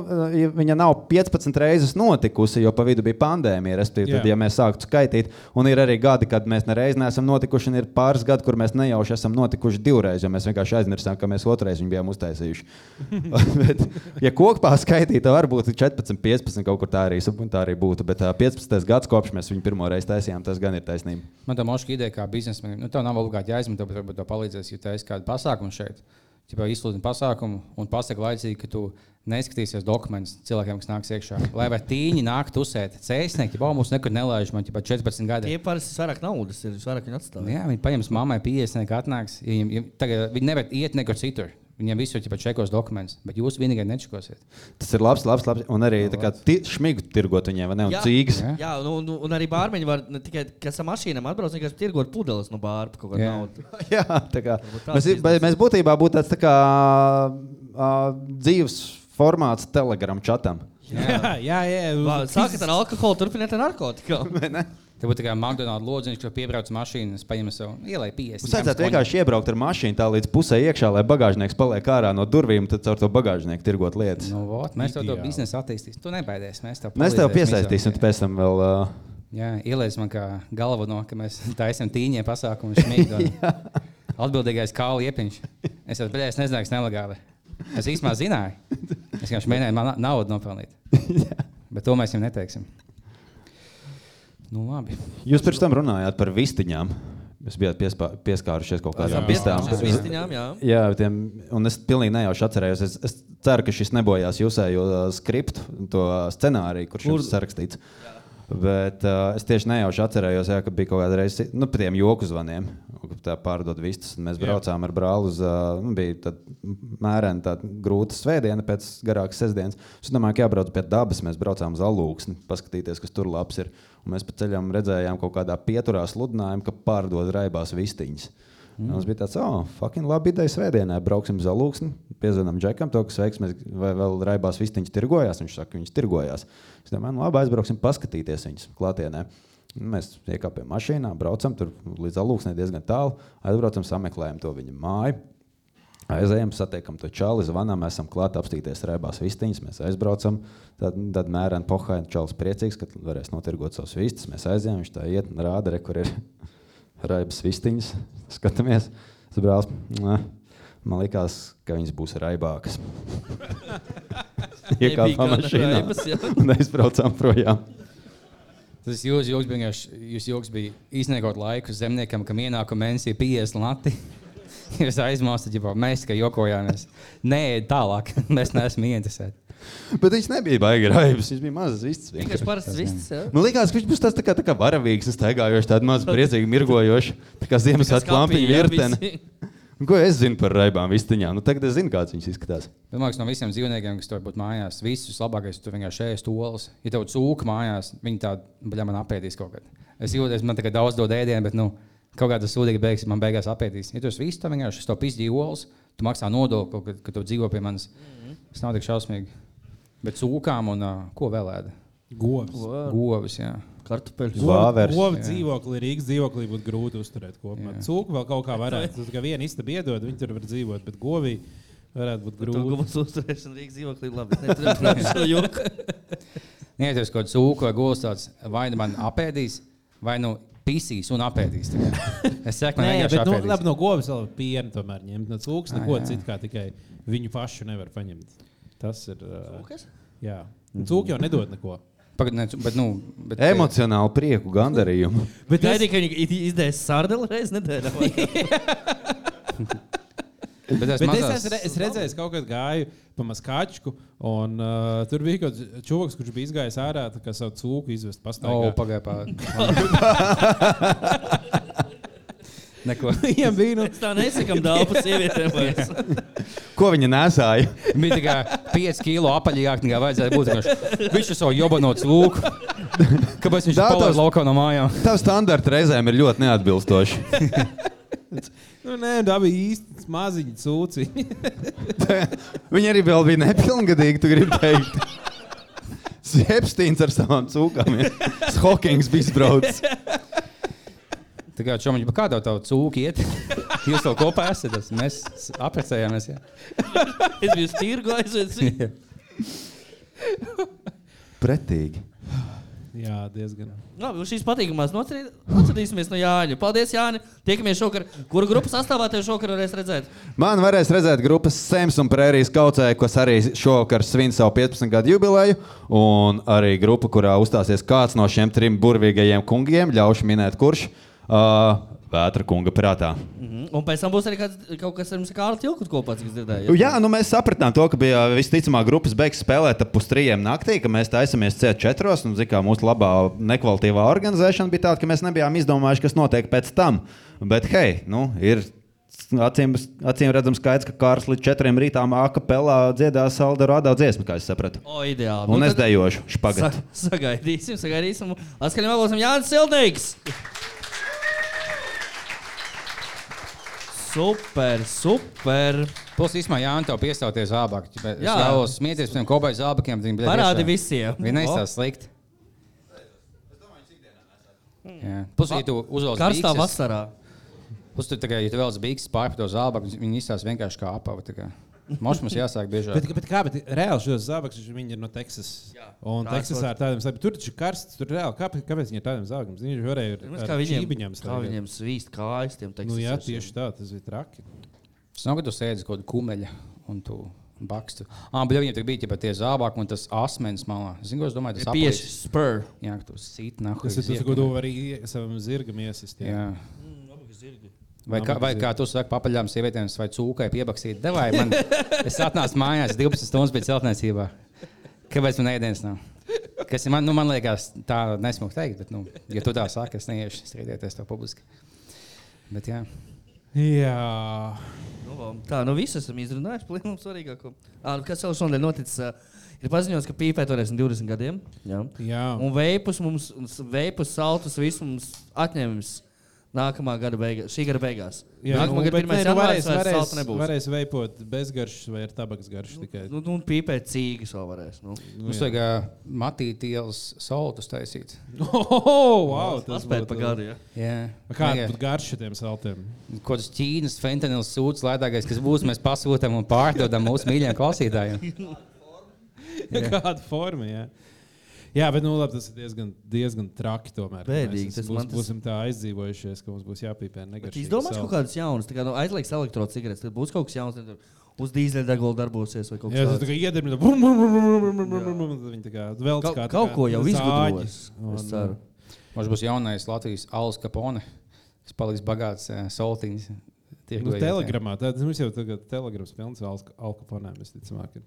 viņa nav 15 reizes notikusi, jo pa vidu bija pandēmija. Respektīvi, tad, ja mēs sāktu skaitīt, un ir arī gadi, kad mēs nereiz neesam notikuši, un ir pāris gadi, kur mēs nejauši esam notikuši divreiz, jo mēs vienkārši aizmirsām, ka mēs otrreiz viņu bijām uztaisījuši. bet, ja kokā skaitītu, tad varbūt 14, 15 kaut kur tā arī, tā arī būtu. Bet ā, 15. gads, kopš mēs viņu pirmo reizi taisījām, tas gan ir taisnība. Man tā moška ideja, kā biznesmenim, nu, tev nav obligāti jāizmanto, bet varbūt tev palīdzēs, ja taisa kādu pasākumu šeit. Ja izsludini pasākumu un pasaki laicīgi, ka tu neskatīsies dokumentus cilvēkiem, kas nāks iekšā. Lai vai tīņi nāk tusēt, cēsnieki, jau mums nekur nelaiž, man jau 14 gadi. Tie parasti vairāk naudas ir, vairāk viņi atstāj. Jā, viņi paņems mammai 50, atnāks. Ja viņiem, ja, tagad viņi nevar iet nekur citur. Viņiem visur ir čekos dokumentus, bet jūs vienīgais nečekosiet. Tas ir labs, labs, labs. Un arī tā kā ti- šmigu tirgot viņiem, vai ne? Un Jā. cīgas. Jā. Jā, nu, nu, un arī bārmeņi var ne tikai kas ar mašīnām atbrauc, vienkārši tirgot pudeles no bāra par kaut kādu Jā. naudu. Jā, tā kā, mēs, mēs būtībā būtu tāds tā kā, uh, dzīves formāts Telegram chatam. Jā, jā, jā. Vā, Sākat ar alkoholu, turpiniet ar narkotikām. Te būtu tā kā McDonald's lodziņš, kur piebrauc mašīnas, paņem sev ielai 50. Mums vajadzētu vienkārši iebraukt ar mašīnu tā līdz pusē iekšā, lai bagāžnieks paliek ārā no durvīm, tad caur to bagāžnieku tirgot lietas. Nu, vot, mēs tev to biznesu attīstīsim. Tu nebaidies. Mēs tev, Mēs tev piesaistīsim, izaugt. pēc tam vēl uh, Jā, ielaiž man kā galvu no, ka mēs taisām tīņiem pasākumu smīgi. Atbildīgais kālu iepiņš. Es jau biju, es nezināju, kas nelegāli. Es īstenībā zināju. Es vienkārši mēģināju naudu nopelnīt. Bet to mēs viņam neteiksim. Nu, labi. Jūs pirms tam runājāt par vistiņām. Jūs bijāt pieskārušies kaut kādām vistām. Uz vistiņām, jā. Jā, tiem, un es pilnīgi nejauši atcerējos. Es, es ceru, ka šis nebojās jūsējo uh, skriptu, to scenāriju, kurš ir sarakstīts. Bet uh, es tieši nejauši atcerējos, jā, ka bija kaut kāda reize, nu, par tiem joku zvaniem, tā pārdod vistas. Mēs braucām ar brāli uz, nu, bija mērena, tāda grūta svētdiena pēc garākas sestdienas. Es domāju, ka jābrauc pie dabas. Mēs braucām uz alūksni, paskatīties, kas tur labs ir. Un mēs pa ceļam redzējām kaut kādā pieturā sludinājumu, ka pārdod raibās vistiņas. Mm. Mums bija tāds, oh, fucking labi ideja svētdienā. Brauksim uz alūksni, piezvanām Džekam, to, kas veiksmēs, vai vēl raibās vistiņas tirgojās. Viņš saka, ka viņas tirgojās. Es domāju, nu labi, aizbrauksim paskatīties viņas klātienē. Mēs iekāpjam mašīnā, braucam tur līdz alūksnē diezgan tālu, aizbraucam, sameklējam to viņa māju. Aizejam, satiekam to čāli, zvanām, esam klāt apstīties rēbās vistiņas, mēs aizbraucam. Tad, tad mērēna pohaina čalis priecīgs, ka varēs notirgot savus vistas. Mēs aizējām, viņš tā iet un rāda, re, kur ir raibas vistiņas. Skatāmies, tas brālis. "Nē, Man liekas, ka viņas būs raibākas. Iekāpām mašīnā un aizbraucām projām. Tas jūsu joks bija jūs joks bija izniekot laiku zemniekam, kam ienākuma mēnesī 50 lati. Jūs aizmāstat, ja mēs tikai jokojāmies. Nē, tālāk, mēs neesam interesēti. Bet viņš nebija baigi raibs, viņš bija mazs vistas. Vienkārši parasts vistas, jā. Man liekas, ka viņš būs tāds tā kā, tā kā varavīgs, staigājošs, tāds mazs, priecīgi mirgojošs, tā kā Ziemassvētku lampiņu virtene. Un Ko es zinu par raibām vistiņām? Nu, tagad es zinu, kāds viņas izskatās. Domāju, ka no visiem dzīvniekiem, kas tur būtu mājās, visus labākais tur vienkārši ēst olas. Ja tev cūka mājās, viņi tādu baļā man apēdīs kaut kad. Es jūtos, man tagad daudz dod ēdienu, bet nu, kaut kāda sūdīga beigas man beigās apēdīs. Ja tu esi viss, tad vienkārši es to pizdīju olas, tu maksā nodokli, kad, kad tu dzīvo pie manis. Tas nav tik šausmīgi. Bet cūkām un uh, ko vēl ēda? Govs. Govis, jā. Kartupeļus. Vāveres. Govu dzīvoklī, Rīgas dzīvoklī būtu grūti uzturēt kopumā. Cūku vēl kaut kā varētu. Tas kā viena istaba iedod, viņi tur var dzīvot, bet govī varētu būt grūti. guvas uzturēšana Rīgas dzīvoklī labi. Kaut kādu cūku vai govis tāds, vai nu man apēdīs, vai nu pisīs un apēdīs. Es saku, Nē, bet nu, apēdīs. labi, no govs vēl piena tomēr ņemt. No cūkas Ā, neko citu kā tikai viņu pašu nevar paņemt. Tas ir. ā, Cūkas? Jā. Cūka jau nedod neko. Pagad, ne, bet, nu, bet, Emocionāli prieku, gandarījumu. Bet gaidīju, ka viņi izdēs sārdeli reizes nedēļā. Bet, Bet es, mazās- esmu, re- es redzēju, ka kaut kad gāju pa maskačku, un uh, tur bija kaut kāds čūlis, kurš bija izgājis ārā, kā savu cūku izvest O, pastaigā. pagaidi, Neko. Viņam bija, nu, tā nesakām daudz par sievietēm. Ko viņa nesāja? Bija tikai 5 kilo apaļāk, nekā vajadzēja būt. Viņš ir savu jobanots lūku. Kāpēc viņš Tā palaidis tavs- laukā no mājām? Tavs standarta reizēm ir ļoti neatbilstoši. nu nē, tā bija īsti maziņa cūci. Viņa arī vēl bija nepilngadīga, tu gribi teikt. Sepstīns ar savām cūkām. ir. Hokings bija izbraucis. Tā kā čomiņš, bet kādā tā cūka iet? Jūs to kopā esat, tas mēs apprecējāmies. Jā. Es biju stīrgu aizvērts. Pretīgi. Jā, diezgan. Labi, uz šīs patīkamās atcerīsimies no Jāņa. Paldies, Jāni. Tiekamies šokar. Kuru grupu sastāvā tev šokar varēs redzēt? Man varēs redzēt grupas Sēms un Prērijas kaucēju, kas arī šovakar svin savu 15 gadu jubileju. Un arī grupa, kurā uzstāsies kāds no šiem trim burvīgajiem kungiem, ļaušu minēt, kurš uh, Vētra kunga prātā. Mhm. Un pēc tam būs arī kāds, kaut kas ar mums Kārlu Tilku kopā, cik es dzirdēju. Jā, nu mēs sapratām to, ka bija visticamāk grupas beigas spēlēt ap pustrījiem naktī, ka mēs taisāmies C4. Un, zin, kā mūsu labā nekvalitīvā organizēšana bija tāda, ka mēs nebijām izdomājuši, kas notiek pēc tam. Bet, hei, nu, ir acīm, acīm redzams skaidrs, ka Kārs līdz 4 rītām akapelā dziedās Alderu Ādā dziesmu, kā es sapratu. O, ideāli. Un es tad- dejošu Sa špagatu. sagaidīsim, sagaidīsim. Atskaņam vēlosim Jānis Sildīgs. Super, super. Plus, īstenībā, Jānis, tev piestāties zābāk. Es Jā. vēlos smieties par tiem kopējiem zābakiem. Parādi visiem. Viņi neizstāsta slikti. Jā. Plus, ja tu uzvelc Karstā bikses- vasarā. Plus, tu, kā, ja tu vēlaties beigas pāri par to zābaku, viņi izstāsta vienkārši kā apava. Kā. Mums jāsāk biežāk. Bet, bet kā, bet reāli šos zābakus viņi ir no Teksasas. Jā. Un Tā Teksasā ir tādiem zābakiem. Tur taču ir karsts, tur reāli. Kāpēc, kāpēc viņi ir tādiem zābakiem? Viņi varēja ar Kā viņiem, čībiņām kā viņiem svīst kājas tiem Nu, tekstam. jā, tieši tā, tas bija traki. Tas nav, ka tu sēdi kaut kāda kumeļa un tu bakstu. Ah, bet viņiem tur bija tie tie zābaki un tas asmens malā. Zinu, ko es domāju, tas Tieši aplīts. spur. Jā, tu sīt nahu. Tas ir tas, ko tu vari savam zirgam iesist. jā. Jā. Vai kā, vai kā tu saki, papaļām sievietēm vai cūkai piebakstīt, devai man. Es atnācu mājās 12 stundas pēc celtniecībā. Kāpēc man ēdienas nav? Kas ir man, nu, man liekas, tā nesmuki teikt, bet, nu, ja tu tā saki, es neiešu strīdēties to publiski. Bet, jā. Jā. Nu, tā, nu viss esam izrunājuši. Plīnum svarīgāko. Ā, nu, kas vēl šodien noticis? Ir paziņots, ka pīpēt varēs 20 gadiem. Jā. Jā. Un veipus mums, veipus saltus, visu mums atņems nākamā gada beigās, šī gada beigās. Jā, Nākamā nu, gada nē, nu, janvāris varēs, varēs, nebūs. varēs veipot bezgaršas vai ar tabaks garšu tikai. Nu, nu, un pīpēt cīgas vēl varēs. Nu. Mums vajag uh, matīt ielas soltus taisīt. Oh, wow, tas būtu pa gadu, jā. Jā. Kāda būtu garša tiem saltiem? Kaut kāds Ķīnas fentanils sūds lētākais, kas būs, mēs pasūtām un pārdodam mūsu mīļajiem klausītājiem. Kāda forma? Jā. Jā, Jā, bet nu, labi, tas ir diezgan, diezgan traki. Tomēr Bēdīgi, mēs būs, tas... būsim tā aizdzīvojušies, ka mums būs jāpīpē. Es domāju, ka kaut kādas jaunas, tā kā nu, aizliegs elektrocigaretes, tad būs kaut kas jauns. Tad uz dīzeļdegvielu darbosies. Vai kaut jā, tā kā iedarbina, tad viņi tā kā vēl kaut, kā, kaut ko jau izgudrojas. Es ceru. Mums būs jaunais Latvijas Alus Kapone, kas paliks bagāts eh, soltiņš. Nu, telegramā, tad mums jau tagad telegrams pilns ar Alus Kaponēm, visticamāk.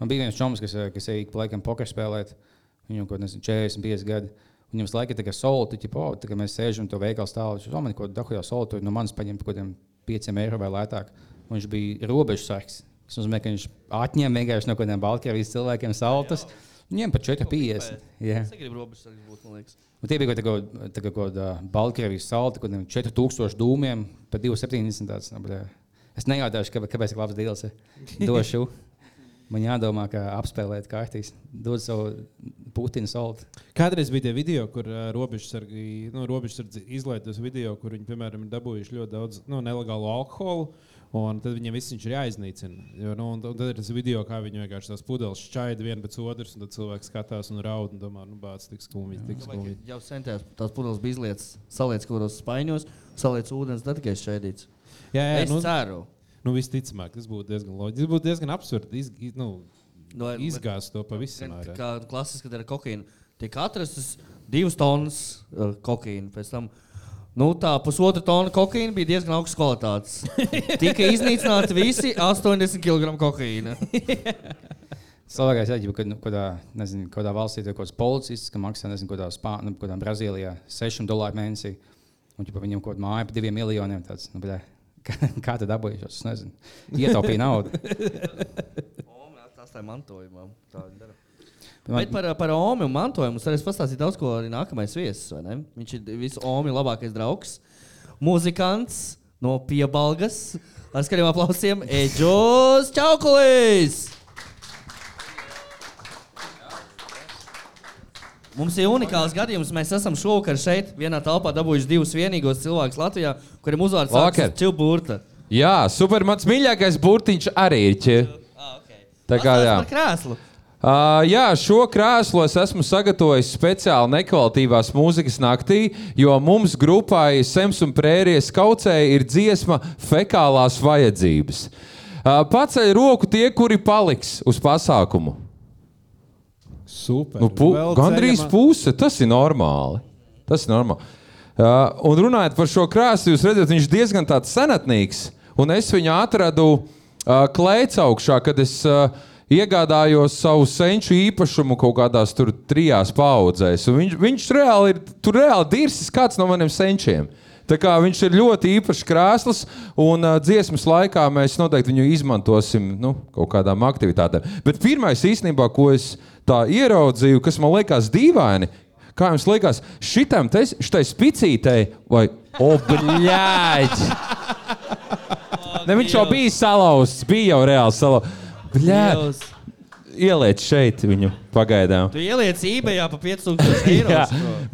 Man bija viens čoms, kas, eh, kas eja pa laikam poker spēlēt. Uh, Viņam kaut kas 45 gadi. Un jums laika tagad solti, tipo, oh, tā kā mēs sēžam to veikalu stāvus. Es domāju, ko dahujā solti no manis paņemt kaut kādiem 5 eiro vai lētāk. Un viņš bija robežsargs. Tas nozīmē, ka viņš atņēma vienkārši no kaut kādiem Baltkrievijas cilvēkiem saltas. Jā, jā. Viņiem pat 4,50. Jā, tas ir grūti. Tie bija kaut kāda kā, kā, Baltkrievijas salta, kuriem 4000 dūmiem, pat 2,70. Nu, es nejautāšu, kāpēc tas ir labs dīls. Došu. Man jādomā, kā apspēlēt kārtīs. Dod savu Putina saltu. Kādreiz bija tie video, kur uh, robežsargi, nu, izlaiž tos video, kur viņi, piemēram, ir dabūjuši ļoti daudz nu, nelegālu alkoholu. Un tad viņiem viss ir jāiznīcina. Jo, nu, un, un tad ir tas video, kā viņi vienkārši tās pudeles šķaida viena pēc otras, un tad cilvēks skatās un raud un domā, nu, bācis, tik skumji, tik skumji. Jau centās tās pudeles bija izlietas, saliec kaut kādos spaiņos, saliec ūdens, tad tikai šķēdīts. Jā, jā, Es nu, ceru. Nu visticamāk, tas būtu diezgan loģiski. Tas būtu diezgan absurdi. Iz, iz, nu, Nu, vai- izgāzt to pavisam. Gan. Kā klasiski, kad ir kokaīna, tiek atrastas divas tonnas uh, kokaīna. Pēc tam nu, tā pusotra tonna kokaīna bija diezgan augstas kvalitātes. Tika iznīcināti visi 80 kg kokaīna. Cilvēkais jāģiba, ka nu, kādā, nezinu, kādā valstī ir kaut kāds policists, kas maksā, nezinu, kādā, Spā, nu, kādā Brazīlijā 6 dolāru mēnesī. Un ģipa, viņam kaut kāda māja par 2 miljoniem. Tāds, nu, bet, kā, kā tad dabūjušos? Es nezinu. Ietaupīja naudu. Tas tā ir mantojumā. Tā dara. Man- Bet par, par Omi un mantojumu es pastāstīt daudz ko arī nākamais viesis. Viņš ir visu Omi labākais draugs. Mūzikants no Piebalgas. Ar skariem aplausiem Eģos Čaukulis! Mums ir unikāls gadījums. Mēs esam šovakar šeit, vienā telpā dabūjuši divus vienīgos cilvēkus Latvijā, kuriem uzvārds Vakar. Čilburta. Jā, super. Mans mīļākais burtiņš arī ir ķis. Ah, okay. Tā kā jā. Krēslu. Uh, jā, šo krēslu es esmu sagatavojis speciāli nekvalitatīvās mūzikas naktī, jo mums grupai Sems un Prērijas kaucē ir dziesma Fekālās vajadzības. Uh, paceļ roku tie, kuri paliks uz pasākumu. Super. Nu, pu Vēl gandrīz ceļamā- puse. Tas ir normāli. Tas ir normāli. Uh, un runājot par šo krāsu, jūs redzat, viņš diezgan tāds senatnīgs. Un es viņu atradu uh, klēts augšā, kad es uh, iegādājos savu senču īpašumu kaut kādās tur trijās paudzēs. Un Viņš, viņš reāli ir tur reāli dirsis kāds no maniem senčiem. Tā kā viņš ir ļoti īpašs krēsls, un uh, dziesmas laikā mēs noteikti viņu izmantosim nu, kaut kādām aktivitātēm. Bet pirmais īstenībā, ko es tā ieraudzīju, kas man liekas dīvaini, kā jums liekas, šitam te, spicītei vai obļāģi. Ne, viņš jau bija salauzts, bija jau reāli salauzts. Dievs. Ieliec šeit viņu pagaidām. Tu ieliec eBayā pa 5000 eiro. Jā,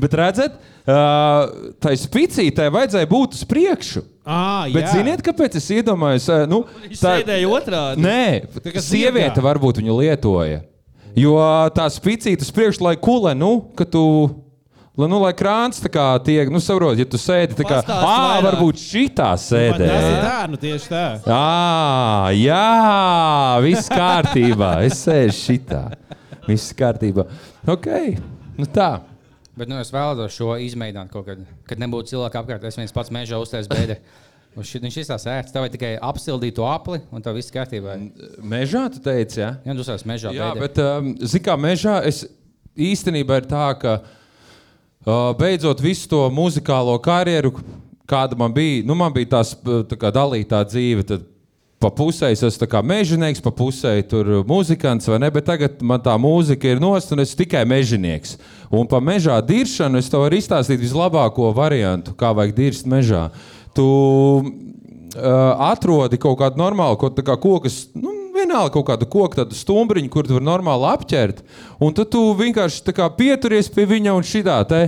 bet redzat, uh, tai spicītē vajadzēja būt uz priekšu. Ah, Bet jā. ziniet, kāpēc es iedomājos? Nu, Viņš sēdēja otrādi. Nē, Tā sieviete varbūt viņu lietoja. Jo tās picītas priekš, lai kulē, nu, ka tu. Lai, nu, lai krāns tā kā tiek, nu, saprot, ja tu sēdi tā kā, ah, varbūt šitā Tas sēdē. ir tā, nu tieši tā. Ah, jā, viss kārtībā. Es sēžu šitā. Viss kārtībā. Ok, nu tā. Bet nu, es vēlos šo izmēģināt kaut kad, kad nebūtu cilvēku apkārt. Es viens pats mežā uztaisīju bēdi. Un šit- Viņš izstāsta ērts. Tev tikai apsildīt to apli, un tev viss kārtībā. Mežā tu teici, jā? Jā, tu esi mežā. Jā, bēdē. bet, um, zini, kā mežā es īstenībā ir tā, ka beidzot visu to muzikālo karjeru, kāda man bija, nu, man bija tās tā kā dalītā dzīve. Tad Pa pusē es esmu mežonieks, pa pusē tur muzikants, vai ne? Bet tagad man tā mūzika ir nost, un es tikai mežonieks. Un par mežā diršanu es tev varu izstāstīt vislabāko variantu, kā vajag dirst mežā. Tu uh, atrodi kaut kādu normālu, kaut kā kokus, nu, vienalga kaut kādu koku, tādu stumbriņu, kur tu vari normāli apķert. Un tad tu vienkārši kā pieturies pie viņa un šitā te.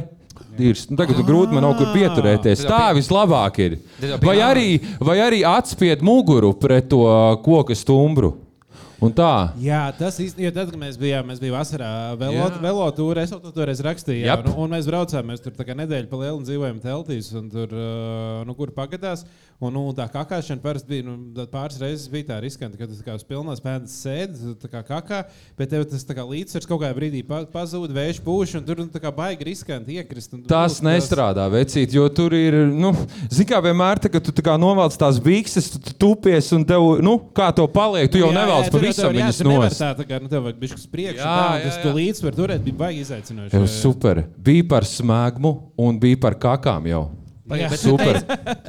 Dirst. Nu, tagad tu grūti man nav kur pieturēties. Tā vislabāk ir. Vai arī, vai arī atspied muguru pret to koku stumbru. Un tā. Jā, tas īstenībā, tad, kad mēs bijām, mēs bijām vasarā velo, velotūrā, es jau to toreiz rakstīju. Jā, un, un mēs braucām, mēs tur tā kā nedēļu pa lielu dzīvojam teltīs, un tur, uh, nu, kur pagadās. Un, nu, tā kakāšana parasti bija, nu, pāris reizes bija tā riskanti, ka tu tā kā uz pilnās pēdas sēdi, tā kā kakā, bet tev tas kā līdzsvars kaut kādā brīdī pa, pazūd, vējš pūš, un tur nu, tā kā baigi riskanti iekrist. un Tas būt nestrādā, vecīt, jo tur ir. Nu, Zini, kā vienmēr, tā, kad tu tā kā novelc tās bikses, tu, tu tupies un tev, nu, kā to paliek, tu jau nevelc pavisam viņas nos. nost. Tā, tā kā, nu, tev vajag bišķi uz priekšu, Jā, jā, tā, un jā, tas jā. tu līdzsvar turēt bija baigi izaicinoši. Jau jā, jā. super. Bija par smēgumu un bija par kakām jau. Pagaid, bet Super.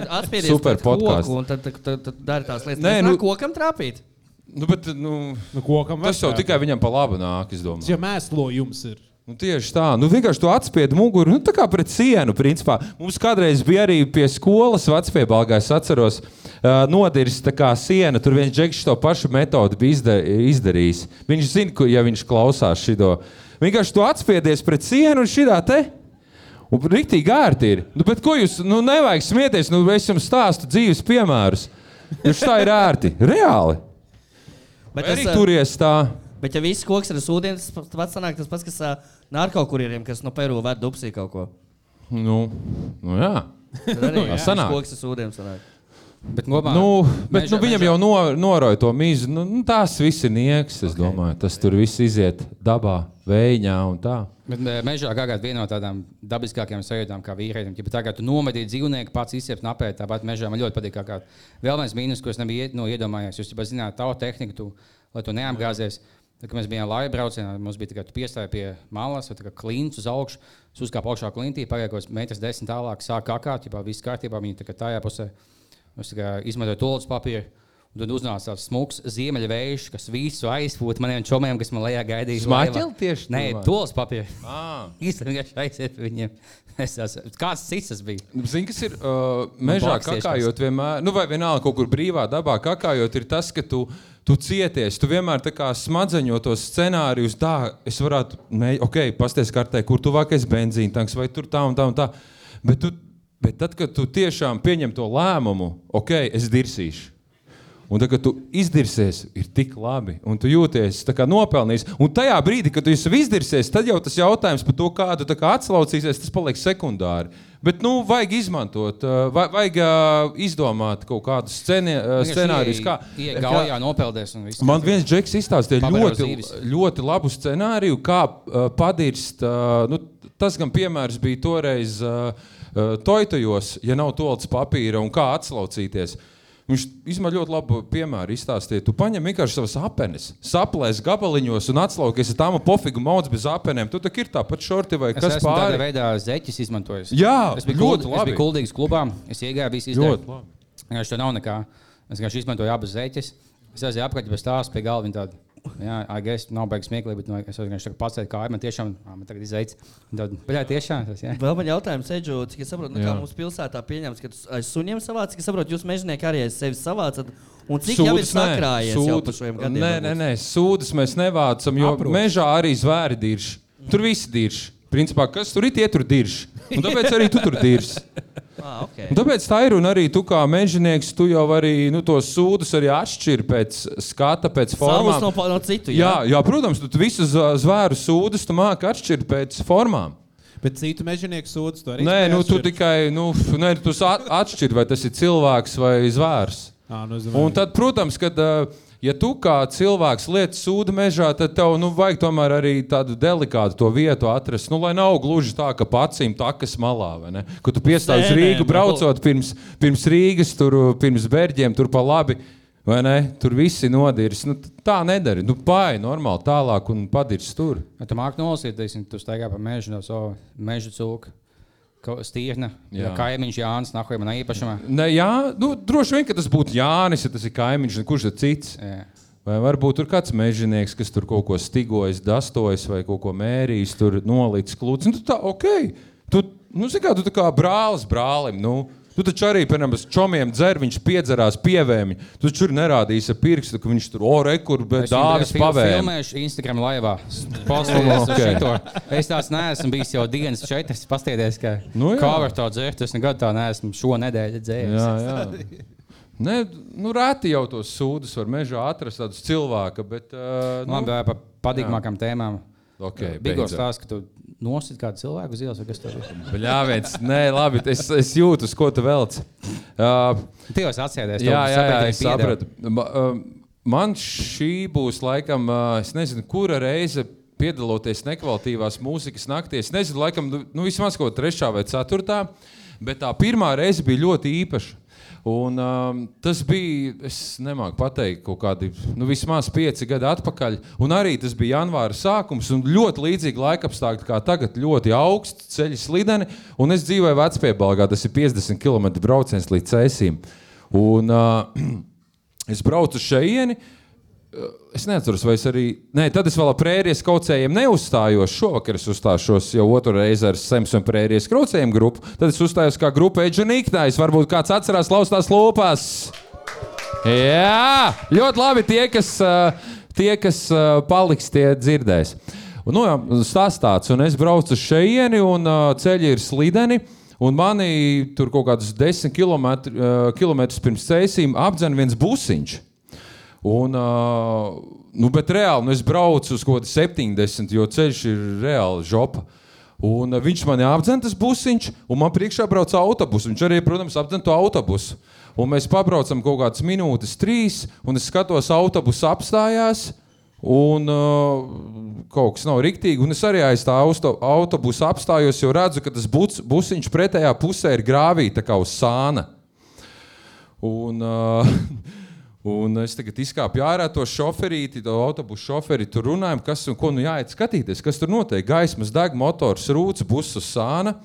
Atspēries Super podcasts. un tad, tad, tad, tad dari tās lietas. Nē, nu- kokam trāpīt. Nu, bet, nu, Nu, kokam tas jau var tikai viņam pa labu nāk, es domāju. Tas jau mēslojums ir. Nu, tieši tā, nu, vienkārši tu atspied muguru, nu, tā kā pret sienu. Principā. Mums kādreiz bija arī pie skolas vecpiebalgā, es atceros, uh, nodirst tā kā siena. Tur viens džeks to pašu metodi bija izda izdarījis. Viņš zina, ka, ja viņš klausās šito. Vienkārši tu atspiedies pret sienu un šitā te. Un rīktīgi ērti ir. Nu, bet ko jūs, nu, nevajag smieties, nu, es jums stāstu dzīves piemērus. Jūs tā ir ērti, reāli. Bet, Vai arī tas, turies tā. bet ja viss koks ir uz ūdens, tas pats sanāk tas pats, kas narkokurieriem, kas no Peru ved dupsī kaut ko. Nu, nu jā. Tad arī Jā, sanāk. koks uz ūdens sanāk. Bet, kopā, Nu, bet mežā- nu, viņam mežā- jau no, noroja to mīzu. Nu, nu, tās viss ir nieks, es okay. domāju. Tas tur viss iziet dabā, vējā un tā. Bet eh, mežā gājāt viena no tādām dabiskākajām sajūtām, kā vīrietim. Ja tagad tu nomedīji dzīvnieku, pats izsēp napēt, tāpat mežā man ļoti patīk. Kā, kā vēl viens mīnus, ko es nebiju no, iedomājies. Jūs jau zināt, tā tehnika, tu, lai tu neapgāzies. Tad, kad mēs bijām laiva braucienā, mums bija tikai piestāja pie malas, tā kā klints uz augšu. Es uzkāpu augšā klintī, kāds metrs desmit tālāk, sāku kakāt, ja viss kārtībā, viņi tā kā tajā pusē. Es tā kā izmantoju toalettes papīru. Un tad uznāca tāds smūgs ziemeļvējš, kas visu aizpūta maniem čomiem, kas man lejā gaidīja. Smaķeli tieši Nē, domāju? toalettes papīru. Ah. Īstenībā aiziet pie viņiem. Es esmu, kāds cits tas bija? Zini, kas ir uh, mežā kakājot, vienmēr, nu, vai vienalga kaut kur brīvā dabā kakājot, ir tas, ka tu, tu cieties. Tu vienmēr tā kā smadzeņo tos scenārijus, tā es varētu, ne, ok, pasties kartē, kur tuvākais benzīna tanks, vai tur tā un tā un tā. Bet, tu, bet tad, kad tu tiešām pieņem to lēmumu, ok, es dirsīšu. Un tad, kad tu izdirsies, ir tik labi, un tu jūties nopelnījis. Un tajā brīdī, kad tu izdirsies, tad jau tas jautājums par to, kādu kā atslaucīsies, tas paliek sekundāri. Bet, nu, vajag izmantot, uh, vai- vajag uh, izdomāt kaut kādus uh, scenārijus. Kā, gaujā nopeldies un viss. Man viens džeks izstāstīja ļoti, ļoti labu scenāriju, kā uh, padirst. Uh, nu, tas gan piemērs bija toreiz uh, uh, Toitojos, ja nav tolts papīra un kā atslaucīties. Viņš izmanto ļoti labu piemēru, izstāstīja. Tu paņem vienkārši savas apenes, saplēs gabaliņos un atslaukies tām pofigu maudas bez apenēm. Tu tā ir tāpat šorti vai kas tādā pāri. veidā zeķis izmantojis. Jā, es biju, ļoti kult, es labi. biju kuldīgs klubā. Es iegāju, visu labi. Vienkārši tur nav nekā. Es vienkārši izmantoju abas zeķes. Es aizēju apkārt bez tās pie galva. viņa Tāda, jā, es nav beigas smieklīgi, bet nu, es vienkārši pats teicu, ka man tiešām man tagad izaic. Tad, bet jā, tiešām tas ir. Vēl man jautājums, Edžu, cik es saprotu, nu, kā mums pilsētā pieņems, ka tu aiz suņiem savāc, cik es saprotu, jūs mežonieki arī aiz sevis savācat. Un cik jau ir Sūdas nē. sakrājies jau Sūdas- par šiem gadiem? Nē, nē, nē, sūdas mēs nevācam, jo Aprūp. mežā arī zvēri dirž. Tur viss dirž. Principā, kas tur ir, tie tur dirž. Un tāpēc arī tu tur dirzi. Ah, okay. Un tāpēc tā ir. Un arī tu kā mežonieks, tu jau arī nu, tos sūdus arī atšķiri pēc skata, pēc Savus formām. no, no citu. Jā, jā, protams, tu tu visus zvēru sūdus tu māki atšķirt pēc formām. Bet citu mežonieku sūdzu to arī. Nē, nu, tu tikai nu, nē, tu at- atšķiri, vai tas ir cilvēks vai zvērs. Ā, nu. Un tad, protams, kad, ā, ja tu kā cilvēks lietas sūdu mežā, tad tev nu, vajag tomēr arī tādu delikātu to vietu atrast. Nu, lai nav gluži tā, ka pacīm takas malā? Kad tu piestāvi uz Nē, nē, Rīgu, nu. braucot pirms, pirms Rīgas, tur pirms Berģiem, tur pa labi. Vai ne? Tur viss ir nodirts. Nu, tā nedara. Nu, Pāri normāli tālāk un padirst tur. Ja tu māki nolasīt, teiksim, tu staigā pa mežu no savu meža cūku. Stīrna, Jā. kaimiņš Jānis, nahuj manā īpašumā. Ne, jā, nu, droši vien, ka tas būtu Jānis, ja tas ir kaimiņš, un kurš tad cits. Jā. Vai varbūt tur kāds mežonieks, kas tur kaut ko stigojas, dastojas vai kaut ko mērījis, tur nolicis klūcis. Nu, tā, ok. Tu, nu, kā, tu tā kā brālis brālim. Nu. Tu taču arī, piemēram, uz čomiem dzer, viņš piedzerās pievēmi. Tu taču tur nerādīsi ar pirkstu, ka viņš tur orekur, bet dāvis pavēmi. filmēšu Instagram laivā. Pastāvēs Ok. okay. Es tāds neesmu bijis jau dienas četras pastieties, ka Nu jā. kā var to dzert. Es nekad tā neesmu šo nedēļu dzēris. Jā, jā. Ne, nu, rēti jau tos sūdus var mežā atrast tādus cilvēku, bet. Uh, nu, Labi, par patīkamākām tēmām. okay, beidzot. stāsta, ka tu nosit kādu cilvēku uz ielas, vai kas tur ir. Bļāviens, nē, labi, es, es jūtu, ko tu velc. Uh, Tu jau atsēdies. jā, jā, jā, es sapratu. Ma- um, Man šī būs laikam, uh, es nezinu, kura reize piedaloties nekvalitatīvās mūzikas naktī. Es nezinu, laikam, nu, nu, vismaz kaut trešā vai ceturtā, bet tā pirmā reize bija ļoti īpaša. Un, um, tas bija, es nemāku pateikt, kaut kādi nu, vismaz pieci gadi atpakaļ. Un arī tas bija janvāra sākums, un ļoti līdzīgi laikapstākļi kā tagad, ļoti augsts ceļš slideni. Un es dzīvoju Vecpiebalgā, tas ir 50 km brauciens līdz Cēsīm. Un, uh, es braucu uz šejieni. Es neatceros, vai es arī. Nē, tad es vēl ar prērijas kaucējiem neuzstājos. Šovakar es uzstāšos jau otru reizi ar Sems un prērijas kaucējiem grupu. Tad es uzstājos kā grupa Eģenīknājs. Varbūt kāds atcerās laustās lopās. Jā, ļoti labi tie, kas, tie, kas paliks, tie dzirdēs. Nu, jā, stāstāts, un es braucu uz šejieni, un ceļi ir slideni. Un manī tur kaut kādus desmit kilometrus pirms ceļiem apdzen viens busiņš. Un, uh, nu, bet reāli nu, es braucu uz kaut kādu 70, jo ceļš ir reāli žopa. Un, uh, viņš man apdzēra tas busiņš, un man priekšā brauc autobus. Viņš arī, protams, apdzēra to autobusu. Un mēs pabraucam kaut kādas minūtes, trīs, un es skatos, autobus apstājās. Un uh, kaut kas nav rīktīgi. Un es arī aiz tā auto, autobusa apstājos, jo redzu, ka tas bus, busiņš pretējā pusē ir grāvī, tā kā uz sāna. Un, uh, un es tagad izkāpu ārā to šoferīti, to autobusu šoferi. Tur runājam, kas un ko nu jāiet skatīties, kas tur notiek. Gaismas deg, motors rūc, bus uz sāna.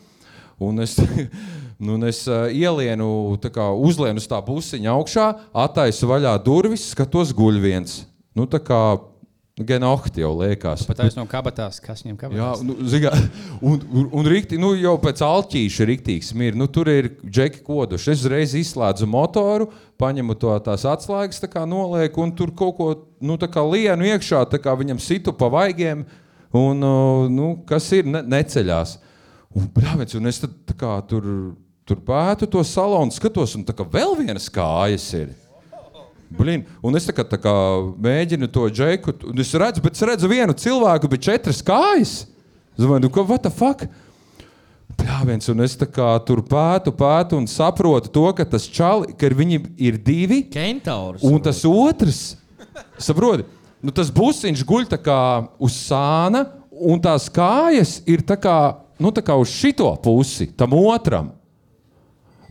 Un es, nu, un es ielienu, kā uzlienu uz tā busiņa augšā, attaisu vaļā durvis, skatos guļ viens. Nu, tā kā genohti jau liekas. Pat aiz no kabatās, kas viņam Jā, kabatās. nu, zigā, un, un, un rikti, nu, jau pēc alķīša ir rīktīgs mirs. Nu, tur ir džeki koduši. Es uzreiz izslēdzu motoru, paņemu to tās atslēgas, tā kā nolieku, un tur kaut ko nu, tā kā lienu iekšā, tā kā viņam situ pa vaigiem, un nu, kas ir ne, neceļās. Un, brāviens, un es tad, kā, tur, tur pētu to salonu, skatos, un tā kā vēl vienas kājas ir. Blin. Un es tā kā, tā kā mēģinu to džeku, un es redzu, bet es redzu vienu cilvēku, bet četras kājas. Es domāju, nu, ko, what the fuck? Jā, viens, un es tur pētu, pētu un saprotu to, ka tas čali, ka viņi ir divi, Kentaurs. un tas otrs, saproti, nu, tas busiņš guļ tā kā uz sāna, un tās kājas ir tā kā, nu, tā kā uz šito pusi, tam otram.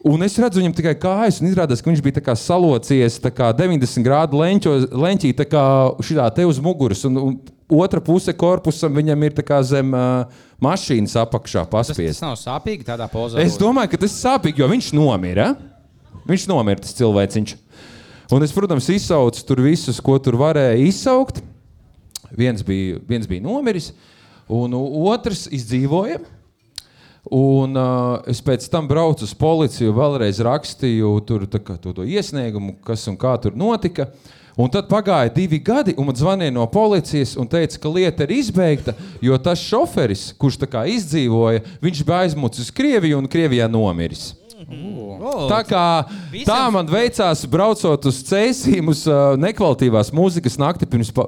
Un es redzu viņam tikai kājas, un izrādās, ka viņš bija salocies tā kā 90 grādu leņķo, leņķī, kā šitā te uz muguras. Un, un otra puse korpusam viņam ir zem uh, mašīnas apakšā Tas, paspiest. tas nav sāpīgi tādā pozā. Es domāju, ka tas ir sāpīgi, jo viņš nomira. Viņš nomira, tas cilvēciņš. Un es, protams, izsaucu tur visus, ko tur varēja izsaukt. Viens bija, viens bija nomiris, un otrs izdzīvoja. Un, uh, es pēc tam braucu uz policiju, vēlreiz rakstīju tur, tā kā, to, to iesniegumu, kas un kā tur notika. Un tad pagāja divi gadi, un man zvanīja no policijas un teica, ka lieta ir izbeigta, jo tas šoferis, kurš tā kā izdzīvoja, viņš bija aizmucis uz Krieviju un Krievijā nomiris. Oh, Tā kā tā man veicās, braucot uz ceļiem, uz uh, nekvalitatīvās mūzikas nakti pirms pa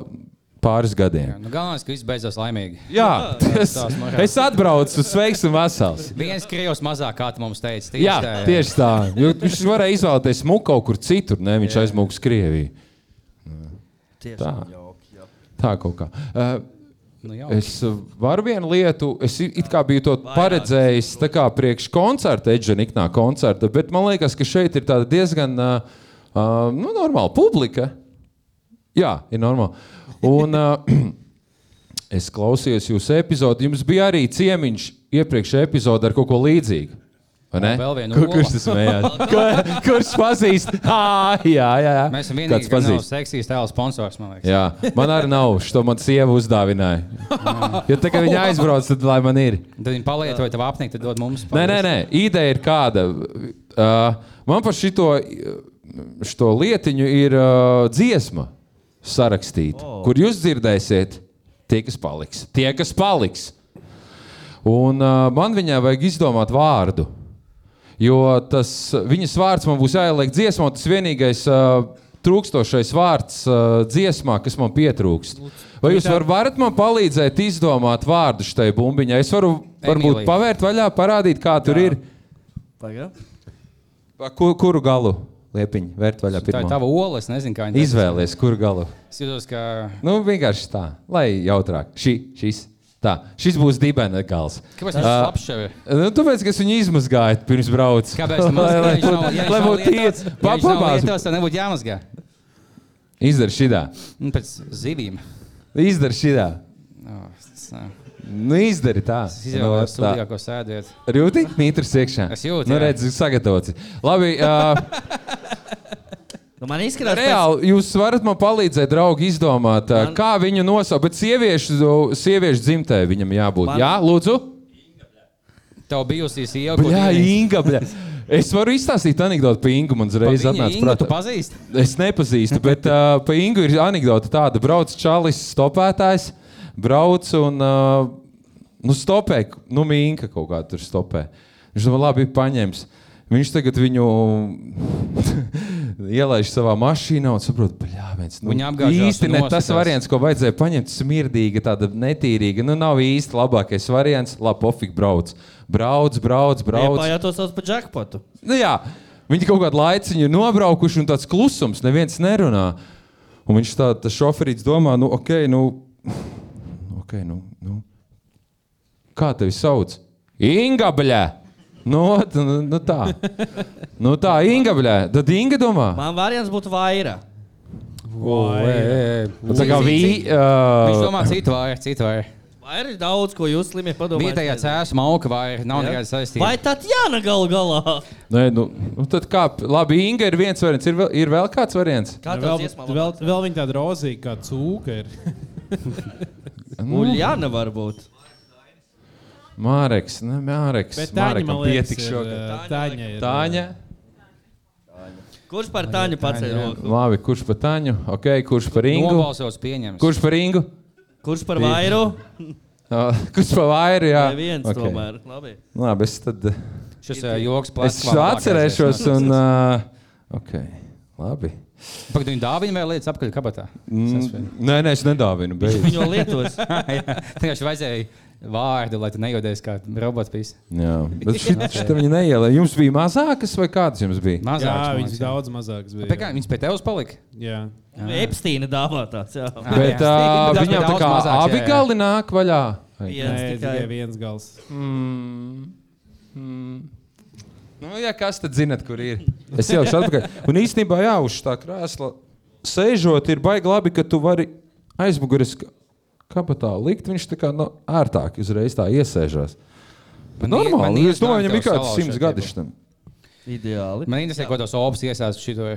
pāris gadiem. Nu, Galvenais, ka viss beidzās laimīgi. Jā, mažās. es atbraucu sveiks un vesels. Viens krievs mazāk, kā tu mums teici. Tieši Jā, tā, tieši tā. Jo Viņš varēja izvēlēties smuku kaut kur citur, ne viņš aizmūgs Krieviju. Tieši Tā. jauki, jā. Tā kaut kā. Uh, Nu, jau. Es varu vienu lietu, es i- it kā biju to paredzējis tā kā priekš koncerta, Edžaniknā koncerta, bet man liekas, ka šeit ir tāda diezgan uh, uh, nu, normāla publika. Jā, ir normāli. Un uh, es klausījos jūsu epizodi. Jums bija arī ciemiņš iepriekšējā epizodē ar kaut ko līdzīgu. Kur, kurš tas? Kur, kurš pazīst? Ah, jā, jā, jā. Mēs esam Kāds vienīgais, kas nav seksīs tēla sponsors. man liekas. Jā, man arī nav. Šo man sieva uzdāvināja. Jo tā kā viņa aizbrauc, tad lai man ir. Tad viņi palietoja tavu apnikti, tad dod mums. Nē, nē, nē. Ideja ir kāda. Uh, man par šito, šo lietiņu ir uh, dziesma sarakstīta, oh. kur jūs dzirdēsiet, tie, kas paliks. Tie, kas paliks. Un uh, man viņai vajag izdomāt vārdu. Jo tas viņas vārds man būs jāieliek dziesmā, tas vienīgais uh, trūkstošais vārds uh, dziesmā, kas man pietrūkst. Vai jūs var, varat man palīdzēt izdomāt vārdu šai bumbiņai? Es varu varbūt pavērt vaļā, parādīt, kā tur ir. Pagaid. Pa Kur, kuru galu liepiņu vērt vaļā? Tā ir pirmo? tava ola, es nezinu, kā viņa Izvēlies, kuru galu. Es jūtos, ka Nu, vienkārši tā, lai jautrāk. Šī, šis. Tā, šis būs dibena gals. Kāpēc viņš labs šeit? Nu, tāpēc, ka es viņu izmazgāju pirms braucu. Kāpēc Lai- lai viņš nav- ja lai būtu lietots- tie- ja pa- viņš nav pamāz- lietots, tad nebūtu jāmazgā. Izdari šitā. Nu, Pēc zivīm. Izdari šitā. Oh, tas, Nu, izdari tā. Es Nu, izvēlējos tā. studijā, ko sēdiet. Jūti? Mītrs iekšā. Es jūtu, Nu, redz, sagatavots. Labi, uh, Nu, man izskatās, ka reāli, jūs varat man palīdzēt, draugi, izdomāt, uh, Man- kā viņu nosaukt. Bet sieviešu, sieviešu dzimtē viņam jābūt. Man- Jā, lūdzu. Tev bijusī sieva. Jā, Inga. Bļa. Es varu izstāstīt anekdoti par Ingu. Man uzreiz atnāca prātā. pazīsti? Es nepazīstu, bet uh, par Ingu ir anekdote tāda. Brauc čalis, stopētājs, brauc un uh, nu, stopē, nu, mīnka kaut kā tur stopē. Viņš domā, labi, paņems. Viņš tagad viņu ielaiž savā mašīnā un saprot, ka nu, Viņa apgāžās īsti ne tas variants, ko vajadzēja paņemt. Smirdīga, tāda netīrīga. Nu, nav īsti labākais variants. Labi, pofīgi brauc. Brauc, brauc, brauc. Jā, to sauc par jackpotu. Nu, jā, viņi kaut kādu laiciņu nobraukuši, un tāds klusums, neviens nerunā. Un viņš tā, tas šoferīts domā, nu, ok, nu, okay, nu, nu. kā tevi sauc? Inga bļā! Nu, nu, nu tā. Nu tā, Inga bļā. Tad Inga domā. Man variants būtu vairāk. Nu, tā kā vī, Viņš uh, domā citu vairu, citu vairu. Vairāk ir daudz, ko jūs slimie padomājat. Vietējā cēlā mauka vairu nav nekāda saistība. Vai tad Jāna galu galā? nē, nu, nu, tad kā, labi, Inga ir viens variants, ir vēl, ir vēl kāds variants? Kā vēl, vēl, vēl viņa tāda rozīga, kā cūka. Ir. Uljāna varbūt. Māreks, ne, Māreks. Bet Tāņa, Mārekam pietiks šogad. uh, Tāņa ir. Tāņa. Kurš par Tāņu pacēla roku? Labi, kurš par Taņu? Okay, kurš par Ingu? Nobalsots pieņems. Kurš par Ingu? Kurš par vairu? Uh, kurš par Vairu? Jā, Neviens Ok. tomēr. Labi. Labi, es tad uh, Šis joks es plakāts. šo atcerēšos. Un, uh, okay. Labi. Pagaidām, viņa dāvina vēl lietas apkaļ kabatā. Mm, nē, nē, es nedāvinu. beidz. Viņu lietos. Tikai vajadzēja vārdu, lai tu nejūties kā robots. Jā, bet šī viņa neielē. Jums bija mazākas vai kādas jums bija? Jā, Mazāk. viņas daudz mazākas bija. Kā viņas pie tevis palika? Jā. Epstīna dāvātās. Jā. Ah, Bet jā. uh, bija viņam tā kā mazāks, jā, abi jā. gali nāk vaļā. Vai? Viens Nē, tikai. tikai viens gals. Mm. Mm. Nu, jā, kas tad zinat, kur ir? Es jau esmu atpakaļ. Un īstenībā, jā, uz tā krēsla sēžot, ir baigi labi, ka tu vari aizmugures kabatā likt. Viņš tā kā no, ērtāk uzreiz tā iesēžās. Bet Man ie- man normāli, es domāju, viņam ir kāds salauzt simts gadi šitam. Ideāli. Man interesē, ko tos opus iesāst šito.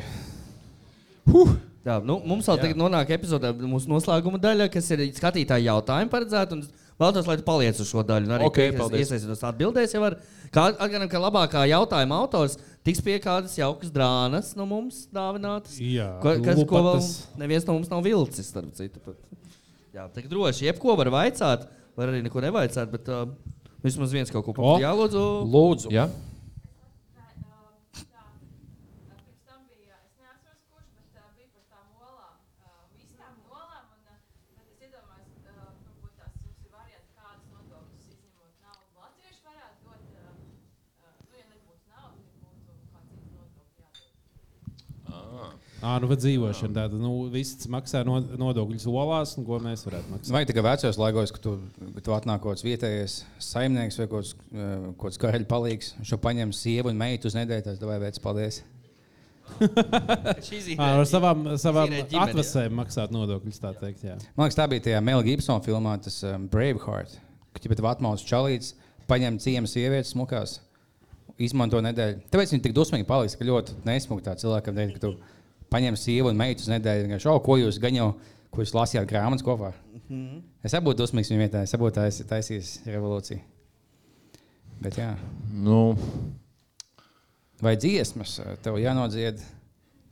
Jā, nu, mums vēl tagad nonāk epizodē mūsu noslēguma daļa, kas ir skatītāja jautājuma paredzēta. un Vēlos, lai tu paliec uz šo daļu. Arī Ok, paldies. iesaistītos atbildēs. Jau var, kā atgādinām, ka labākā jautājuma autors tiks pie kādas jaukas drānas no mums dāvinātas. Jā, ko, kas, ko vēl lupatas. neviens no mums nav vilcis. starp citu, pat. Jā, tā ir droši. Jebko var vaicāt, var arī neko nevaicāt, bet uh, vismaz viens kaut ko pateikt. Jā, lūdzu. Lūdzu. Ja? Pirms tam bija, es neatceros, kurš, bet uh, bija par tām olām, uh, visām olām. Un, uh, tad es iedomājos, uh, varbūt tās jums ir varianti, kādas nodokļus izņemot naudu. Latvieši varētu dot, uh, uh, nu, ja nebūtu naudas, ja būtu kā cits nodokļi Ā, nu, dzīvošana tāda, nu, viss maksā no, nodokļus olās, un ko mēs varētu maksāt. Vai tikai vecos laikos, kad tu, tu atnāk kaut kāds vietējais saimnieks vai kaut kāds, karaļa palīgs, šo paņem sievu un meitu uz nedēļu, tas vai veids paldies. Šī Ā, ar savām, savām atvasēm maksāt nodokļus, tā teikt. Jā. Man liekas, tā bija tajā Mel Gibsona filmā, tas um, Braveheart, kad jau atmauc čalīts, paņem ciemas sievietes smukās, izmanto nedēļu. Tāpēc viņi tik dusmīgi paliks, ka ļoti nesmuki tā cilvēkam dēļ, ka tu paņem sievu un meitu uz nedēļu. Vienkārši, oh, ko jūs gan jau, ko jūs lasījāt grāmatas kopā? Es būtu dusmīgs viņa vietā, es būtu tais, taisījis revolūciju. Bet jā. Nu, Vai dziesmas tev jānodzied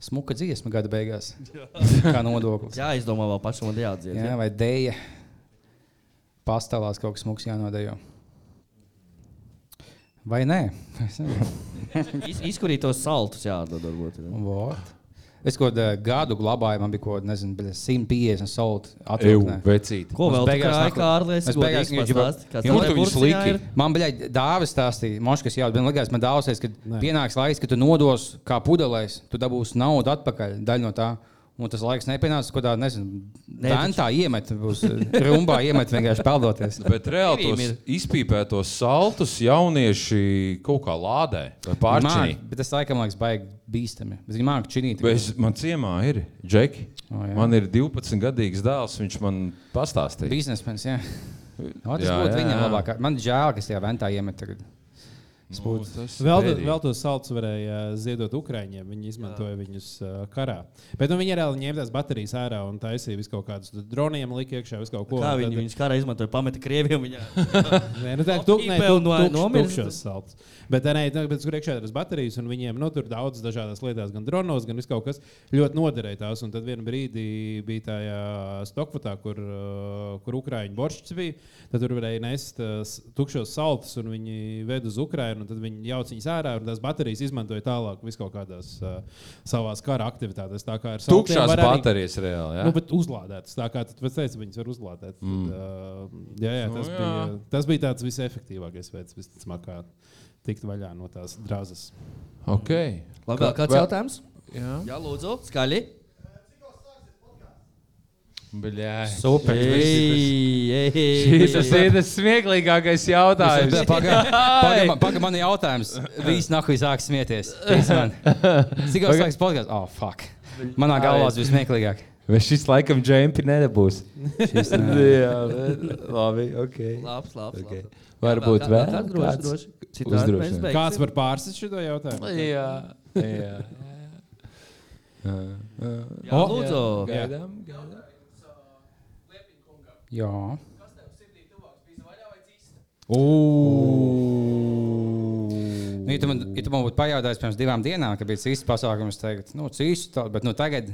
smuka dziesma gada beigās? Kā nodoklis. Jā, izdomā vēl pašam, un jāatdzied. Jā, Jā. vai dēļa pastāvās kaut kas smuks jānodejo. Vai nē? Iz, izkurītos saltus jādod, varbūt. jā. Es kaut kādu gadu glabāju, man bija kaut kāda, nezinu, bet 150 solti eju, atvilktnē. vecīt. Ko vēl Mums tā beigās kā Kārlis? Es beigās viņu gribu- Kur tu viņus liki? Man bija dāvis stāstīja, Moškas jau bija likās, man dāvāsies, ka pienāks laiks, kad tu nodos kā pudelēs, tu dabūsi naudu atpakaļ, daļu no tā. Un tas laiks nepienāca, ko tādu, nezinu, ventā iemet, uz rumbā iemet vienkārši peldoties. Bet reāli tos izpīpētos saltus jaunieši kaut kā lādē vai pārčinī. Māk, bet tas laikam liekas baigi bīstami. Viņi māca činīt. Bez, man ciemā ir Džeki. O, jā. man ir 12 gadīgs dēls. Viņš man pastāstīja. Biznesmenis, jā. O, tas Jā, būtu jā, viņam labāk. Man žēl, ka es tajā ventā iemetu tagad. Nu, tas Vēl, bēdīgi. vēl tos saltus varēja uh, ziedot Ukrāņiem. Viņi izmantoja Jā. viņus uh, karā. Bet nu, viņi reāli ņēma tās baterijas ārā un taisīja visu kaut kādus droniem, lika iekšā visu kaut ko. Kā viņi tad- viņus karā izmantoja, pameta krieviem. Nē, nu, tā ir tuk, nē, Apīpē un tuk, no- tukš, nomirst. tukšos saltus. Bet, nē, tur iekšā ir tas baterijas, un viņiem nu, tur daudz dažādas lietas, gan dronos, gan viss kaut kas ļoti noderēja tās. Un tad vienā brīdī bija tajā Stokvatā, kur, uh, kur Ukrāņu boršs bija. Tad tur varēja nest tukšos saltus, un viņi ved uz Ukrajinu, un tad viņi jauc viņus ārā, un tās baterijas izmantoja tālāk vis kaut kādās uh, savās kara aktivitātēs. Tā kā saltiem Tukšās arī- baterijas reāli. Nu, Ja? bet uzlādētas. Tā kā tu pats teici, viņas var uzlādēt. Mm. Tad, uh, jā, jā, tas, Nu, nu, jā. bija, tas bija tāds visefektīvākais veids, visticamāk, kā tikt vaļā no tās drāzes. Okay. Labi, vēl kāds Vēl- jautājums? Jā, Jā, lūdzu, skaļi. Bļā. Super. Šis ir tas smieklīgākais jautājums. Pagaidām, paga, paga, man ir jautājums. Visi nahuj sāk smieties. Cik jau sāks podkāsts? Oh, fuck. Manā galvā tas vismieklīgāk. Vai šis laikam džempi nedabūs? Šis, nē. Jā, bet- labi, ok. Labs, labs. Okay. labs. Varbūt Jā, vēl droši, kāds droši. Beigsim. Kāds var pārsist šo jautājumu? Jā, jā. Jā, lūdzu. Gaidām, gaidām. Jā. Nu, ja tu man, ja tu man būtu pajautājis pirms divām dienām, kad bija cits pasākums, teikt, nu, cits, tā, bet nu, tagad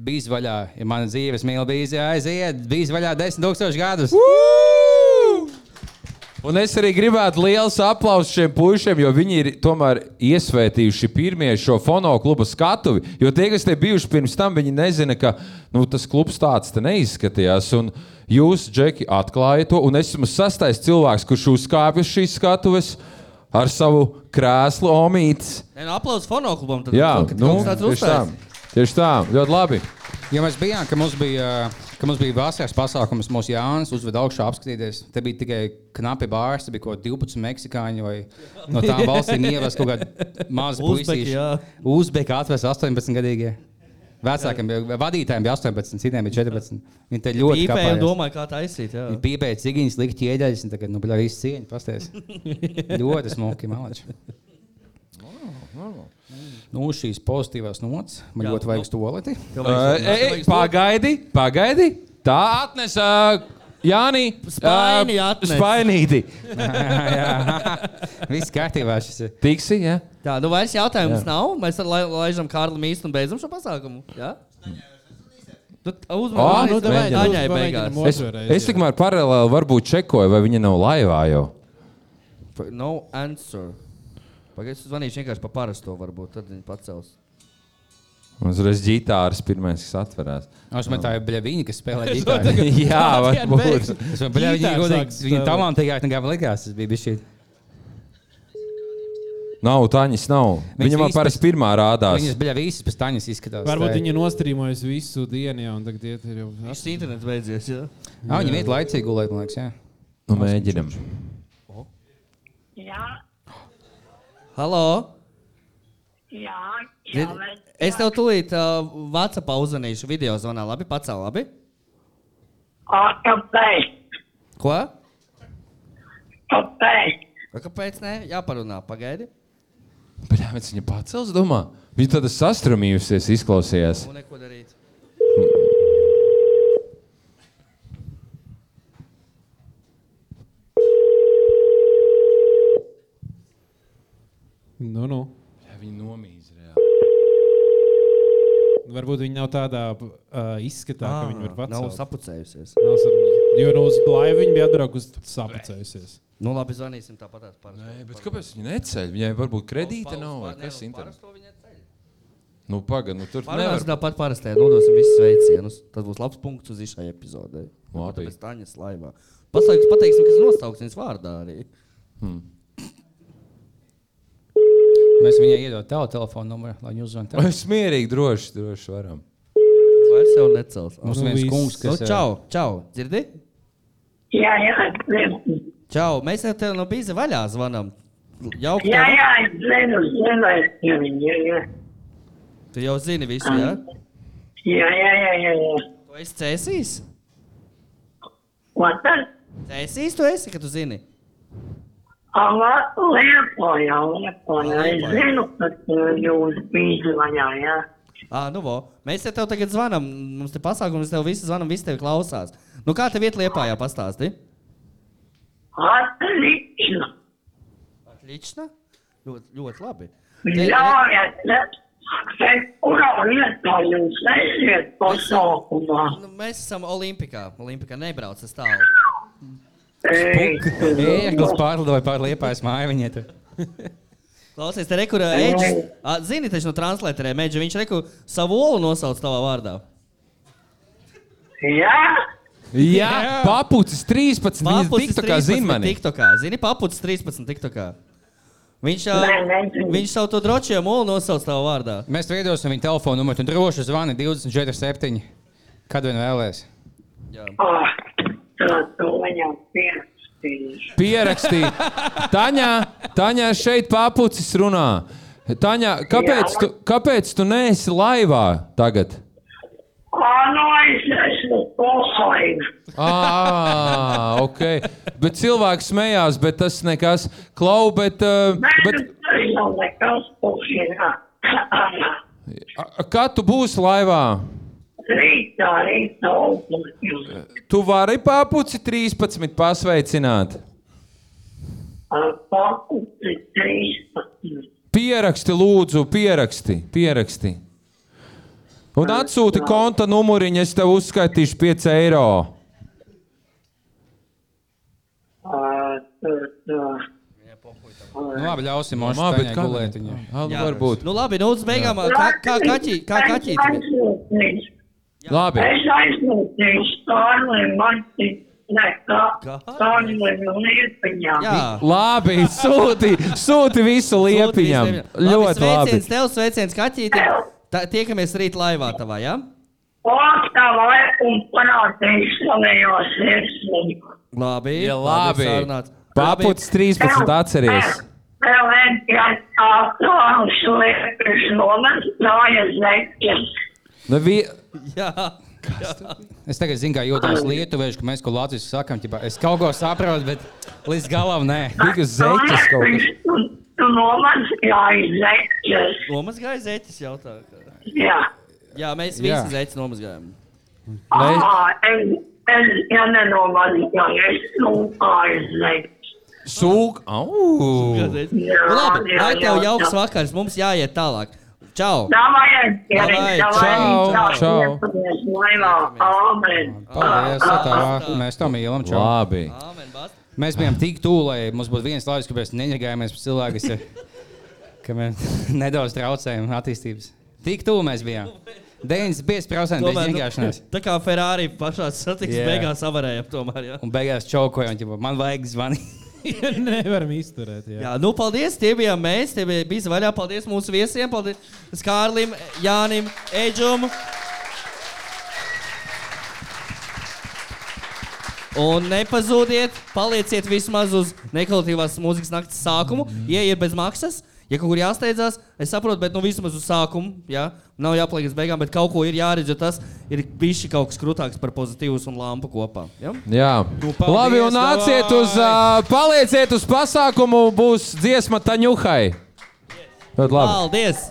bija vaļā, ja mana dzīves mīla bija aiziet, bija vaļā desmit tūkstoši gadus. Un es arī gribētu liels aplausus šiem puišiem, jo viņi ir tomēr iesvētījuši pirmie šo fonokluba skatuvi. Jo tie, kas te bijuši pirms tam, viņi nezina, ka nu, tas klubs tāds neizskatījās. Un jūs, Džeki, atklājat to. Un es esmu sastais cilvēks, kurš uzkāpj uz šīs skatuves ar savu krēslu omītes. Nē, nu, aplausos fonoklubam. Tad, Jā, kad nu, kaut tieši tā. Tieši tā, ļoti labi. Ja mēs bijām, ka mums bija, ka mums bija vasaras pasākums, mūsu Jānis uzveda augšā apskatīties. Te bija tikai knapi bārs, bija kaut kādi 12 meksikāņi vai no tām valstīm ievest kaut Uzbeki, puisīši. jā. Uzbeki atvest 18 gadīgie. Vecākiem bija, vadītājiem bija 18, citiem bija 14. Viņi te ļoti kāpājās. domāja, kā taisīt. Viņi pīpēja cigiņas, likt ķieģeļus, un tagad, nu, bija viss cieņa, pasties. ļoti smuki, malači. Nu, šīs pozitīvās nots, man Jā, ļoti vajag nu. stoleti. Uh, pagaidi, pagaidi. Tā atnesa Jāni, Spaini atnes. Spainīti. Viss kārtībā ir. Tiksi, jā. Tā, nu vairs jautājums Jā. nav. Mēs lai- laižam Kārlu mīstu un beidzam šo pasākumu. Jā? Tu Ā, uzmanīgi. nu, Aņai davai, beigās. Es, es tikmēr paralēli varbūt čekoju, vai viņa nav laivā jau. No answer. Pagaidiet, es zvanīšu vienkārši pa parasto varbūt, tad viņi pacels. Un uzreiz ģitāras pirmais, kas atverās. Es domāju, tā ir bļaviņa, kas spēlē ģitāru. Jā, varbūt. Es domāju, bļaviņa Ģitāru godīgi, viņa talantīgāk nekā man likās. Tas bija bijis šī. Nav, Taņas nav. Viņa man visas parasti pirmā rādās. Viņas bļavīs pēc taņas izskatās. Varbūt tā ir. viņi nostrīmojas visu dienu, jā, un tagad iet ir jau. Viss internets beidzies, jā? Ā, Viņi iet laicīgi gulēt, man liekas. jā. Nu, mēģinam. Jā, Halo! jā, jā, bet- Es tev tūlīt uh, Vācijā uzvanīšu video zonā. Labi, pacēl, labi? Kāpēc? Ko? Kāpēc? Kāpēc ne? Jāparunā, pagaidi. Jā, bet viņa pacels, domā. Viņa tāda sastrumījusies izklausījās. Nu, neko darīt. Nu, nu. Jā, viņa nomīz reāli. Varbūt viņi nav tādā uh, izskatā, ka viņi var Ah, Nav sapucējusies. Nav sap- Jo no uz laivu viņi bija atbraukusi sapucējusies. Nu, labi, zvanīsim tāpat. Nē, bet kāpēc viņa neceļ? Viņai varbūt kredīta nav vai kas internetā. Nu, pagaidi, nu tur nevar. Tāpat parastē, nodosim visus sveicienus. Tas būs labs punkts uz šai epizodē. Labi. Tāpēc Taņas laivā. Paslēgs, pateiksim, kas ir nosaukts viņas vārdā arī. Mēs viņai iedod tavu telefonu numuru, lai viņi uzzvanītu. Es mierīgi, droši, droši varam. Vairs jau necels. Mums Nu, viens viss. kungs, Nu, kas eh, čau, čau, dzirdi? Jā, jā, es zinu. Čau, mēs jau tev no bīza vaļā zvanam. Jauki, Jā, jā, es zinu, zinu, es zinu, jā, jā. Tu jau zini visu, jā? Jā, jā, jā, jā, jā. Tu esi cēsīs? Ko tad? Cēsīs tu esi, ka tu zini. Ava, Liepojā, Liepojā. Es zinu, ka uh, jūs bīzi vaļā, jā. Ah, nu, vo. mēs te tev tagad zvanām. Mums te pasākums, tev visi zvanām, visi tevi klausās. Nu, kā tev iet liepā, jā, pastāsti? Atlično. Atlična? Ļoti, ļoti labi. Ļaujiet, ne? Kurā vietā jūs esiet pasākumā? Nu, mēs esam Olimpikā. Olimpikā nebrauc tas tālu. Ēglis pārlidoja pār liepājas māju viņai. Klausies, te rekur Eģis. Zini, taču no translēterē Meģa, viņš reku savu olu nosauc tavā vārdā. Jā, Jā, papucis 13. Viņa tiktu kā zina mani. TikTokā. Zini, papucis 13 TikTokā. Viņš, Nē, nezinu. viņš savu to drošiem olu nosauc tavā vārdā. Mēs veidosim viņa telefonu numuru. Tu droši zvani 247. Kad vien vēlēs. tad tu viņam pierakstīsi. Pierakstīja. Taņā, Taņā šeit papucis runā. Taņā, kāpēc Jā. tu, kāpēc tu neesi laivā tagad? Ā, nu es esmu pohaina. Ah, ok. Bet cilvēks smējās, bet tas nekas. Klau, bet, uh, bet tas nav nekas pohaina. a- kad tu būsi laivā? Rītā, rītā, augustā. Tu vari papuci 13 pasveicināt. Pakuti 13. Pieraksti, lūdzu, pieraksti. pieraksti. Un atsūti konta numuriņu, es tev uzskaitīšu 5 eiro. Nu, labi, ļausim mums. Ah, nu, Varbūt. Nu, labi, nu, uz beigām, kā, kā kaķī, kā kaķī. Labi. Es Kārlim Martin. Ne, kā Kā? Kārlim Liepiņām. Jā. Labi, sūti, sūti visu liepiņam. Ļoti labi. Sveiciens tev, sveiciens kaķītim. Tā, tiekamies rīt laivā tavā, jā? Oktā vai un parādīšu savējos sirsniņu. Labi. Ja, labi. sarunāts. Papucis 13 atceries. Vēl vienkārši tā tālus liekas nomas, nājas zeķis. Nu, vi... Jā. Es tagad zinu, kā jūtas lietuvieši, ka mēs ko latviešu sakām. ķipā, Es kaut ko saprotu, bet līdz galam nē. Tikai zeķis kaut kas. Tu, nomas jājas zeķis. Nomazgāja zeķis jautā. Jā. Jā, mēs Jā. visi zeķis nomazgājām. Lai- Ā, es, Es, ja nenovadītāji, es nu aizliegu. Sūk, au! Jā, nu, labi, lai tev jauks vakars, mums jāiet tālāk. Čau! Davai, Davai, čau, čau. Laivā, amen. Paldies, tā, mēs to mīlam. Čau. Labi. Mēs bijām tik tuvu, lai mums būtu viens laiks, kad mēs neņēgājāmies par cilvēku, ka mēs nedaudz traucējam attīstības. Tik tuvu mēs bijām. 95% bez Tomēr, nu, ņēgāšanās. tā kā Ferrari pašā satiksmē Jā. beigās avarēja tomēr. Jā. Un beigās čaukoja, un ģipa, man vajag zvanīt. Nevaram izturēt. Jā. Jā, nu, paldies. Tie bijām mēs. Tie bija bija vaļā. Paldies mūsu viesiem. Paldies Kārlim, Jānim, Eģum. Un nepazūdiet, palieciet vismaz uz nekvalitatīvās mūzikas naktas sākumu. Ieiet bez maksas. Ja kaut kur jāsteidzās, es saprotu, bet nu vismaz uz sākumu. Jā, nav jāpaliek līdz beigām, bet kaut ko ir jāredz, jo tas ir bijis kaut kas krūtāks par pozitīvus un lampu kopā. Ja? Jā, Nu, paldies, labi. Un nāciet uz, uh, palieciet uz pasākumu, būs dziesma Taņuhai. Labi. Paldies!